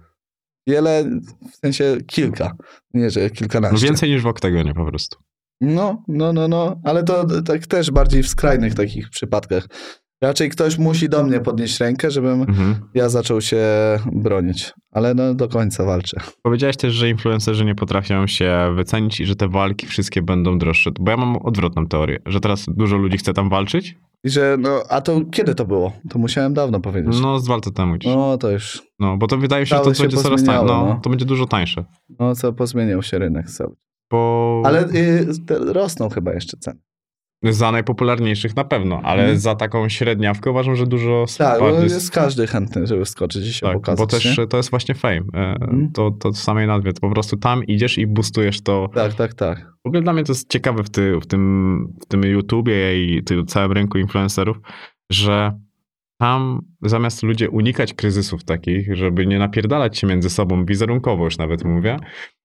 Wiele, w sensie kilka, nie, że kilkanaście. No więcej niż w oktagonie po prostu. No, no, no, no, ale to tak też bardziej w skrajnych takich przypadkach. Raczej ktoś musi do mnie podnieść rękę, żebym mhm. ja zaczął się bronić. Ale no do końca walczę. Powiedziałeś też, że influencerzy nie potrafią się wycenić i że te walki wszystkie będą droższe. Bo ja mam odwrotną teorię, że teraz dużo ludzi chce tam walczyć. I że, no, a to kiedy to było? To musiałem dawno powiedzieć. No, z dwa lata temu gdzieś. No, to już. No, bo to wydaje się, że to będzie coraz tańsze. No, no, to będzie dużo tańsze. No, co pozmieniał się rynek cały. Bo... Ale y, rosną chyba jeszcze ceny. Za najpopularniejszych na pewno, ale hmm. za taką średniawkę uważam, że dużo Tak, bo jest każdy chętny, żeby skoczyć i się tak, pokazać. Bo też nie? to jest właśnie fame. Hmm. To, to w samej nazwie. To po prostu tam idziesz i boostujesz to. Tak, tak, tak. W ogóle dla mnie to jest ciekawe w, ty, w, tym, w tym YouTubie i tym całym rynku influencerów, że tam zamiast ludzie unikać kryzysów takich, żeby nie napierdalać się między sobą wizerunkowo już nawet mówię,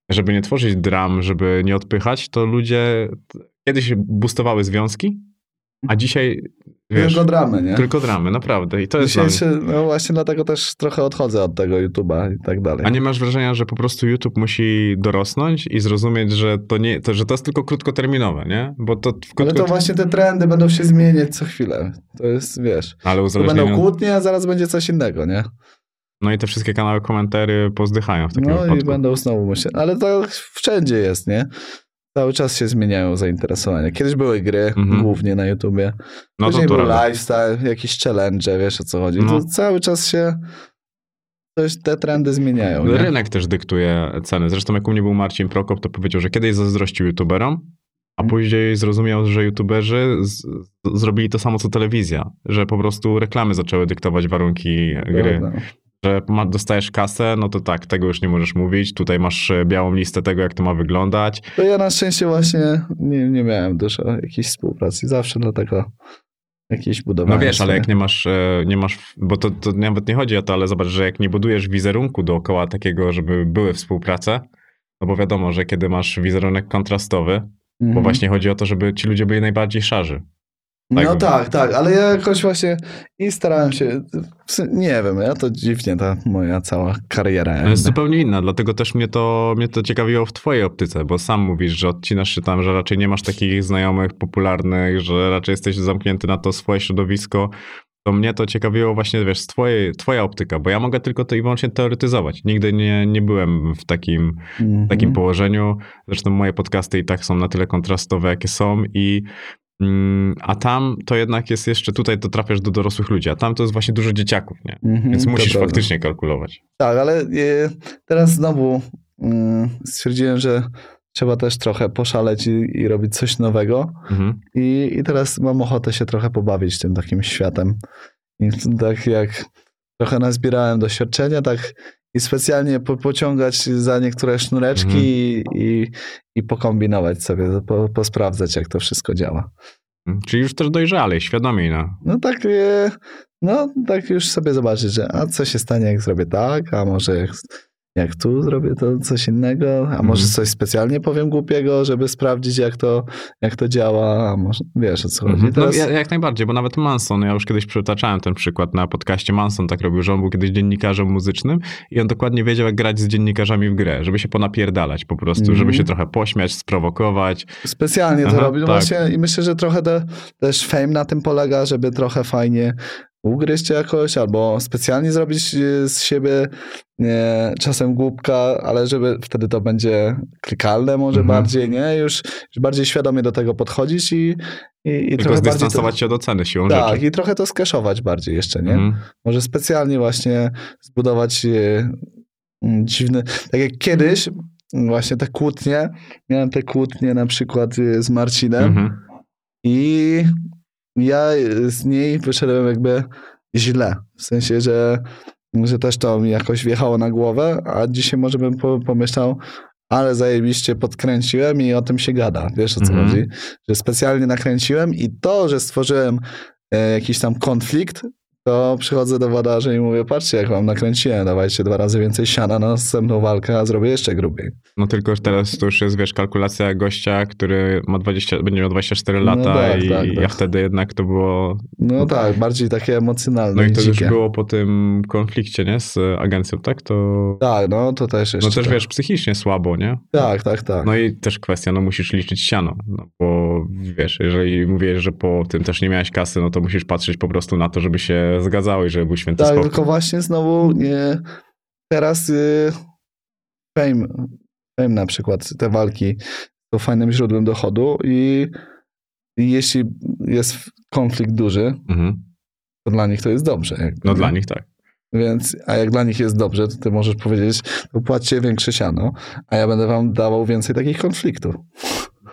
żeby nie tworzyć dram, żeby nie odpychać, to ludzie kiedyś boostowały związki, a dzisiaj Wiesz, tylko dramy, nie? Tylko dramy, naprawdę. I to jest się, No właśnie dlatego też trochę odchodzę od tego YouTube'a i tak dalej. A nie masz wrażenia, że po prostu YouTube musi dorosnąć i zrozumieć, że to nie, to, że to jest tylko krótkoterminowe, nie? Bo to krótko... Ale to właśnie te trendy będą się zmieniać co chwilę. To jest, wiesz, Ale uzależnienie... to będą kłótnie, a zaraz będzie coś innego, nie? No i te wszystkie kanały komentary pozdychają w takim no wypadku. No i będą znowu myśleć. Ale to wszędzie jest, nie? Cały czas się zmieniają zainteresowania. Kiedyś były gry, mhm. głównie na YouTubie. No Później był lifestyle, jakieś challenge, wiesz o co chodzi. No. To cały czas się coś, te trendy zmieniają. Nie? Rynek też dyktuje ceny. Zresztą jak u mnie był Marcin Prokop, to powiedział, że kiedyś zazdrościł YouTuberom, a mhm. później zrozumiał, że YouTuberzy z, zrobili to samo co telewizja, że po prostu reklamy zaczęły dyktować warunki gry że dostajesz kasę, no to tak, tego już nie możesz mówić. Tutaj masz e, białą listę tego, jak to ma wyglądać. To ja na szczęście właśnie nie, nie miałem dużo jakiejś współpracy. Zawsze dlatego jakieś budowanie. No wiesz, ale jak nie masz, e, nie masz bo to, to nawet nie chodzi o to, ale zobacz, że jak nie budujesz wizerunku dookoła takiego, żeby były współprace, no bo wiadomo, że kiedy masz wizerunek kontrastowy, mm bo mhm. właśnie chodzi o to, żeby ci ludzie byli najbardziej szarzy. Tak no tak, tak, ale ja jakoś właśnie i starałem się, nie wiem, ja to dziwnie ta moja cała kariera. No jest zupełnie inna, dlatego też mnie to, mnie to ciekawiło w twojej optyce, bo sam mówisz, że odcinasz się tam, że raczej nie masz takich znajomych popularnych, że raczej jesteś zamknięty na to swoje środowisko, to mnie to ciekawiło właśnie, wiesz, twojej, twoja optyka, bo ja mogę tylko to i wyłącznie teoretyzować. Nigdy nie, nie byłem w takim, mm -hmm. takim położeniu. Zresztą moje podcasty i tak są na tyle kontrastowe, jakie są i a tam to jednak jest jeszcze, tutaj to trafiasz do dorosłych ludzi, a tam to jest właśnie dużo dzieciaków, nie? Mm-hmm, Więc musisz faktycznie kalkulować. Tak, ale e, teraz znowu mm, stwierdziłem, że trzeba też trochę poszaleć i, i robić coś nowego. Mm-hmm. I, I teraz mam ochotę się trochę pobawić tym takim światem. I tak jak trochę nazbierałem doświadczenia, tak i specjalnie po, pociągać za niektóre sznureczki mhm. i, i, i, pokombinować sobie, po, posprawdzać, jak to wszystko działa. Mhm. Czyli już też dojrzalej, świadomie. No, no tak, e, no tak już sobie zobaczyć, że a co się stanie, jak zrobię tak, a może jak jak tu zrobię to coś innego, a może mhm. coś specjalnie powiem głupiego, żeby sprawdzić, jak to, jak to działa, a może wiesz o co chodzi. Mhm. No, Teraz... No, jak najbardziej, bo nawet Manson, ja już kiedyś przytaczałem ten przykład na podcaście, Manson tak robił, że on był kiedyś dziennikarzem muzycznym i on dokładnie wiedział, jak grać z dziennikarzami w grę, żeby się ponapierdalać po prostu, mm. żeby się trochę pośmiać, sprowokować. Specjalnie to Aha, robił, tak. właśnie i myślę, że trochę te, też fame na tym polega, żeby trochę fajnie ugryźć jakoś, albo specjalnie zrobić e, z siebie nie, czasem głupka, ale żeby wtedy to będzie klikalne może mhm. bardziej, nie? Już, już, bardziej świadomie do tego podchodzić i, i, i trochę zdystansować to, się od oceny siłą tak, rzeczy. i trochę to skeszować bardziej jeszcze, nie? Mhm. Może specjalnie właśnie zbudować e, dziwne, tak jak kiedyś właśnie te kłótnie, miałem te kłótnie na przykład e, z Marcinem mhm. i ja z niej wyszedłem jakby źle. W sensie, że, że też to mi jakoś wjechało na głowę, a dzisiaj może bym pomyślał, ale zajebiście podkręciłem i o tym się gada. Wiesz o co mm -hmm. chodzi? Że specjalnie nakręciłem i to, że stworzyłem e, jakiś tam konflikt, to przychodzę do wadarzy i mówię, patrzcie, jak wam nakręciłem, dawajcie dwa razy więcej siana na następną walkę, a zrobię jeszcze grubiej. No tylko teraz to już jest, wiesz, kalkulacja gościa, który ma 20, będzie miał 24 lata no tak, i tak, tak. wtedy jednak to było... No tak, bardziej takie emocjonalne No i to dzikie. już było po tym konflikcie, nie, z agencją, tak? To... Tak, no to też jeszcze. No też, tak. wiesz, psychicznie słabo, nie? Tak, tak, tak. No i też kwestia, no musisz liczyć siano, no bo wiesz, jeżeli mówisz, że po tym też nie miałeś kasy, no to musisz patrzeć po prostu na to, żeby się zgadzały, żeby był święty tak, spokój. tylko właśnie znowu nie, teraz y, fame, fame na przykład, te walki to fajnym źródłem dochodu i, i jeśli jest konflikt duży, mhm. to dla nich to jest dobrze. Jakby, no nie? dla nich tak. Więc, a jak dla nich jest dobrze, to ty możesz powiedzieć, to płaccie większe siano, a ja będę wam dawał więcej takich konfliktów.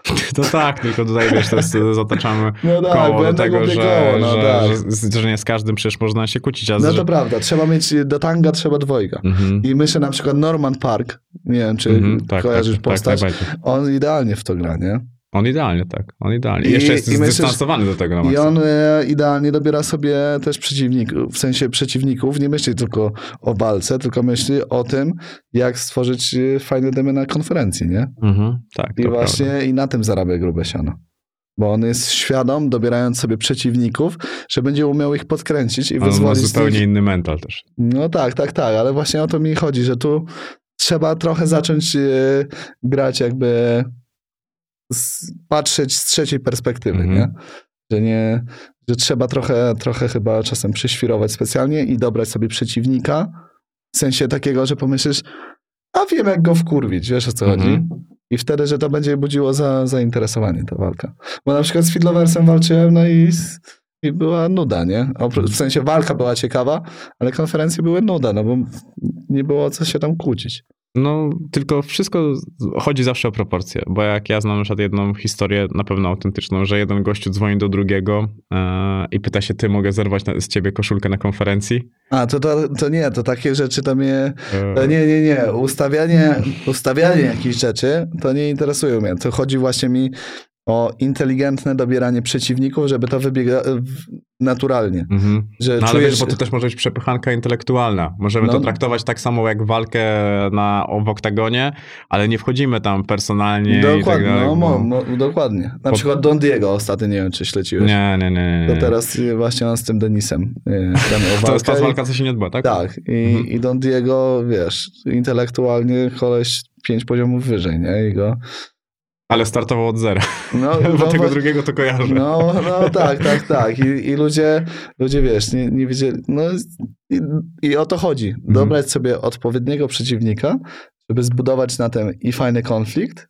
[LAUGHS] To tak, tylko tutaj wiesz, to jest, [LAUGHS] zataczamy no tak, koło do tego, że, koło, no że, tak. że, że, nie z każdym przecież można się kłócić. No to prawda, trzeba mieć do tanga, trzeba dwojga. Mhm. I myślę na przykład Norman Park, nie wiem, czy mhm, tak, kojarzysz tak, tak postać, tak, on idealnie w to gra, nie? On idealnie, tak. On idealnie. I, jeszcze jest i zdystansowany do tego. I on e, idealnie dobiera sobie też przeciwników, w sensie przeciwników. Nie myśli tylko o walce, tylko myśli o tym, jak stworzyć e, fajne demy na konferencji, nie? Mhm, tak. I właśnie prawda. i na tym zarabia grube siano. Bo on jest świadom, dobierając sobie przeciwników, że będzie umiał ich podkręcić i wyzwolić. On ma zupełnie tych... inny mental też. No tak, tak, tak, ale właśnie o to mi chodzi, że tu trzeba trochę zacząć e, grać jakby patrzeć z trzeciej perspektywy, mm -hmm. nie? Że nie, że trzeba trochę, trochę chyba czasem przyświrować specjalnie i dobrać sobie przeciwnika, w sensie takiego, że pomyślisz, a wiem jak go wkurwić, wiesz o co mm -hmm. chodzi? I wtedy, że to będzie budziło za, zainteresowanie ta walka. Bo na przykład z Fiddloversem walczyłem, no i, i była nuda, nie? W sensie walka była ciekawa, ale konferencje były nuda, no bo nie było co się tam kłócić. No, tylko wszystko chodzi zawsze o proporcje, bo jak ja znam na jedną historię, na pewno autentyczną, że jeden gościu dzwoni do drugiego e, i pyta się, ty mogę zerwać na, z ciebie koszulkę na konferencji? A, to, to, to nie, to takie rzeczy to mnie, to nie, nie, nie, ustawianie, ustawianie jakichś rzeczy, to nie interesuje mnie, to chodzi właśnie mi o inteligentne dobieranie przeciwników, żeby to wybiega naturalnie. Mhm. Że no, ale czujesz... wiesz, bo to też może być przepychanka intelektualna. Możemy no. to traktować tak samo jak walkę na, w oktagonie, ale nie wchodzimy tam personalnie. Dokładnie, tak dalej, no, bo... no, dokładnie. Na po... przykład Don Diego ostatnio, nie wiem, czy śledziłeś. Nie, nie, nie. nie. To teraz właśnie on z tym Denisem. E, [LAUGHS] to jest ta walka, co się nie odbyła, tak? Tak. I, mhm. i Don Diego, wiesz, intelektualnie koleś pięć poziomów wyżej, nie? I go ale startował od zera. No, [LAUGHS] Bo no, tego drugiego to kojarzę. No, no tak, tak, tak. I, i ludzie, ludzie, wiesz, nie, nie wiedzieli. No i, i o to chodzi. Mhm. Dobrać sobie odpowiedniego przeciwnika, żeby zbudować na tym i fajny konflikt,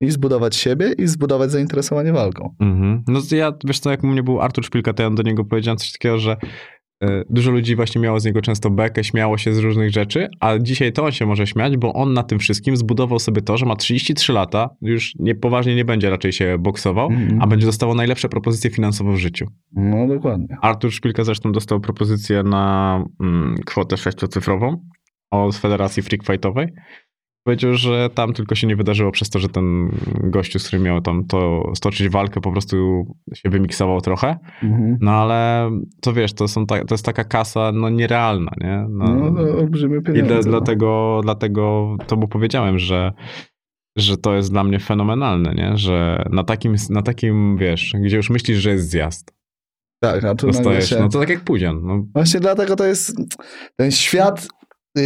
i zbudować siebie, i zbudować zainteresowanie walką. Mhm. No ja, wiesz co, jak u mnie był Artur Szpilka, to ja do niego powiedziałem coś takiego, że dużo ludzi właśnie miało z niego często bekę, śmiało się z różnych rzeczy, a dzisiaj to on się może śmiać, bo on na tym wszystkim zbudował sobie to, że ma 33 lata, już nie, poważnie nie będzie raczej się boksował, mm-hmm. a będzie dostawał najlepsze propozycje finansowe w życiu. No dokładnie. Artur Szpilka zresztą dostał propozycję na mm, kwotę sześciocyfrową od Federacji Freak Fightowej Powiedział, że tam tylko się nie wydarzyło przez to, że ten gościu, z którym miał tam to stoczyć walkę, po prostu się wymiksował trochę. Mhm. No ale to wiesz, to, są ta, to jest taka kasa no, nierealna, nie? No, no, no olbrzymie pieniądze. I dlatego, dlatego to mu powiedziałem, że że to jest dla mnie fenomenalne, nie? Że na takim, na takim, wiesz, gdzie już myślisz, że jest zjazd. Tak, a tu Dostajesz, no to tak jak Pudzian. No. Właśnie dlatego to jest ten świat yy,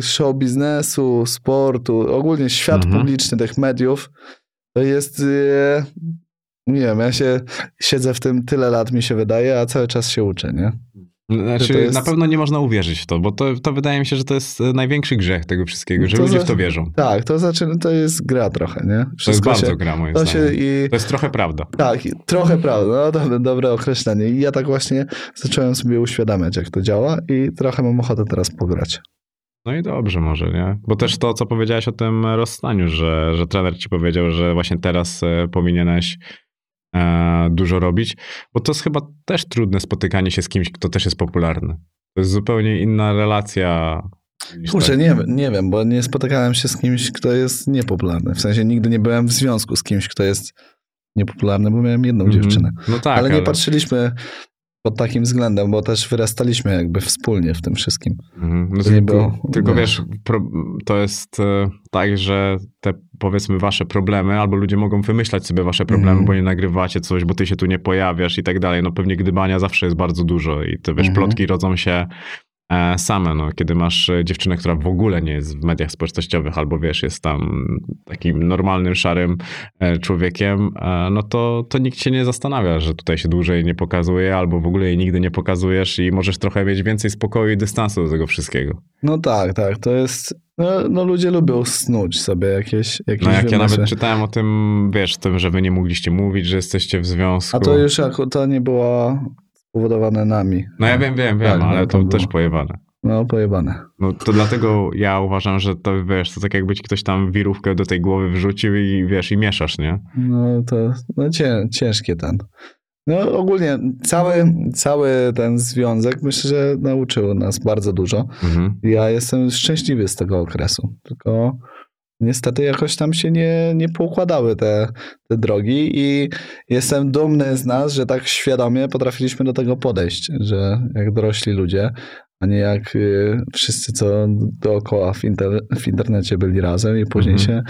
show biznesu, sportu, ogólnie świat mhm. publiczny tych mediów, to jest, y, nie wiem, ja się siedzę w tym tyle lat, mi się wydaje, a cały czas się uczę, nie? Znaczy, jest... na pewno nie można uwierzyć w to, bo to, to wydaje mi się, że to jest największy grzech tego wszystkiego, że to ludzie za... w to wierzą. Tak, to znaczy, to jest gra trochę, nie? Wszystko to jest bardzo się... gra, moim to zdaniem. I... To jest trochę prawda. Tak, trochę prawda, no to dobre określenie. I ja tak właśnie zacząłem sobie uświadamiać, jak to działa i trochę mam ochotę teraz pograć. No i dobrze może, nie? Bo też to, co powiedziałeś o tym rozstaniu, że, że trener ci powiedział, że właśnie teraz e, powinieneś e, dużo robić, bo to jest chyba też trudne spotykanie się z kimś, kto też jest popularny. To jest zupełnie inna relacja. Kurczę, tak. nie, nie wiem, bo nie spotykałem się z kimś, kto jest niepopularny. W sensie nigdy nie byłem w związku z kimś, kto jest niepopularny, bo miałem jedną mm -hmm. dziewczynę. No tak, ale, ale nie patrzyliśmy pod takim względem, bo też wyrastaliśmy jakby wspólnie w tym wszystkim. Mhm. No tylko, było, tylko wiesz, to jest e, tak, że te powiedzmy wasze problemy, albo ludzie mogą wymyślać sobie wasze problemy, mm. bo nie nagrywacie coś, bo ty się tu nie pojawiasz i tak dalej. No pewnie gdybania zawsze jest bardzo dużo i te wiesz, mm. plotki rodzą się same. No, kiedy masz e, dziewczynę, która w ogóle nie jest w mediach społecznościowych, albo wiesz, jest tam takim normalnym, szarym e, człowiekiem, no to, to nikt się nie zastanawia, że tutaj się dłużej nie pokazuje, albo w ogóle jej nigdy nie pokazujesz i możesz trochę mieć więcej spokoju i dystansu do tego wszystkiego. No tak, tak. To jest. No, no ludzie lubią snuć sobie jakieś. jakieś no jak wymysły. ja nawet czytałem o tym, wiesz, tym, że wy nie mogliście mówić, że jesteście w związku. A to już to nie była spowodowane nami. No ja wiem, wiem, wiem, tak, ale no, to, to też pojebane. No, pojebane. No to dlatego ja uważam, że to wiesz, to tak jakby ci ktoś tam wirówkę do tej głowy wrzucił i wiesz, i mieszasz, nie? No to no cię, ciężkie ten. No ogólnie cały, cały ten związek myślę, że nauczył nas bardzo dużo. Mhm. Ja jestem szczęśliwy z tego okresu. Tylko niestety jakoś tam się nie, nie poukładały te, te drogi i jestem dumny z nas, że tak świadomie potrafiliśmy do tego podejść, że jak dorośli ludzie, a nie jak y, wszyscy, co dookoła w, inter, w internecie byli razem i później mhm. się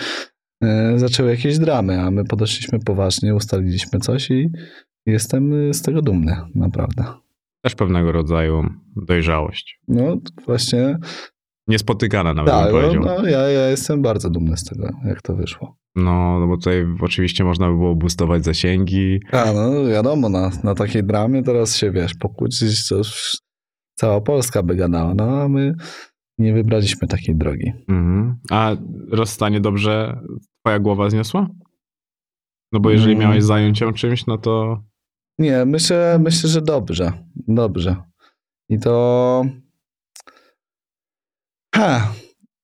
y, zaczęły jakieś dramy, a my podeszliśmy poważnie, ustaliliśmy coś i jestem y, z tego dumny, naprawdę. Też pewnego rodzaju dojrzałość. No właśnie Niespotykana nawet tak, bym powiedział. No, ja, ja jestem bardzo dumny z tego, jak to wyszło. No, no bo tutaj oczywiście można by było boostować zasięgi. A, no wiadomo, na, na takiej dramie teraz się, wiesz, pokłócić, to cała Polska by gadała, no a my nie wybraliśmy takiej drogi. Mhm. A rozstanie dobrze twoja głowa zniosła? No bo jeżeli mm. miałeś zająć się czymś, no to... Nie, myślę, myślę, że dobrze, dobrze. I to Ha,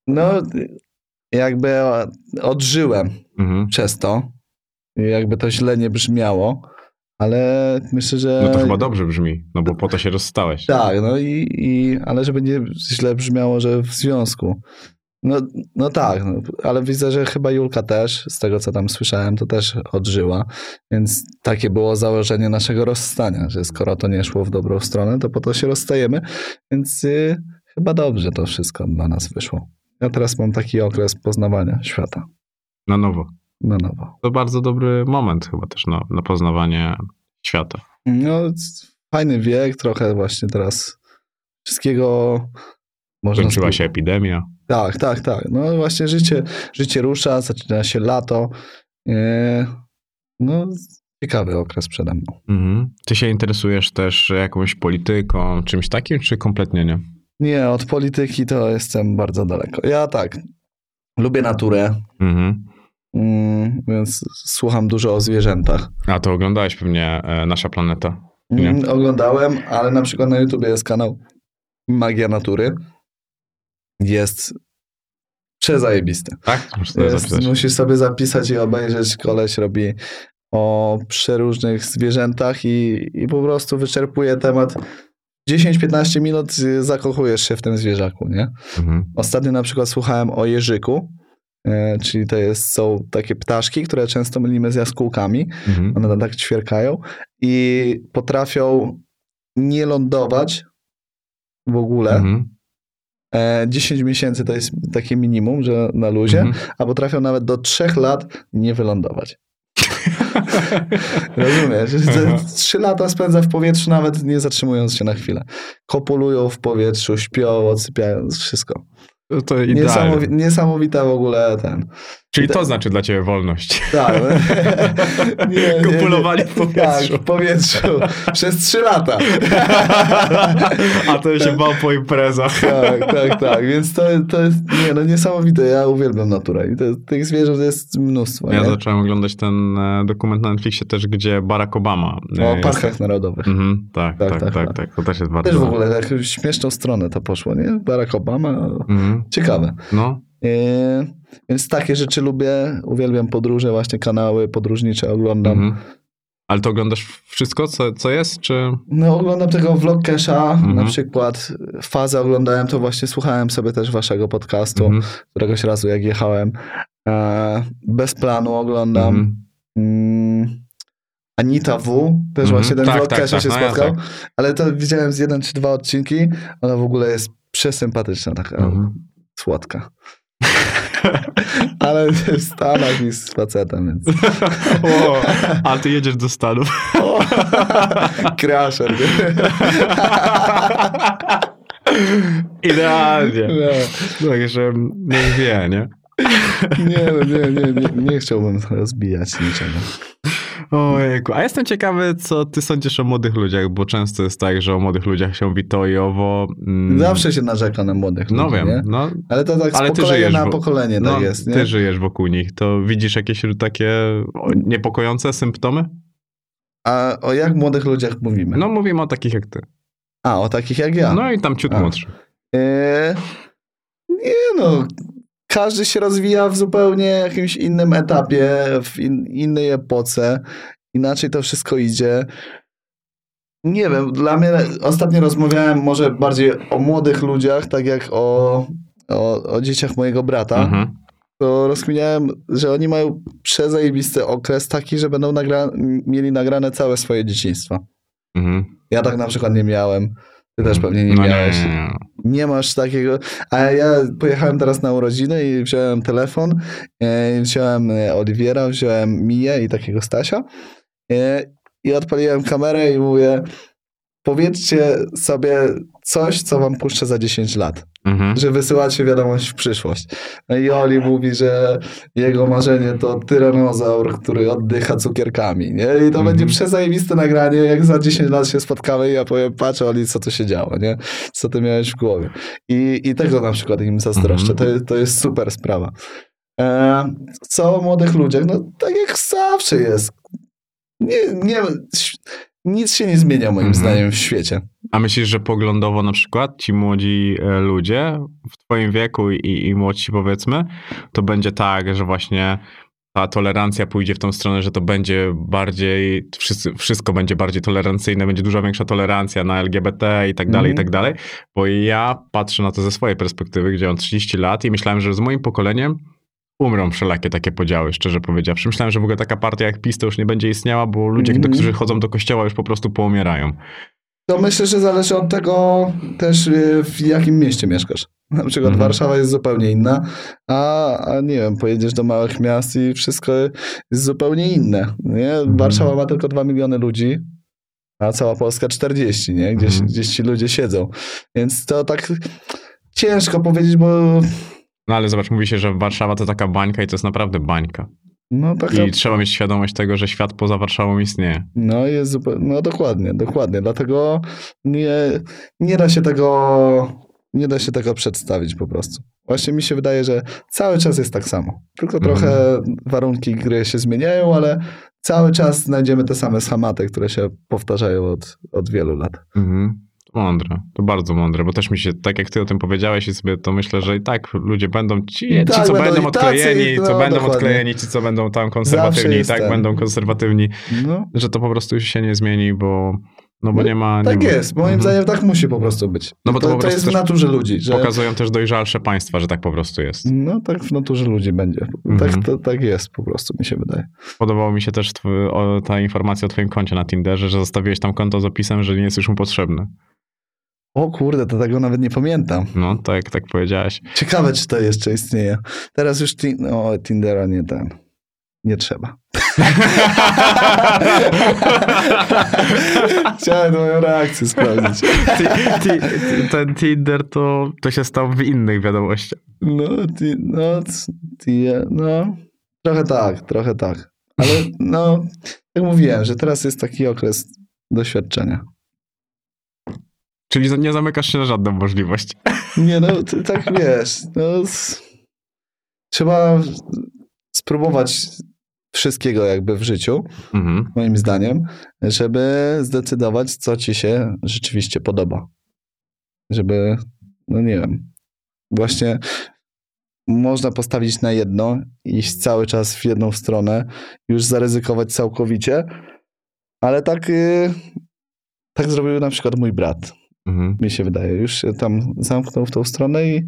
no jakby odżyłem mhm. przez to. Jakby to źle nie brzmiało, ale myślę, że... No to chyba dobrze brzmi, no bo po to się rozstałeś. Tak, no i, i ale żeby nie źle brzmiało, że w związku. No, no tak, no, ale widzę, że chyba Julka też, z tego co tam słyszałem, to też odżyła, więc takie było założenie naszego rozstania, że skoro to nie szło w dobrą stronę, to po to się rozstajemy, więc... Y chyba dobrze to wszystko dla nas wyszło. Ja teraz mam taki okres poznawania świata. Na nowo. Na nowo. To bardzo dobry moment chyba też na, na poznawanie świata. No, fajny wiek, trochę właśnie teraz wszystkiego można... Kończyła się epidemia. Tak, tak, tak. No właśnie życie, życie rusza, zaczyna się lato. No, ciekawy okres przede mną. Mhm. Ty się interesujesz też jakąś polityką, czymś takim, czy kompletnie nie? Nie, od polityki to jestem bardzo daleko. Ja tak, lubię naturę, mhm. mm, więc słucham dużo o zwierzętach. A to oglądałeś pewnie e, Nasza Planeta? Mm, oglądałem, ale na przykład na YouTube jest kanał Magia Natury. Jest przezajebisty. Tak? Jest, musisz sobie zapisać i obejrzeć. Koleś robi o przeróżnych zwierzętach i, i po prostu wyczerpuje temat 10-15 minut y, zakochujesz się w tym zwierzaku, nie? Mhm. Ostatnio na przykład słuchałem o jeżyku, e, czyli to jest, są takie ptaszki, które często mylimy z jaskółkami. Mhm. One tak ćwierkają i potrafią nie lądować w ogóle. Mhm. 10 e, miesięcy to jest takie minimum, że na luzie, mhm. a potrafią nawet do 3 lat nie wylądować. [LAUGHS] Rozumiesz? Trzy lata spędza w powietrzu, nawet nie zatrzymując się na chwilę. Kopulują w powietrzu, śpią, odsypiają, wszystko. To Niesamowi niesamowita w ogóle ten. Czyli to znaczy dla ciebie wolność. Tak. [LAUGHS] nie, Kopulowali w powietrzu. Tak, w powietrzu. Przez trzy lata. [LAUGHS] A to się bał po imprezach. tak, tak, tak. Więc to, to jest nie, no niesamowite. Ja uwielbiam naturę. I to, tych zwierząt jest mnóstwo. Ja nie? zacząłem oglądać ten e, dokument na Netflixie też, gdzie Barack Obama. E, o parkach narodowych. Mhm, tak, tak, tak, tak, tak, tak, To też jest bardzo... Też w ogóle tak śmieszną stronę to poszło, nie? Barack Obama. Mhm. Ciekawe. No. E, więc takie rzeczy lubię. Uwielbiam podróże, właśnie kanały podróżnicze oglądam. Mhm. Ale to oglądasz wszystko, co, co jest, czy? No oglądam tego Vlogcasha, mhm. na przykład fazę oglądałem, to właśnie słuchałem sobie też waszego podcastu, mhm. któregoś razu jak jechałem. E, bez planu oglądam. Mhm. Mm, Anita W, też Mhm. właśnie ten Tak, tak, tak, tak. się No ja spotkał, tak. ale to widziałem z jeden czy dwa odcinki, ona w ogóle jest przesympatyczna, taka Mhm. słodka. [LAUGHS] ale w Stanach jest z facetem, więc... [LAUGHS] O, a ty jedziesz do Stanów. [LAUGHS] Crasher. nie? Idealnie. No. Także niech wie, nie? Nie, no, nie, nie, nie, nie chciałbym rozbijać niczego. Ojejku, a jestem ciekawy, co ty sądzisz o młodych ludziach, bo często jest tak, że o młodych ludziach się mówi to i owo. mm, Zawsze się narzeka na młodych No ludzi, wiem, nie? no, Ale to tak Ale z pokolenia żyjesz, na pokolenie no tak jest, nie? ty żyjesz wokół nich, to widzisz jakieś takie niepokojące symptomy? A o jak młodych ludziach mówimy? No mówimy o takich jak ty. A, o takich jak ja. No i tam ciut młodszy. E, nie no, każdy się rozwija w zupełnie jakimś innym etapie, w in, innej epoce. Inaczej to wszystko idzie. Nie wiem, dla mnie ostatnio rozmawiałem może bardziej o młodych ludziach, tak jak o, o, o dzieciach mojego brata. Mhm. To rozkminiałem, że oni mają przezajebisty okres taki, że będą nagra mieli nagrane całe swoje dzieciństwo. Mhm. Ja tak na przykład nie miałem. Ty też pewnie nie no, miałeś. Nie, nie, nie. Nie masz takiego. A ja pojechałem teraz na urodziny i wziąłem telefon, e, wziąłem e, Oliwiera, wziąłem Miję i takiego Stasia e, i odpaliłem kamerę i mówię powiedzcie sobie coś, co wam puszczę za 10 lat, Mhm. że wysyłacie wiadomość w przyszłość. No i Oli mówi, że jego marzenie to tyranozaur, który oddycha cukierkami, nie? I to Mhm. będzie przezajebiste nagranie, jak za 10 lat się spotkamy i ja powiem, patrz Oli, co tu się działo, nie? Co ty miałeś w głowie. I, i tego na przykład im zazdroszczę. Mhm. To, to jest super sprawa. E, co o młodych ludziach? No tak jak zawsze jest. Nie, nie, nic się nie zmienia moim Mhm. zdaniem w świecie. A myślisz, że poglądowo na przykład ci młodzi e, ludzie w twoim wieku i, i młodsi powiedzmy, to będzie tak, że właśnie ta tolerancja pójdzie w tą stronę, że to będzie bardziej, wszyscy, wszystko będzie bardziej tolerancyjne, będzie dużo większa tolerancja na LGBT i tak dalej, i Mhm. tak dalej. Bo ja patrzę na to ze swojej perspektywy, gdzie mam 30 lat i myślałem, że z moim pokoleniem umrą wszelakie takie podziały, szczerze powiedziawszy. Myślałem, że w ogóle taka partia jak PiS to już nie będzie istniała, bo ludzie, Mhm. którzy chodzą do kościoła już po prostu poumierają. To myślę, że zależy od tego też y, w jakim mieście mieszkasz. Na przykład Mhm. Warszawa jest zupełnie inna, a, a nie wiem, pojedziesz do małych miast i wszystko jest zupełnie inne. Nie? Mhm. Warszawa ma tylko 2 miliony ludzi, a cała Polska 40, nie? Gdzieś, Mhm. gdzieś ci ludzie siedzą. Więc to tak ciężko powiedzieć, bo No ale zobacz, mówi się, że Warszawa to taka bańka i to jest naprawdę bańka. no taka I trzeba mieć świadomość tego, że świat poza Warszawą istnieje. No jest zupełnie, no dokładnie, dokładnie. Dlatego nie, nie da się tego, nie da się tego przedstawić po prostu. Właśnie mi się wydaje, że cały czas jest tak samo. Tylko Mhm. trochę warunki gry się zmieniają, ale cały czas znajdziemy te same schematy, które się powtarzają od, od wielu lat. Mhm. Mądre, to bardzo mądre, bo też mi się, tak jak ty o tym powiedziałeś i sobie to myślę, że i tak ludzie będą, ci, I ci tak co będą będą i tacy, odklejeni, no, co będą dokładnie. odklejeni, ci co będą tam konserwatywni i tak ten. będą konserwatywni, No, że to po prostu już się nie zmieni, bo, no bo No, nie ma... tak nie ma- jest. Moim Mhm. zdaniem tak musi po prostu być. No bo to to, po to jest w naturze ludzi. Że, Pokazują też dojrzalsze państwa, że tak po prostu jest. no tak w naturze ludzi będzie. Mhm. Tak, to, tak jest po prostu, mi się wydaje. Podobało mi się też ta informacja o twoim koncie na Tinderze, że zostawiłeś tam konto z opisem, że nie jest już mu potrzebny. O kurde, to tego nawet nie pamiętam. No, tak, tak powiedziałeś. Ciekawe, czy to jeszcze istnieje. Teraz już ti- no, Tindera nie ten. Nie trzeba. [LAUGHS] Chciałem moją reakcję sprawdzić. Ti- ten Tinder to, to się stał w innych wiadomościach. No, ti, no, ti, no, trochę tak, trochę tak. Ale no, jak mówiłem, że teraz jest taki okres doświadczenia. Czyli nie zamykasz się na żadną możliwość. Nie no, tak wiesz, no, trzeba spróbować wszystkiego jakby w życiu. Mhm. moim zdaniem, żeby zdecydować, co ci się rzeczywiście podoba. Żeby, no nie wiem, właśnie można postawić na jedno, iść cały czas w jedną stronę, już zaryzykować całkowicie, ale tak, y, tak zrobił na przykład mój brat, Mhm. mi się wydaje. Już się tam zamknął w tą stronę i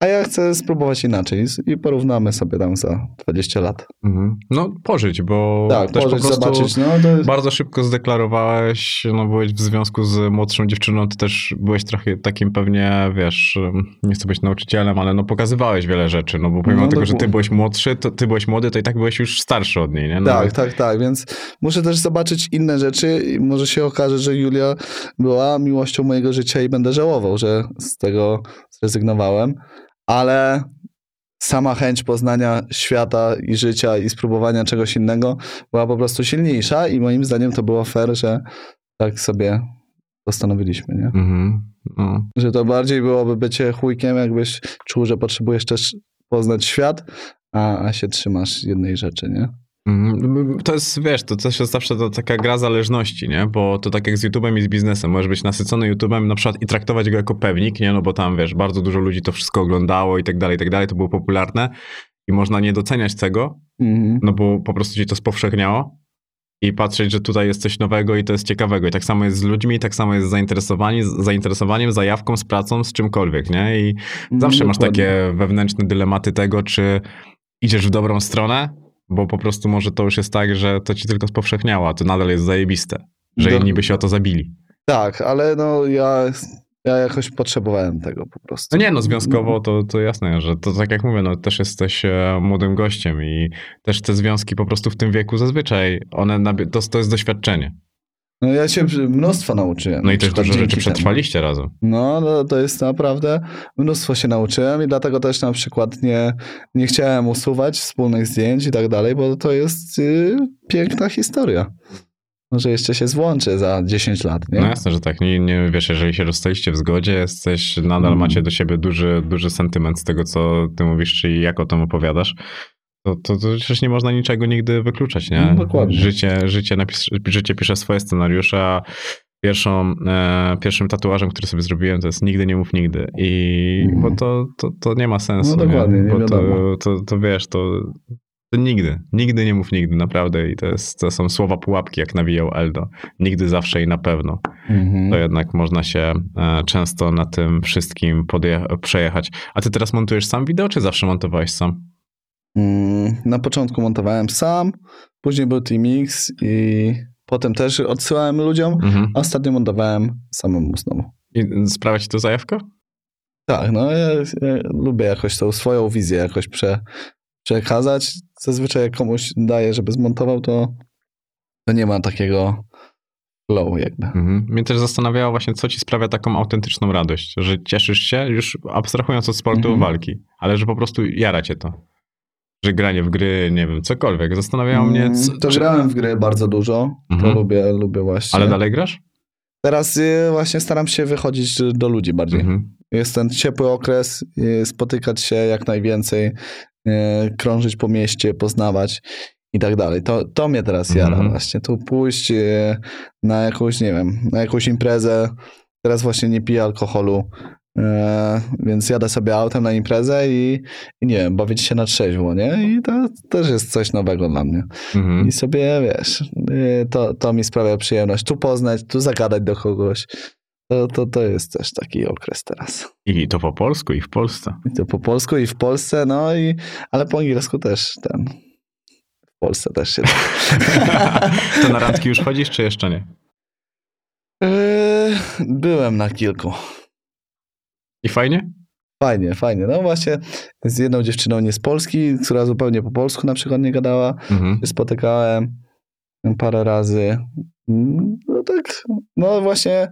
a ja chcę spróbować inaczej i porównamy sobie tam za 20 lat. Mhm. No pożyć, bo tak, też pożyć, po prostu zobaczyć. No, jest... Bardzo szybko zdeklarowałeś, no byłeś w związku z młodszą dziewczyną, ty też byłeś trochę takim pewnie, wiesz, nie chcę być nauczycielem, ale no pokazywałeś wiele rzeczy, no bo pomimo no, tego, że ty byłeś młodszy, to ty byłeś młody, to i tak byłeś już starszy od niej, nie? No, tak, tak, tak, więc muszę też zobaczyć inne rzeczy i może się okaże, że Julia była miłością mojego życia i będę żałował, że z tego zrezygnowałem, ale sama chęć poznania świata i życia i spróbowania czegoś innego była po prostu silniejsza i moim zdaniem to było fair, że tak sobie postanowiliśmy, nie? Mm-hmm. No. Że to bardziej byłoby bycie chujkiem, jakbyś czuł, że potrzebujesz też poznać świat, a, a się trzymasz jednej rzeczy, nie? Mhm. To jest, wiesz, to też jest zawsze to taka gra zależności, nie? Bo to tak jak z YouTube'em i z biznesem. Możesz być nasycony YouTube'em na przykład i traktować go jako pewnik, nie? No bo tam, wiesz, bardzo dużo ludzi to wszystko oglądało i tak dalej, i tak dalej. To było popularne i można nie doceniać tego, mhm. no bo po prostu ci to spowszechniało i patrzeć, że tutaj jest coś nowego i to jest ciekawego. I tak samo jest z ludźmi, tak samo jest z zainteresowaniem, z zainteresowaniem, zajawką, z pracą, z czymkolwiek, nie? I zawsze masz takie wewnętrzne dylematy tego, czy idziesz w dobrą stronę, bo po prostu może to już jest tak, że to ci tylko spowszechniało, a to nadal jest zajebiste, że inni by się o to zabili. Tak, ale no ja, ja jakoś potrzebowałem tego po prostu. No nie, no związkowo to, to jasne, że to tak jak mówię, no też jesteś e, młodym gościem i też te związki po prostu w tym wieku zazwyczaj, one, to, to jest doświadczenie. No ja się mnóstwo nauczyłem. No i też dużo rzeczy przetrwaliście temu. razem. No, no, to jest naprawdę, mnóstwo się nauczyłem i dlatego też na przykład nie, nie chciałem usuwać wspólnych zdjęć i tak dalej, bo to jest y, piękna historia. Może jeszcze się złączy za 10 lat, nie? No jasne, że tak. Nie, nie wiesz, jeżeli się rozstaliście w zgodzie, jesteś, nadal mm. macie do siebie duży, duży sentyment z tego, co ty mówisz, czyli jak o tym opowiadasz. To, to, to przecież nie można niczego nigdy wykluczać, nie? No, dokładnie. Życie, życie, napis, życie pisze swoje scenariusze, a pierwszą, e, pierwszym tatuażem, który sobie zrobiłem, to jest nigdy nie mów nigdy. I mm. bo to, to, to nie ma sensu. No dokładnie, nie, nie bo to, to, to wiesz, to, to nigdy, nigdy nie mów nigdy, naprawdę. I to, jest, to są słowa pułapki, jak nawijał Eldo. Nigdy, zawsze i na pewno. Mm-hmm. To jednak można się e, często na tym wszystkim podje- przejechać. A ty teraz montujesz sam wideo, czy zawsze montowałeś sam? Mm, na początku montowałem sam, później był Teamix i potem też odsyłałem ludziom, mhm. a ostatnio montowałem samemu znowu. I sprawia ci to zajawkę? Tak, no ja, ja, lubię jakoś tą swoją wizję jakoś prze, przekazać. Zazwyczaj jak komuś daję, żeby zmontował, to, to nie ma takiego flow jakby. Mhm. Mnie też zastanawiało właśnie, co ci sprawia taką autentyczną radość, że cieszysz się, już abstrahując od sportu mhm. walki, ale że po prostu jara cię to że granie w gry, nie wiem, cokolwiek. Zastanawiało mnie... Mm, co, to czy... grałem w gry bardzo dużo, mhm. to lubię, lubię właśnie. Ale dalej grasz? Teraz y, właśnie staram się wychodzić do ludzi bardziej. Mhm. Jest ten ciepły okres, y, spotykać się jak najwięcej, y, krążyć po mieście, poznawać i tak dalej. To, to mnie teraz jara mhm. właśnie. Tu pójść na jakąś, nie wiem, na jakąś imprezę. Teraz właśnie nie piję alkoholu. E, więc jadę sobie autem na imprezę i, i, nie wiem, bawić się na trzeźwo, nie? I to też jest coś nowego dla mnie. Mhm. I sobie, wiesz, y, to, to mi sprawia przyjemność. Tu poznać, tu zagadać do kogoś. To, to, to jest też taki okres teraz. I to po polsku, i w Polsce. I to po polsku, i w Polsce, no i, ale po angielsku też ten. W Polsce też się. [LAUGHS] to na randki już chodzisz, czy jeszcze nie? Yy, byłem na kilku. I fajnie? Fajnie, fajnie. No właśnie z jedną dziewczyną nie z Polski, która zupełnie po polsku na przykład nie gadała. Mhm. Spotykałem parę razy. No tak, no właśnie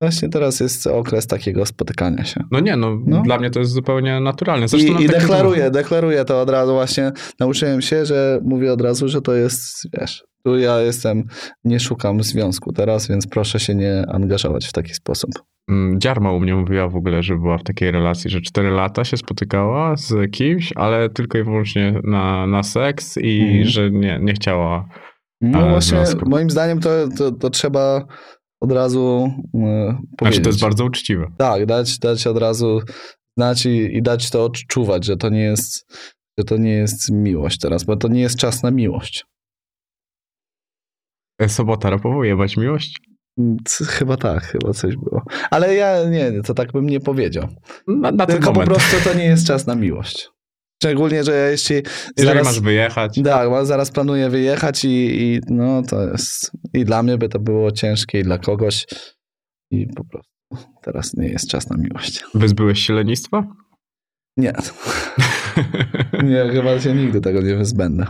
Właśnie teraz jest okres takiego spotykania się. No nie, no, no. dla mnie to jest zupełnie naturalne. Zresztą I, i deklaruję, deklaruję to od razu właśnie. Nauczyłem się, że mówię od razu, że to jest, wiesz, tu ja jestem, nie szukam związku teraz, więc proszę się nie angażować w taki sposób. Mm, Dziarma u mnie mówiła w ogóle, że była w takiej relacji, że 4 lata się spotykała z kimś, ale tylko i wyłącznie na, na seks i mhm. że nie, nie chciała. No właśnie, związku. moim zdaniem to, to, to trzeba od razu e, powiedzieć. Znaczy to jest bardzo uczciwe. Tak, dać, dać od razu znać i, i dać to odczuwać, że to nie jest, że to nie jest miłość teraz, bo to nie jest czas na miłość. E, sobota rapowo, jebać miłość? Chyba tak, chyba coś było. Ale ja nie, to tak bym nie powiedział. Na, na Tylko po prostu to nie jest czas na miłość. Szczególnie, że ja jeśli. Jeżeli zaraz, masz wyjechać. Tak, bo zaraz planuję wyjechać i, i no to jest. I dla mnie by to było ciężkie, i dla kogoś. I po prostu teraz nie jest czas na miłość. Wyzbyłeś się lenistwa? Nie. [LAUGHS] nie, chyba się nigdy tego nie wyzbędę.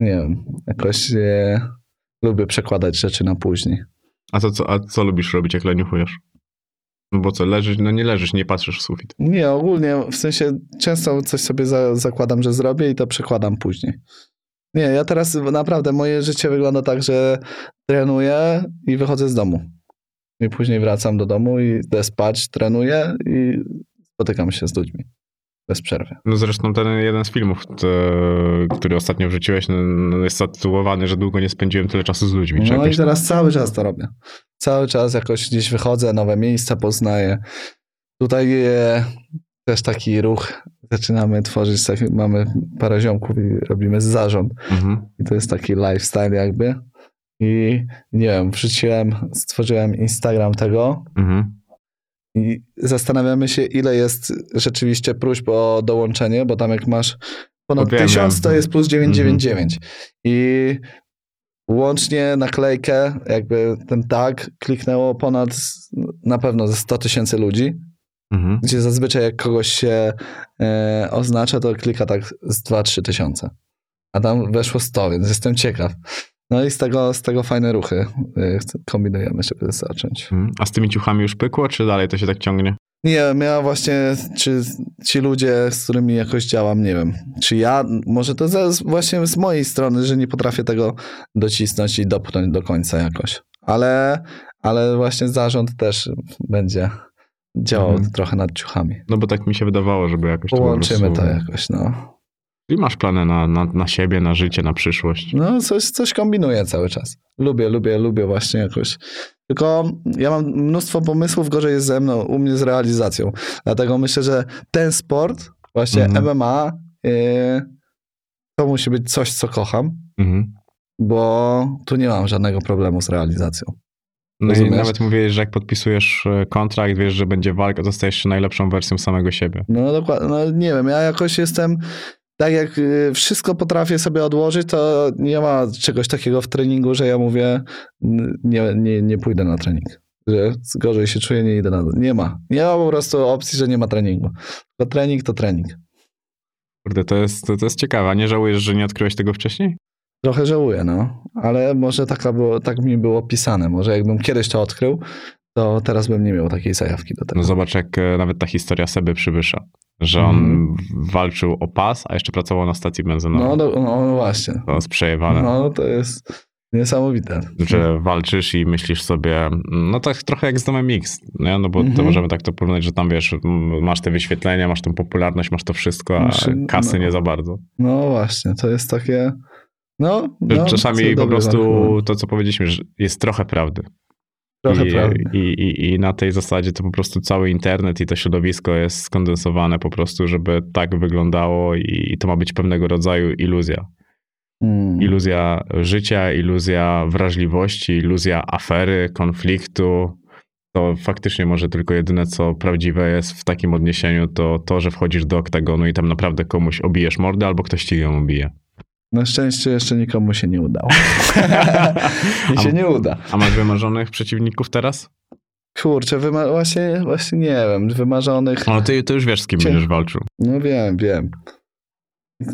Nie wiem, jakoś e, lubię przekładać rzeczy na później. A, to, co, a co lubisz robić, jak leniuchujesz? No bo co, leżysz, no nie leżysz, nie patrzysz w sufit. Nie, ogólnie, w sensie często coś sobie za, zakładam, że zrobię i to przekładam później. Nie, ja teraz naprawdę, moje życie wygląda tak, że trenuję i wychodzę z domu. I później wracam do domu i idę spać, trenuję i spotykam się z ludźmi. Bez przerwy. No zresztą ten jeden z filmów, to, który ostatnio wrzuciłeś, no, no jest zatytułowany, że długo nie spędziłem tyle czasu z ludźmi. No i teraz cały czas to robię. Cały czas jakoś gdzieś wychodzę, nowe miejsca poznaję. Tutaj e, też taki ruch zaczynamy tworzyć, mamy parę ziomków i robimy zarząd. Mhm. I to jest taki lifestyle jakby. I nie wiem, wrzuciłem, stworzyłem Instagram tego. Mhm. I zastanawiamy się, ile jest rzeczywiście próśb o dołączenie, bo tam jak masz ponad Wiem, 1000, to jest plus 999. Mhm. I łącznie naklejkę, jakby ten tag kliknęło ponad na pewno ze 100 tysięcy ludzi. Mhm. Gdzie zazwyczaj jak kogoś się e, oznacza, to klika tak z 2-3 tysiące. A tam weszło 100, więc jestem ciekaw. No i z tego, z tego fajne ruchy y, kombinujemy, żeby zacząć. Hmm. A z tymi ciuchami już pykło, czy dalej to się tak ciągnie? Nie, ja właśnie, czy ci ludzie, z którymi jakoś działam, nie wiem, czy ja, może to z, właśnie z mojej strony, że nie potrafię tego docisnąć i dopchnąć do końca jakoś. Ale, ale właśnie zarząd też będzie działał mhm. trochę nad ciuchami. No bo tak mi się wydawało, żeby jakoś Połączymy to, prostu... to jakoś, no. I masz plany na, na, na siebie, na życie, na przyszłość. No, coś, coś kombinuję cały czas. Lubię, lubię, lubię właśnie jakoś. Tylko ja mam mnóstwo pomysłów, gorzej jest ze mną, u mnie z realizacją. Dlatego myślę, że ten sport, właśnie mhm. MMA, yy, to musi być coś, co kocham, mhm. bo tu nie mam żadnego problemu z realizacją. No Rozumiesz? i nawet mówiłeś, że jak podpisujesz e, kontrakt, wiesz, że będzie walka, to stajesz się najlepszą wersją samego siebie. No dokładnie, no nie wiem, ja jakoś jestem, tak jak y, wszystko potrafię sobie odłożyć, to nie ma czegoś takiego w treningu, że ja mówię, nie, nie, nie pójdę na trening. Że gorzej się czuję, nie idę na Nie ma. Nie ma po prostu opcji, że nie ma treningu. To trening to trening. Kurde, to jest, to, to jest ciekawe. Nie żałujesz, że nie odkryłeś tego wcześniej? Trochę żałuję, no. Ale może tak, było, tak mi było pisane. Może jakbym kiedyś to odkrył, to teraz bym nie miał takiej zajawki do tego. No zobacz, jak e, nawet ta historia Seby przybysza że on mm. walczył o pas, a jeszcze pracował na stacji benzynowej. No, no, no właśnie. To jest przejebane. No, to jest niesamowite. Że walczysz i myślisz sobie, no tak trochę jak z domem Mix, nie? no bo mm -hmm. to mhm. możemy tak to porównać, że tam wiesz, masz te wyświetlenia, masz tą popularność, masz to wszystko, a znaczy, kasy no, nie za bardzo. No właśnie, to jest takie... No, no Czasami po prostu to, co powiedzieliśmy, że jest trochę prawdy. I, i, i, na tej zasadzie to po prostu cały internet i to środowisko jest skondensowane po prostu, żeby tak wyglądało i to ma być pewnego rodzaju iluzja. Hmm. Iluzja życia, iluzja wrażliwości, iluzja afery, konfliktu. To faktycznie może tylko jedyne, co prawdziwe jest w takim odniesieniu, to to, że wchodzisz do oktagonu i tam naprawdę komuś obijesz mordę albo ktoś ci ją obije. Na szczęście jeszcze nikomu się nie udało. [LAUGHS] I się nie uda. A masz wymarzonych przeciwników teraz? Kurczę, wyma- właśnie, właśnie nie wiem, wymarzonych... No ty, ty już wiesz, z kim Cię... będziesz walczył. No wiem, wiem.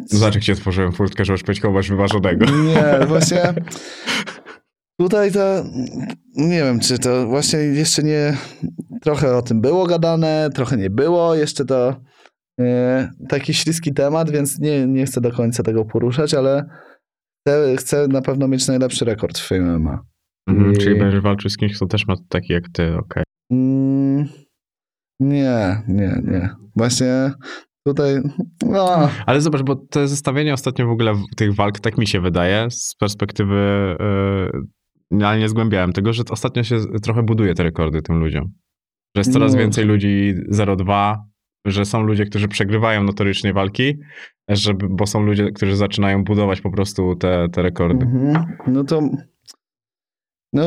Zobacz, jak ci otworzyłem furtkę, żebyś powiedzieć kogoś wymarzonego. Nie, [LAUGHS] właśnie... Tutaj to nie wiem, czy to właśnie jeszcze nie. Trochę o tym było gadane, trochę nie było. Jeszcze to taki śliski temat, więc nie, nie chcę do końca tego poruszać, ale chcę, chcę na pewno mieć najlepszy rekord w MMA. Mhm, I... Czyli będziesz walczył z kimś, kto też ma taki jak ty, okej. Okay. Mm, nie, nie, nie. Właśnie tutaj. No. Ale zobacz, bo to zestawienie ostatnio w ogóle tych walk, tak mi się wydaje, z perspektywy. Yy, ale nie zgłębiałem tego, że ostatnio się trochę buduje te rekordy tym ludziom. Że jest coraz no. więcej ludzi 0,2, że są ludzie, którzy przegrywają notorycznie walki, żeby, bo są ludzie, którzy zaczynają budować po prostu te, te rekordy. Mhm. No to No,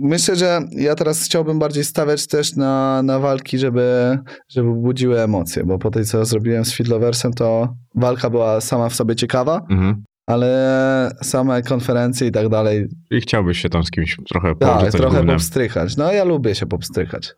myślę, że ja teraz chciałbym bardziej stawiać też na, na walki, żeby, żeby budziły emocje, bo po tej, co zrobiłem z Fiddloversem, to walka była sama w sobie ciekawa, mhm. ale same konferencje i tak dalej. I chciałbyś się tam z kimś trochę Tak, trochę gównem. popstrychać. No ja lubię się popstrychać.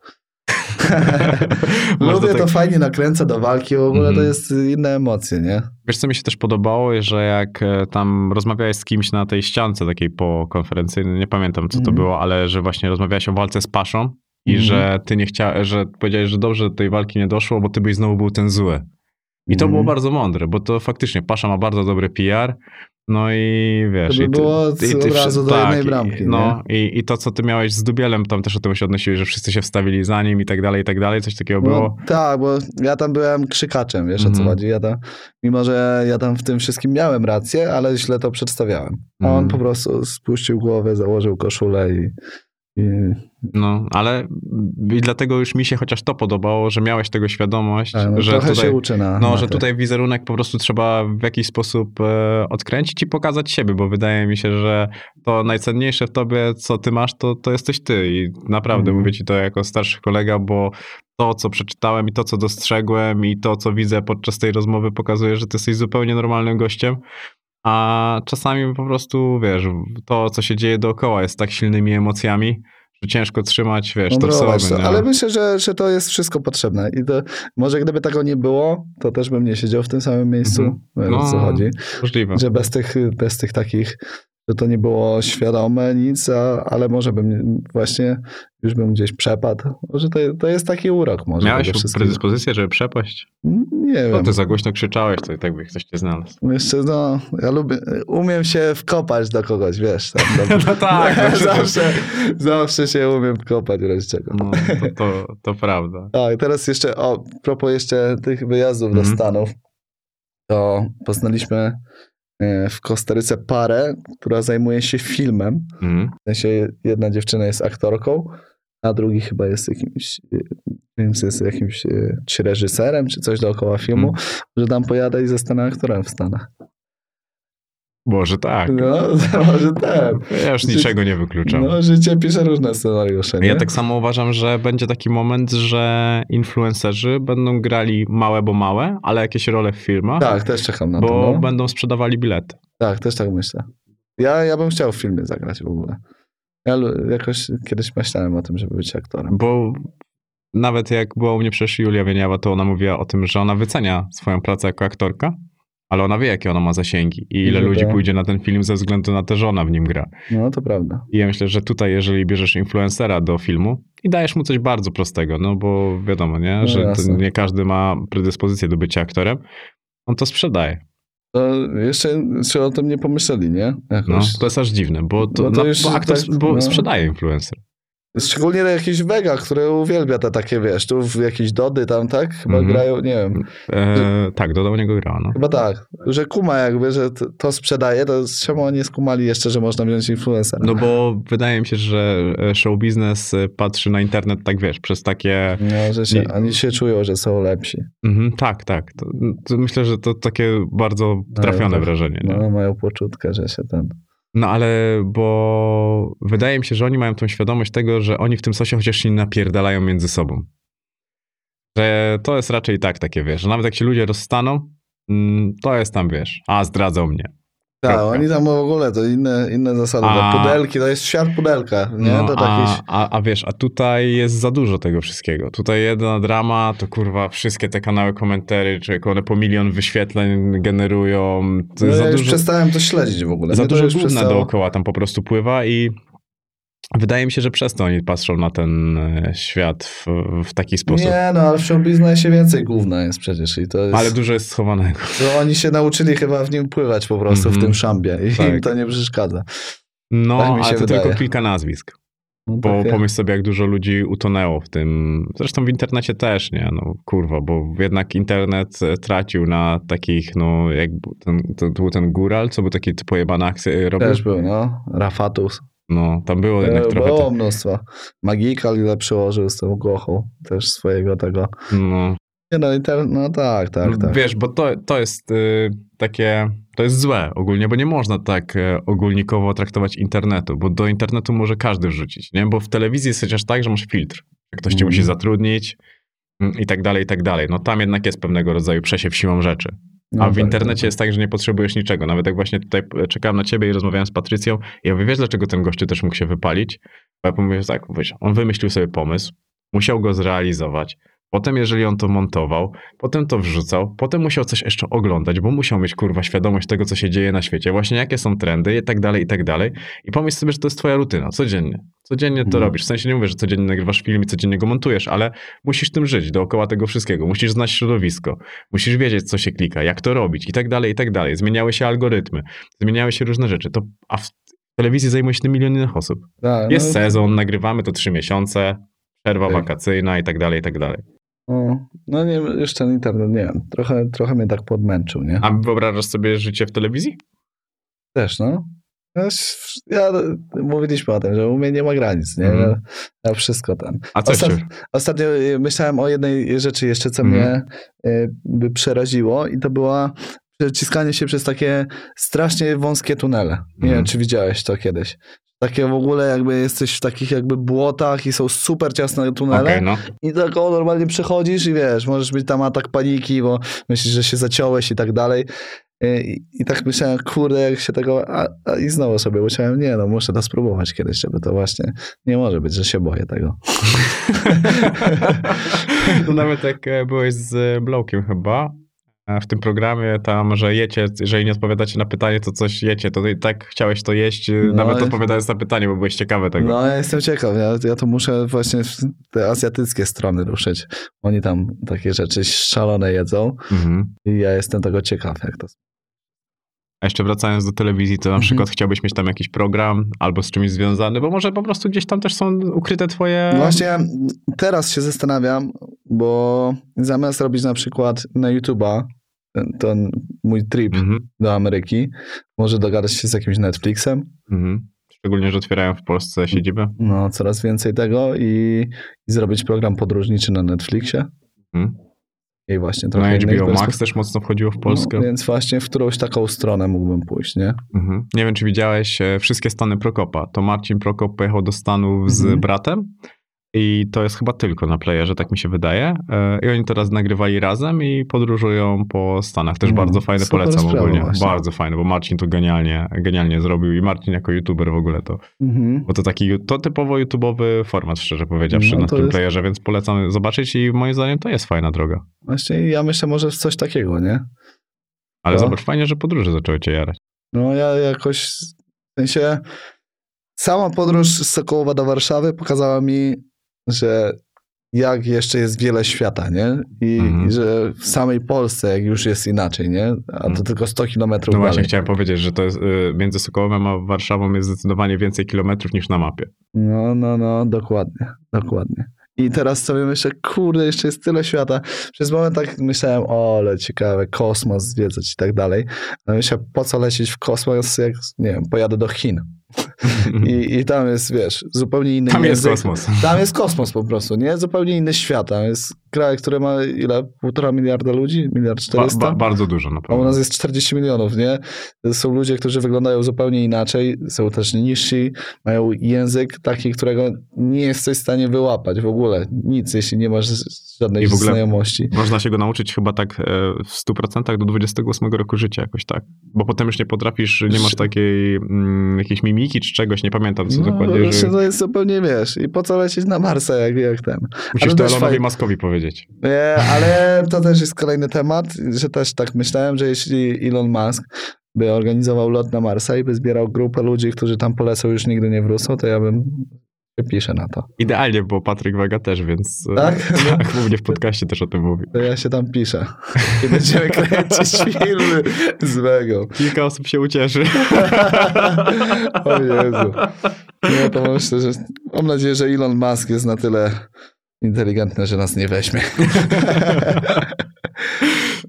[LAUGHS] Lubię tak... to fajnie nakręca do walki, w ogóle mm. to mhm. jest inne emocje, nie? Wiesz, co mi się też podobało, że jak e, tam rozmawiałeś z kimś na tej ściance takiej po konferencyjnej, nie pamiętam co mm. to mhm. było, ale że właśnie rozmawiałeś o walce z Paszą i mm. że ty nie chciałeś, że powiedziałeś, że dobrze do tej walki nie doszło, bo ty byś znowu był ten zły. I to mm. było bardzo mądre, bo to faktycznie Pasza ma bardzo dobry PR, no i wiesz... To by było i ty, i ty, od razu do tak, jednej bramki. No i, i to, co ty miałeś z Dubielem, tam też o tym się odnosiłeś, że wszyscy się wstawili za nim i tak dalej, i tak dalej, coś takiego no, było? Tak, bo ja tam byłem krzykaczem, wiesz mm. o co mhm. chodzi. Ja tam, mimo, że ja tam w tym wszystkim miałem rację, ale źle to przedstawiałem. A mm. on mhm. po prostu spuścił głowę, założył koszulę i no, ale i dlatego już mi się chociaż to podobało, że miałeś tego świadomość, tak, no, że tutaj, na, no, na że tutaj wizerunek po prostu trzeba w jakiś sposób e, odkręcić i pokazać siebie, bo wydaje mi się, że to najcenniejsze w tobie, co ty masz, to, to jesteś ty i naprawdę mm. mówię ci to jako starszy kolega, bo to, co przeczytałem i to, co dostrzegłem i to, co widzę podczas tej rozmowy pokazuje, że ty jesteś zupełnie normalnym gościem, a czasami po prostu, wiesz, to, co się dzieje dookoła jest tak silnymi emocjami, że ciężko trzymać, wiesz, to sobie. Ale myślę, że, że to jest wszystko potrzebne. I to, może gdyby tego nie było, to też bym nie siedział w tym samym miejscu, mm -hmm. no, co chodzi. Możliwe. Że bez tych, bez tych takich że to nie było świadome nic, a, ale może bym właśnie już bym gdzieś przepadł. Może to, to jest taki urok. Może Miałeś predyspozycję, żeby przepaść? Nie wiem. No ty za głośno krzyczałeś, to i tak by ktoś cię znalazł. Jeszcze no, ja lubię, umiem się wkopać do kogoś, wiesz. Tam, [LAUGHS] no tak. [LAUGHS] zawsze, zawsze się umiem wkopać w czego. No, to, to, to prawda. [LAUGHS] Tak, teraz jeszcze, o, propos jeszcze tych wyjazdów mm -hmm. do mhm. Stanów, to poznaliśmy w Kostaryce parę, która zajmuje się filmem. Mm. W sensie jedna dziewczyna jest aktorką, a drugi chyba jest jakimś, e, jest jakimś e, czy reżyserem, czy coś dookoła filmu, mm. że tam pojadę i zostanę aktorem w Stanach. Może tak. No, [LAUGHS] może tak. Ja już niczego nie wykluczam. No, życie pisze różne scenariusze. Nie? Ja tak samo uważam, że będzie taki moment, że influencerzy będą grali małe, bo małe, ale jakieś role w filmach. Tak, też czekam na bo to. Bo no. będą sprzedawali bilety. Tak, też tak myślę. Ja, ja bym chciał w filmie zagrać w ogóle. Ja jakoś kiedyś myślałem o tym, żeby być aktorem. Bo nawet jak była u mnie przecież Julia Wieniawa, to ona mówiła o tym, że ona wycenia swoją pracę jako aktorka ale ona wie, jakie ona ma zasięgi i ile ludzi pójdzie na ten film ze względu na to, że ona w nim gra. No, to prawda. I ja myślę, że tutaj, jeżeli bierzesz influencera do filmu i dajesz mu coś bardzo prostego, no bo wiadomo, nie, no że nie każdy ma predyspozycję do bycia aktorem, on to sprzedaje. To jeszcze czy o tym nie pomyśleli, nie? Jakoś. No, to jest aż dziwne, bo, to, no to już, bo aktor tak, bo no. sprzedaje influencer. Szczególnie na jakichś wegach, które uwielbia te takie, wiesz, tu w jakieś Dody tam, tak? Chyba mm -hmm. grają, nie wiem. E, tak, Doda u niego grała, no. Chyba tak, że kuma jakby, że to sprzedaje, to czemu oni skumali jeszcze, że można wziąć influencera? No bo wydaje mi się, że e, show biznes e, patrzy na internet tak, wiesz, przez takie... No, że się, oni się czują, że są lepsi. Mm -hmm, tak, tak. To, to myślę, że to takie bardzo trafione wrażenie. No, mają poczutkę, że się ten... No ale, bo wydaje mi się, że oni mają tą świadomość tego, że oni w tym sosie chociaż się napierdalają między sobą. Że to jest raczej tak takie, wiesz, że nawet jak się ludzie rozstaną, mm, to jest tam, wiesz, a zdradzał mnie. Tak, oni tam w ogóle to inne, inne zasady. A, pudelki, to jest świat pudelka, nie? No, to a, a, a wiesz, a tutaj jest za dużo tego wszystkiego. Tutaj jedna drama, to kurwa wszystkie te kanały komentarzy, czy one po milion wyświetleń generują. To no, ja dużo, już przestałem to śledzić w ogóle. Za dużo gówna przestało... dookoła tam po prostu pływa i Wydaje mi się, że przez to oni patrzą na ten e, świat w, w taki sposób. Nie, no ale w show biznesie więcej główna jest przecież. I to jest, ale dużo jest schowanego. [LAUGHS] To oni się nauczyli chyba w nim pływać po prostu, mm -hmm. w tym mhm. szambie i tak. im to nie przeszkadza. No, tak ale to wydaje. tylko kilka nazwisk. No bo takie. pomyśl sobie, jak dużo ludzi utonęło w tym. Zresztą w internecie też, nie? No kurwa, bo jednak internet e, tracił na takich, no jak ten, to, był ten góral, co był taki pojebana akcja e, robił. Też był, no. Rafatus. No, tam było jednak było trochę... Było mnóstwo. Magikal ile przyłożył z tą głochą też swojego tego. No. No, inter... no tak, tak, tak. Wiesz, bo to, to jest y, takie, to jest złe ogólnie, bo nie można tak y, ogólnikowo traktować internetu, bo do internetu może każdy wrzucić, nie? Bo w telewizji jest chociaż tak, że masz filtr. Ktoś cię mm. musi zatrudnić mm, i tak dalej, i tak dalej. No tam jednak jest pewnego rodzaju przesiew siłą rzeczy. No, A w tak, internecie tak, jest tak, że nie potrzebujesz niczego. Nawet jak właśnie tutaj czekałem na ciebie i rozmawiałem z Patrycją, i ja mówię, wiesz, dlaczego ten gościu też mógł się wypalić? Bo ja pomyślałem tak, wiesz, on wymyślił sobie pomysł, musiał go zrealizować, Potem, jeżeli on to montował, potem to wrzucał, potem musiał coś jeszcze oglądać, bo musiał mieć kurwa świadomość tego, co się dzieje na świecie, właśnie jakie są trendy i tak dalej, i tak dalej. I pomyśl sobie, że to jest twoja rutyna, codziennie. Codziennie to hmm. robisz. W sensie nie mówię, że codziennie nagrywasz film i codziennie go montujesz, ale musisz tym żyć dookoła tego wszystkiego. Musisz znać środowisko, musisz wiedzieć, co się klika, jak to robić i tak dalej, i tak dalej. Zmieniały się algorytmy, zmieniały się różne rzeczy. To, a w telewizji zajmuje się tym milion innych osób. Tak, jest no... sezon, nagrywamy to trzy miesiące, przerwa tak. wakacyjna i tak dalej, i tak dalej. No, no nie, jeszcze ten internet, nie wiem, trochę, trochę mnie tak podmęczył, nie? A wyobrażasz sobie życie w telewizji? Też, no. Ja, mówiliśmy o tym, że u mnie nie ma granic, nie? Mm. Ja, wszystko tam. A co Ostat, Ostatnio myślałem o jednej rzeczy jeszcze, co mm. mnie y, by przeraziło i to była przeciskanie się przez takie strasznie wąskie tunele. Nie mm. wiem, czy widziałeś to kiedyś. Takie w ogóle jakby jesteś w takich jakby błotach i są super ciasne tunele okay, no. i tak o, normalnie przechodzisz i wiesz, możesz mieć tam atak paniki, bo myślisz, że się zaciąłeś i tak dalej. I, I, tak myślałem, kurde, jak się tego. A, a, I znowu sobie myślałem, nie, no muszę to spróbować kiedyś, żeby to właśnie. Nie może być, że się boję tego. [LAUGHS] nawet jak e, byłeś z Blowkiem chyba, w tym programie tam, że jecie, jeżeli nie odpowiadacie na pytanie, to coś jecie, to tak chciałeś to jeść, no, nawet odpowiadając na pytanie, bo byłeś ciekawy tego. No, ja jestem ciekaw, ja, ja to muszę właśnie w te azjatyckie strony ruszyć. Oni tam takie rzeczy szalone jedzą mhm. i ja jestem tego ciekaw, jak to a jeszcze wracając do telewizji, to na mhm. przykład chciałbyś mieć tam jakiś program albo z czymś związany, bo może po prostu gdzieś tam też są ukryte twoje... Właśnie teraz się zastanawiam, bo zamiast robić na przykład na YouTube'a ten mój trip mhm. do Ameryki, może dogadać się z jakimś Netflixem. Mhm. Szczególnie, że otwierają w Polsce siedzibę. No, coraz więcej tego i, i zrobić program podróżniczy na Netflixie. Mhm. I właśnie trochę Na HBO Max też mocno wchodziło w Polskę. No, więc właśnie w którąś taką stronę mógłbym pójść, nie? Mhm. Nie wiem, czy widziałeś e, wszystkie stany Prokopa. To Marcin Prokop pojechał do Stanów z mhm. bratem i to jest chyba tylko na playerze, tak mi się wydaje. E, I oni teraz nagrywali razem i podróżują po Stanach. Też bardzo fajne, polecam ogólnie. Właśnie. Bardzo fajne, bo Marcin to genialnie, genialnie zrobił i Marcin jako youtuber w ogóle to. Mhm. Bo to taki, to typowo YouTube'owy format, szczerze powiedziawszy, no, na tym jest... playerze, więc polecam zobaczyć i moim zdaniem to jest fajna droga. Właśnie ja myślę może coś takiego, nie? Ale to... zobacz, fajnie, że podróże zaczęły cię jarać. No ja jakoś, w sensie sama podróż z Sokołowa do Warszawy pokazała mi że jak jeszcze jest wiele świata, nie? I, mhm. że w samej Polsce jak już jest inaczej, nie? A to mhm. tylko 100 kilometrów No właśnie, chciałem powiedzieć, że to jest y, między Sokołowem a Warszawą jest zdecydowanie więcej kilometrów niż na mapie. No, no, no, dokładnie, dokładnie. I teraz sobie myślę, kurde, jeszcze jest tyle świata. Przez moment tak myślałem, o, ale ciekawe, kosmos zwiedzać i tak dalej. Ale myślę, po co lecieć w kosmos, jak, nie wiem, pojadę do Chin. I, I tam jest, wiesz, zupełnie inny Tam język. jest kosmos. Tam jest kosmos po prostu, nie? Zupełnie inny świat. Tam jest kraj, który ma ile? Półtora miliarda ludzi? Miliard czterysta? Ba, ba, bardzo dużo naprawdę. A u nas jest 40 milionów, nie? Są ludzie, którzy wyglądają zupełnie inaczej, są też niżsi, mają język taki, którego nie jesteś w stanie wyłapać w ogóle. Nic, jeśli nie masz żadnej I w ogóle znajomości. Można się go nauczyć chyba tak e, w 100% do 28 roku życia jakoś tak. Bo potem już nie potrafisz, nie masz takiej mm, jakiejś mimiki czy czegoś, nie pamiętam co no, dokładnie. Że... To jest zupełnie, wiesz, i po co lecieć na Marsa, jak, jak ten. Musisz to Elonowi faj... Maskowi powiedzieć. Nie, ale to też jest kolejny temat, że też tak myślałem, że jeśli Elon Musk by organizował lot na Marsa i by zbierał grupę ludzi, którzy tam polecą, już nigdy nie wrócą, to ja bym piszę na to. Idealnie, bo Patryk Wega też, więc tak, tak głównie w podcaście też o tym mówi. To ja się tam piszę. I będziemy kręcić [LAUGHS] filmy z Wegą. Kilka osób się ucieszy. [LAUGHS] o Jezu. Nie, to myślę, że mam nadzieję, że Elon Musk jest na tyle inteligentne, że nas nie weźmie. [LAUGHS]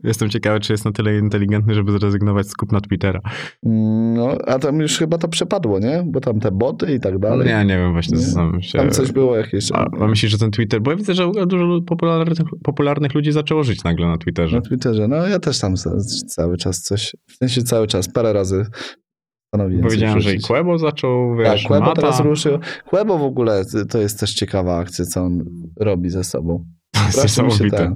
Jestem ciekawy, czy jest na tyle inteligentny, żeby zrezygnować z kupna Twittera. No, a tam już chyba to przepadło, nie? Bo tam te boty i tak dalej. Ja nie wiem, właśnie nie. się... Tam coś było jakieś... A, a myślisz, że ten Twitter... Bo ja widzę, że dużo popularnych, popularnych ludzi zaczęło żyć nagle na Twitterze. Na Twitterze, no ja też tam cały czas coś... W sensie cały czas, parę razy Powiedziałem, że i Quebo zaczął, wiesz, Tak, Quebo Mata. teraz ruszył. Quebo w ogóle to jest też ciekawa akcja, co on robi ze sobą. [LAUGHS] To jest niesamowite. Ten,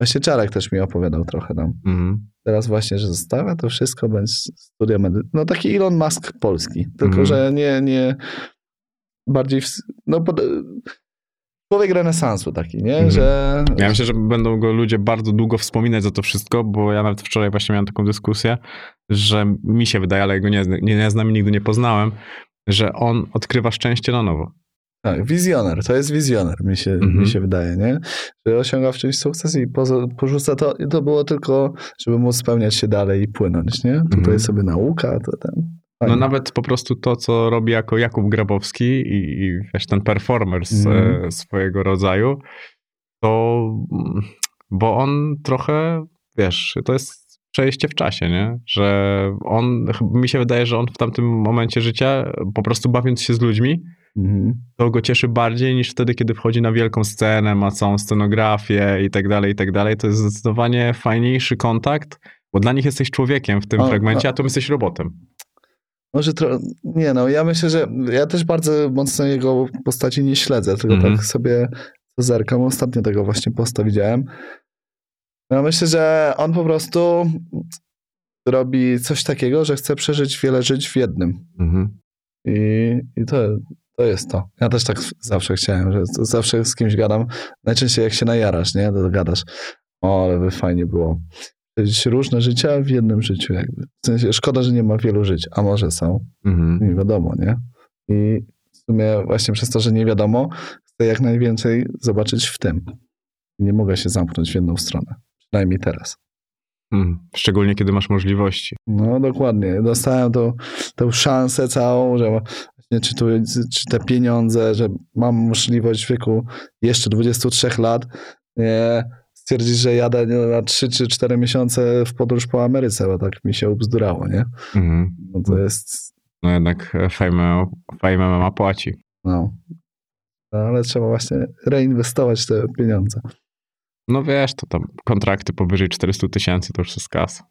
właśnie Czarek też mi opowiadał trochę tam. Mhm. Teraz właśnie, że zostawia to wszystko, będzie studia medyczne. No taki Elon Musk polski, tylko mhm. że nie, nie bardziej, w, no pod, człowiek renesansu taki, nie? Mhm. Że... Ja myślę, że będą go ludzie bardzo długo wspominać za to wszystko, bo ja nawet wczoraj właśnie miałem taką dyskusję, że mi się wydaje, ale go nie, nie, nie znam i nigdy nie poznałem, że on odkrywa szczęście na nowo. Tak, wizjoner, to jest wizjoner, mi się, -hmm. mi mhm. się wydaje, nie? Że osiąga w czymś sukces i poza, porzuca to, i to było tylko, żeby móc spełniać się dalej i płynąć, nie? Tutaj mm -hmm. sobie nauka, to ten. No nawet po prostu to, co robi jako Jakub Grabowski i, i wiesz, ten performer z, mm. swojego rodzaju, to bo on trochę, wiesz, to jest przejście w czasie, nie? Że on, mi się wydaje, że on w tamtym momencie życia, po prostu bawiąc się z ludźmi, Mhm. To go cieszy bardziej niż wtedy, kiedy wchodzi na wielką scenę, ma całą scenografię i tak dalej, i tak dalej. To jest zdecydowanie fajniejszy kontakt, bo dla nich jesteś człowiekiem w tym o, fragmencie, a tu jesteś robotem. Może tro... Nie no, ja myślę, że ja też bardzo mocno jego postaci nie śledzę, tylko mhm. tak sobie zerkam. Ostatnio tego właśnie posta widziałem. Ja myślę, że on po prostu robi coś takiego, że chce przeżyć wiele żyć w jednym. Mhm. I, I to, to jest to. Ja też tak zawsze chciałem, że zawsze z kimś gadam. Najczęściej jak się najarasz, nie? To gadasz. O, ale by fajnie było. Różne życia w jednym życiu jakby. W sensie szkoda, że nie ma wielu żyć, a może są. Mhm. Nie wiadomo, nie? I w sumie właśnie przez to, że nie wiadomo, chcę jak najwięcej zobaczyć w tym. Nie mogę się zamknąć w jedną stronę. Przynajmniej teraz. Hmm. Szczególnie kiedy masz możliwości. No dokładnie. Dostałem tą, tą szansę całą, że czy, tu, czy te pieniądze, że mam możliwość w wieku jeszcze 23 lat nie, stwierdzić, że jadę na 3 czy 4 miesiące w podróż po Ameryce, bo tak mi się ubzdurało, nie? Mhm. No to jest... No jednak fame, fame ma płaci. No. no. Ale trzeba właśnie reinwestować te pieniądze. No wiesz, to tam kontrakty powyżej 400 tysięcy to już jest kas.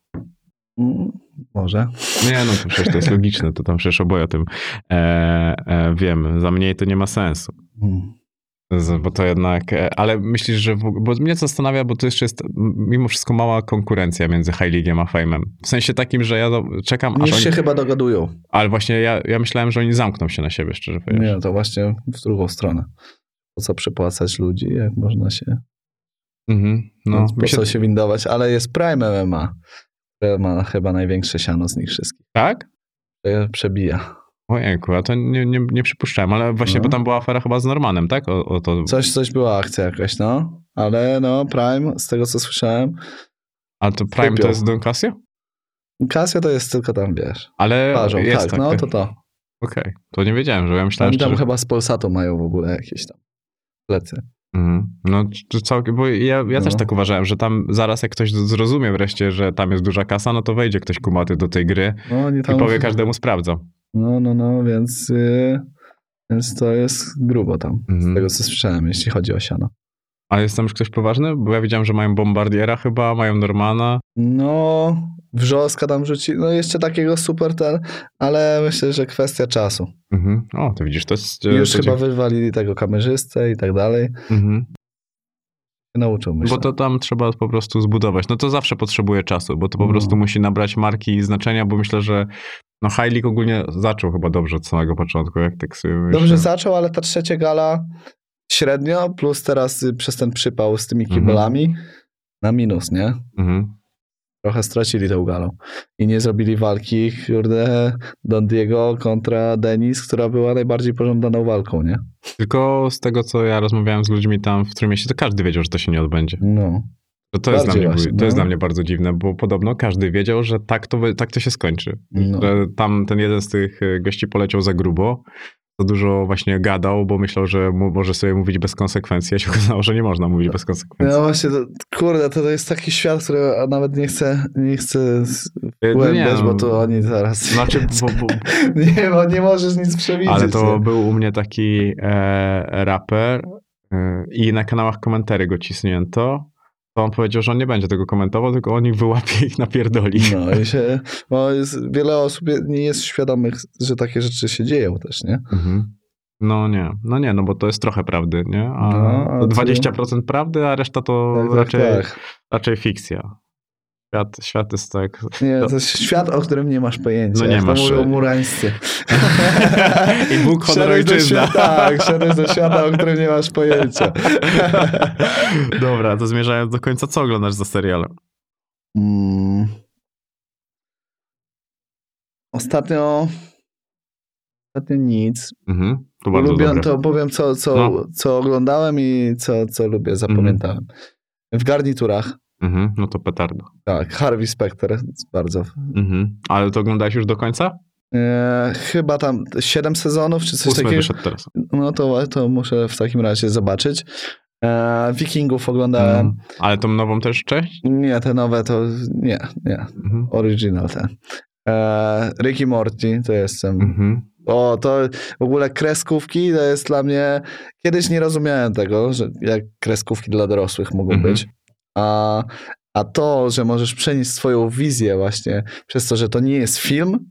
Mm, może. Nie, no to przecież to jest [LAUGHS] logiczne, to tam przecież oboje o tym e, e, wiem. Za mniej to nie ma sensu. Hmm. Bo to jednak, e, ale myślisz, że, w, bo mnie to zastanawia, bo to jeszcze jest mimo wszystko mała konkurencja między High a Fame'em. W sensie takim, że ja do, czekam, Niż aż się oni, chyba dogadują. Ale właśnie ja, ja myślałem, że oni zamkną się na siebie, szczerze mówiąc. Nie, to właśnie w drugą stronę. Po co przypłacać ludzi, jak można się... Mhm, no, po co się... się windować, ale jest Prime MMA ma chyba największe siano z nich wszystkich. Tak? Przebija. Ojejku, a to nie, nie, nie przypuszczałem, ale właśnie, no. bo tam była afera chyba z Normanem, tak? O, o to... Coś, coś była akcja jakaś, no. Ale no, Prime, z tego co słyszałem... A to Prime to jest Don Casio? Casio to jest tylko tam, wiesz. Ale Parzą, jest tak, tak, no to to. Okej, okay. to nie wiedziałem, że ja myślałem, Oni tam że... chyba z Polsatu mają w ogóle jakieś tam plecy. Mhm. No, to całkiem, bo ja, ja no. też tak uważałem, że tam zaraz jak ktoś zrozumie wreszcie, że tam jest duża kasa, no to wejdzie ktoś kumaty do tej gry no, i powie każdemu sprawdzą. No, no, no, więc, yy, więc to jest grubo tam, mhm. z tego co słyszałem, jeśli chodzi o siano. A jest tam już ktoś poważny? Bo ja widziałem, że mają Bombardiera chyba, mają Normana. No, Wrzoska tam rzuci, no jeszcze takiego super ten, ale myślę, że kwestia czasu. Mhm. O, to widzisz, to jest... E, już to chyba wywalili tego kamerzystę i tak dalej. Mhm. Nauczył myślę. Bo to tam trzeba po prostu zbudować. No to zawsze potrzebuje czasu, bo to po no. prostu musi nabrać marki i znaczenia, bo myślę, że no High League ogólnie zaczął chyba dobrze od samego początku, jak tak sobie myślę. Dobrze zaczął, ale ta trzecia gala średnio, plus teraz przez ten przypał z tymi kiblami mhm. na minus, nie? Mhm trochę stracili tą galą. I nie zrobili walki, kurde, Don Diego kontra Denis, która była najbardziej pożądaną walką, nie? Tylko z tego, co ja rozmawiałem z ludźmi tam w którym mieście, to każdy wiedział, że to się nie odbędzie. No. To, to, jest dla, mnie, właśnie, to no. jest dla mnie bardzo dziwne, bo podobno każdy wiedział, że tak to, tak to się skończy. No. Że tam ten jeden z tych e, gości poleciał za grubo. za dużo właśnie gadał, bo myślał, że może sobie mówić bez konsekwencji, a się [LAUGHS] okazało, że nie można mówić bez konsekwencji. No właśnie, to, kurde, to, to jest taki świat, który nawet nie chcę, nie chcę głębiać, bo to oni zaraz... Znaczy, bo, [LAUGHS] bo... [LAUGHS] nie, bo nie możesz nic przewidzieć. Ale to nie? był u mnie taki e, raper e, i na kanałach komentarzy go cisnięto to on powiedział, że on nie będzie tego komentował, tylko on ich wyłapie ich napierdoli. No i się, bo jest, wiele osób nie jest świadomych, że takie rzeczy się dzieją też, nie? Mhm. No nie, no nie, no bo to jest trochę prawdy, nie? A no, 20% prawdy, a reszta to tak, tak raczej, tak. raczej fikcja. Świat, świat jest tak. Nie, to jest świat, o którym nie masz pojęcia. No nie masz. To mówią murańscy. [LAUGHS] I Bóg honor ojczyzna. Tak, szedłeś do świata, o którym nie masz pojęcia. [LAUGHS] Dobra, to zmierzając do końca, co oglądasz za seriale? Mm. Ostatnio ostatnio nic. Mhm, to bardzo Lubię, to powiem, co, co, no. co oglądałem i co, co lubię, zapamiętałem. Mhm. W garniturach Mhm, no to petardo. Tak, Harvey Specter, bardzo. Mhm. Ale to oglądałeś już do końca? E, chyba tam 7 sezonów, czy coś Ósmy takiego. teraz. No to, to muszę w takim razie zobaczyć. E, Wikingów oglądałem. Mhm. Ale tą nową też część? Nie, te nowe to nie, nie. Mhm. Original te. E, Ricky Morty to jestem. Mhm. O, to w ogóle kreskówki to jest dla mnie. Kiedyś nie rozumiałem tego, że jak kreskówki dla dorosłych mogą mhm. być. A, a to, że możesz przenieść swoją wizję właśnie przez to, że to nie jest film,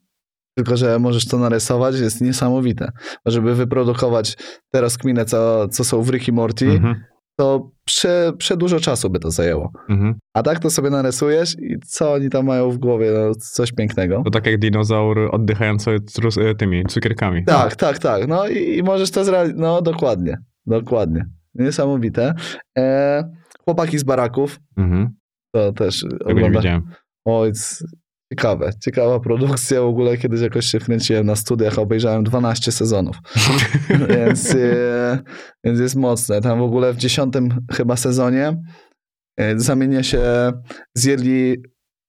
tylko że możesz to narysować, jest niesamowite. Żeby wyprodukować teraz kminę, co, co są w Ricky Morty, mhm. to prze, dużo czasu by to zajęło. Mhm. A tak to sobie narysujesz i co oni tam mają w głowie, no, coś pięknego. To tak jak dinozaur oddychający e, tymi cukierkami. Tak, tak, tak. No i, i możesz to zrobić. No dokładnie, dokładnie. Niesamowite. E, Chłopaki z baraków. Mhm. To też Tego nie widziałem. Oj, ciekawe. Ciekawa produkcja. W ogóle kiedyś jakoś się wkręciłem na studiach, obejrzałem 12 sezonów. [LAUGHS] więc, e, więc jest mocne. Tam w ogóle w dziesiątym chyba sezonie e, zamienia się, zjedli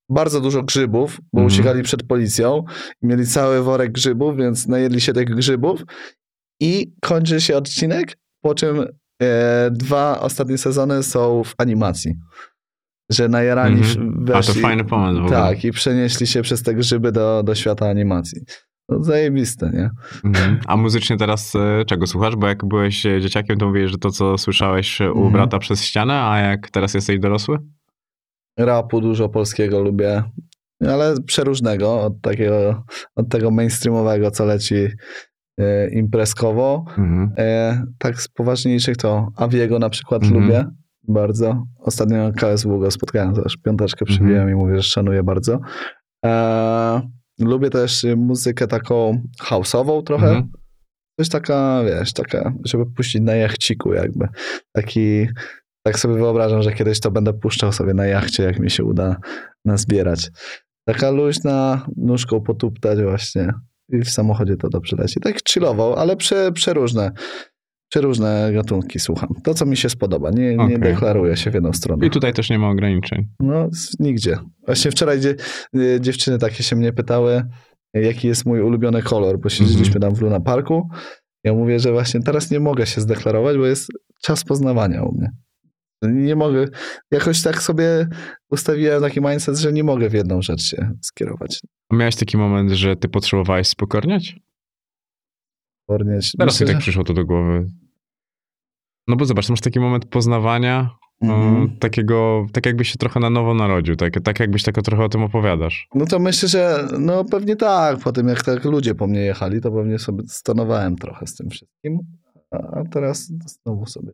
bardzo dużo grzybów, bo mm. uciekali przed policją. Mieli cały worek grzybów, więc najedli się tych grzybów i kończy się odcinek, po czym dwa ostatnie sezony są w animacji. Że najarani weszli. A to fajny pomysł. W tak, i przenieśli się przez te grzyby do, do świata animacji. No, zajebiste, nie? Mm-hmm. A muzycznie teraz e, czego słuchasz? Bo jak byłeś e, dzieciakiem, to mówisz, że to, co słyszałeś u mm-hmm. brata przez ścianę, a jak teraz jesteś dorosły? Rapu dużo polskiego lubię, ale przeróżnego, od takiego, od tego mainstreamowego, co leci e, imprezkowo. Mhm. E, tak z poważniejszych to Aviego na przykład mhm. lubię bardzo. Ostatnio KSW go spotkałem, też piąteczkę przybiłem mhm. i mówię, że szanuję bardzo. E, lubię też muzykę taką house'ową trochę. Mhm. Coś taka, wiesz, taka, żeby puścić na jachciku jakby. Taki, tak sobie wyobrażam, że kiedyś to będę puszczał sobie na jachcie, jak mi się uda nazbierać. Taka luźna, nóżką potuptać właśnie i w samochodzie to dobrze leci. Tak chillował, ale prze, przeróżne. Przeróżne gatunki słucham. To, co mi się spodoba. Nie, okay. nie deklaruję się w jedną stronę. I tutaj też nie ma ograniczeń. No, nigdzie. Właśnie wczoraj dzie, y, dziewczyny takie się mnie pytały, jaki jest mój ulubiony kolor, bo siedzieliśmy -hmm. tam w Luna Parku. Ja mówię, że właśnie teraz nie mogę się zdeklarować, bo jest czas poznawania u mnie. Nie mogę, jakoś tak sobie ustawiłem taki mindset, że nie mogę w jedną rzecz się skierować. A miałeś taki moment, że ty potrzebowałeś spokorniać? Spokorniać. Teraz mi tak przyszło to do głowy. No bo zobacz, masz taki moment poznawania, mm-hmm. takiego, tak jakbyś się trochę na nowo narodził, tak, tak jakbyś tak trochę o tym opowiadasz. No to myślę, że no pewnie tak, po tym jak tak ludzie po mnie jechali, to pewnie sobie stanowałem trochę z tym wszystkim, a teraz znowu sobie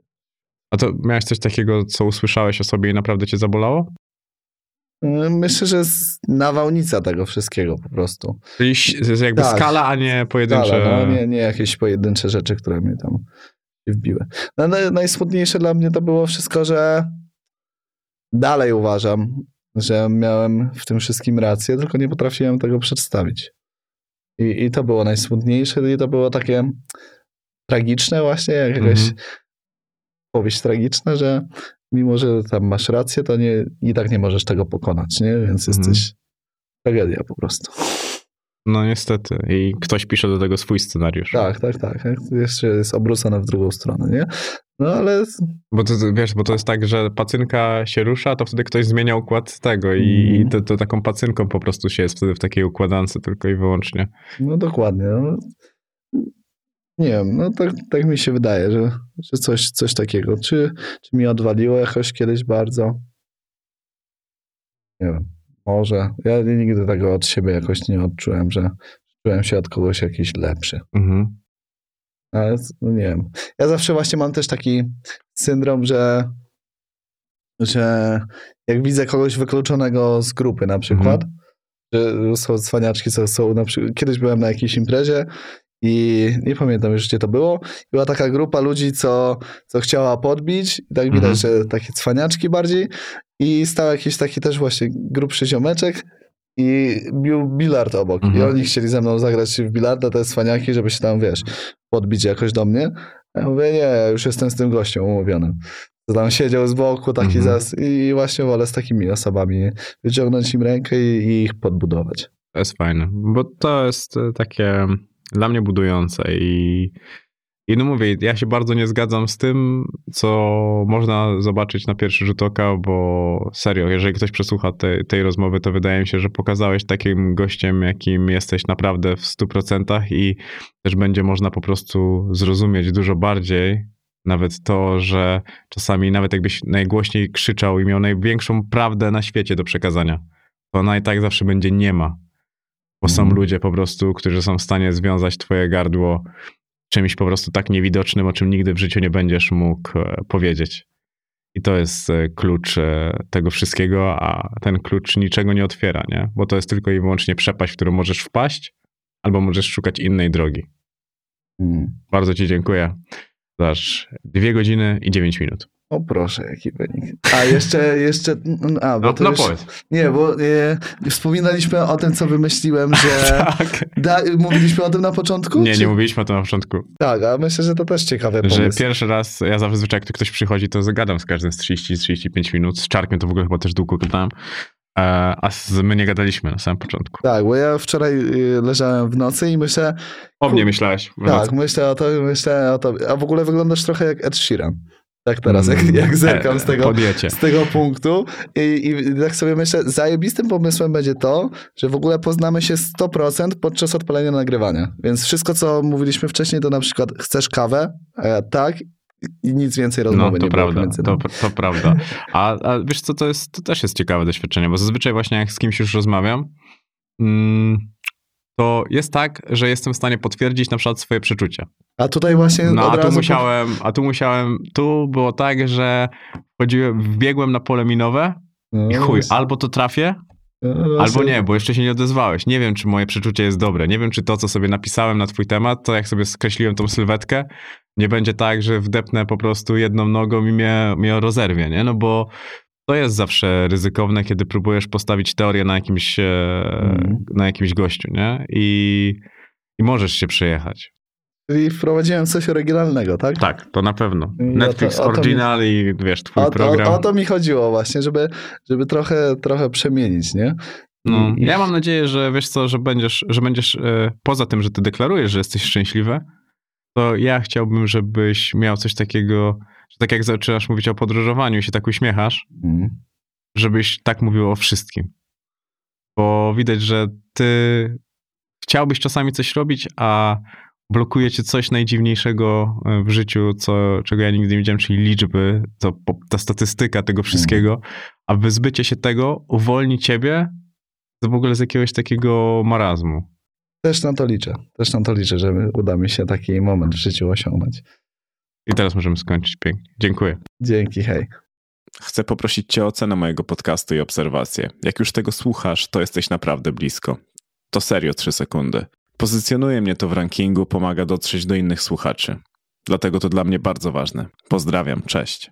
a to miałeś coś takiego, co usłyszałeś o sobie i naprawdę cię zabolało? Myślę, że jest nawałnica tego wszystkiego po prostu. Czyli jakby tak. skala, a nie pojedyncze... Skala, no, nie, nie jakieś pojedyncze rzeczy, które mnie tam wbiły. No, najsmutniejsze dla mnie to było wszystko, że dalej uważam, że miałem w tym wszystkim rację, tylko nie potrafiłem tego przedstawić. I, i to było najsmutniejsze i to było takie tragiczne właśnie, jak jakaś mm -hmm powieść tragiczna, że mimo, że tam masz rację, to nie, i tak nie możesz tego pokonać, nie? Więc mhm. jesteś tragedia po prostu. No niestety. I ktoś pisze do tego swój scenariusz. Tak, tak, tak. Jeszcze jest obrócona w drugą stronę, nie? No ale... Bo to, wiesz, bo to jest tak, że pacynka się rusza, to wtedy ktoś zmienia układ tego i mm. to, to, taką pacynką po prostu się jest wtedy w takiej układance tylko i wyłącznie. No dokładnie. No. Nie wiem, no tak, tak mi się wydaje, że, że coś, coś takiego. Czy, czy mi odwaliło jakoś kiedyś bardzo? Nie wiem, może. Ja nigdy tego od siebie jakoś nie odczułem, że czułem się od kogoś jakiś lepszy. Mhm. Ale no nie wiem. Ja zawsze właśnie mam też taki syndrom, że, że jak widzę kogoś wykluczonego z grupy na przykład, mhm. że są cwaniaczki, co są na przykład, kiedyś byłem na jakiejś imprezie i nie pamiętam już, gdzie to było. Była taka grupa ludzi, co, co chciała podbić. I tak widać, mhm. że takie cwaniaczki bardziej. I stał jakiś taki też właśnie grubszy ziomeczek i bił bilard obok. Mhm. I oni chcieli ze mną zagrać w bilarda, te cwaniaki, żeby się tam, wiesz, podbić jakoś do mnie. Ja mówię, nie, już jestem z tym gościem umówiony. Tam siedział z boku taki mhm. zas i właśnie wolę z takimi osobami wyciągnąć im rękę i, i ich podbudować. To jest fajne, bo to jest e, takie dla mnie budujące i, i no mówię, ja się bardzo nie zgadzam z tym, co można zobaczyć na pierwszy rzut oka, bo serio, jeżeli ktoś przesłucha te, tej rozmowy, to wydaje mi się, że pokazałeś takim gościem, jakim jesteś naprawdę w 100% i też będzie można po prostu zrozumieć dużo bardziej nawet to, że czasami nawet jakbyś najgłośniej krzyczał i miał największą prawdę na świecie do przekazania, to ona i tak zawsze będzie nie ma. Bo są mhm. ludzie po prostu, którzy są w stanie związać twoje gardło czymś po prostu tak niewidocznym, o czym nigdy w życiu nie będziesz mógł e, powiedzieć. I to jest e, klucz e, tego wszystkiego, a ten klucz niczego nie otwiera, nie? Bo to jest tylko i wyłącznie przepaść, w którą możesz wpaść, albo możesz szukać innej drogi. Hmm. Bardzo Ci dziękuję. Dasz dwie godziny i dziewięć minut. O proszę, jaki wynik. A jeszcze, jeszcze, a, bo no, to no już, Nie, bo nie, wspominaliśmy o tym, co wymyśliłem, że [LAUGHS] tak. da, mówiliśmy o tym na początku? Nie, czy? nie mówiliśmy o tym na początku. Tak, a myślę, że to też ciekawe pomysł. Że pierwszy raz, ja zazwyczaj jak ktoś przychodzi, to zagadam z każdym z 30-35 minut. Z Czarkiem to w ogóle chyba też długo gadałem. E, a my nie gadaliśmy na samym początku. Tak, bo ja wczoraj y, leżałem w nocy i myślę... O mnie myślałeś. Tak, myślę o to, myślę o to. A w ogóle wyglądasz trochę jak Ed Sheeran. Tak teraz, jak, jak mm, zerkam z tego, z tego punktu I, i tak sobie myślę, zajebistym pomysłem będzie to, że w ogóle poznamy się 100% podczas odpalenia nagrywania. Więc wszystko, co mówiliśmy wcześniej, to na przykład chcesz kawę? ja tak. I nic więcej rozmowy no, to nie prawda, to, to prawda. A, a wiesz co, to, jest, to też jest ciekawe doświadczenie, bo zazwyczaj właśnie jak z kimś już rozmawiam, mm, to jest tak, że jestem w stanie potwierdzić na przykład swoje przeczucia. A tutaj właśnie. No, a tu musiałem, a tu musiałem, tu było tak, że wchodziłem, wbiegłem na pole minowe no, i chuj, albo to trafię, no, albo nie, bo jeszcze się nie odezwałeś. Nie wiem, czy moje przeczucie jest dobre. Nie wiem, czy to, co sobie napisałem na twój temat, to jak sobie skreśliłem tą sylwetkę, nie będzie tak, że wdepnę po prostu jedną nogą i mnie, mnie rozerwie, nie? No bo to jest zawsze ryzykowne, kiedy próbujesz postawić teorię na jakimś, mm. na jakimś gościu, nie? I, I możesz się przejechać. Czyli wprowadziłem coś oryginalnego, tak? Tak, to na pewno. Netflix to, Original mi, i wiesz, twój o, program. O, o, to mi chodziło właśnie, żeby, żeby trochę, trochę przemienić, nie? No, I, ja mam nadzieję, że wiesz co, że będziesz, że będziesz e, poza tym, że ty deklarujesz, że jesteś szczęśliwy, to ja chciałbym, żebyś miał coś takiego, że tak jak zaczynasz mówić o podróżowaniu i się tak uśmiechasz, mm. żebyś tak mówił o wszystkim. Bo widać, że ty chciałbyś czasami coś robić, a blokuje cię coś najdziwniejszego e, w życiu, co, czego ja nigdy nie widziałem, czyli liczby, to, ta statystyka tego wszystkiego, mm. a wyzbycie się tego uwolni ciebie w ogóle z jakiegoś takiego marazmu. Też na to liczę. Też na to liczę, że uda mi się taki moment w życiu osiągnąć. I teraz możemy skończyć pięknie. Dziękuję. Dzięki, hej. Chcę poprosić Cię o ocenę mojego podcastu i obserwację. Jak już tego słuchasz, to jesteś naprawdę blisko. To serio 3 sekundy. Pozycjonuje mnie to w rankingu, pomaga dotrzeć do innych słuchaczy. Dlatego to dla mnie bardzo ważne. Pozdrawiam, cześć.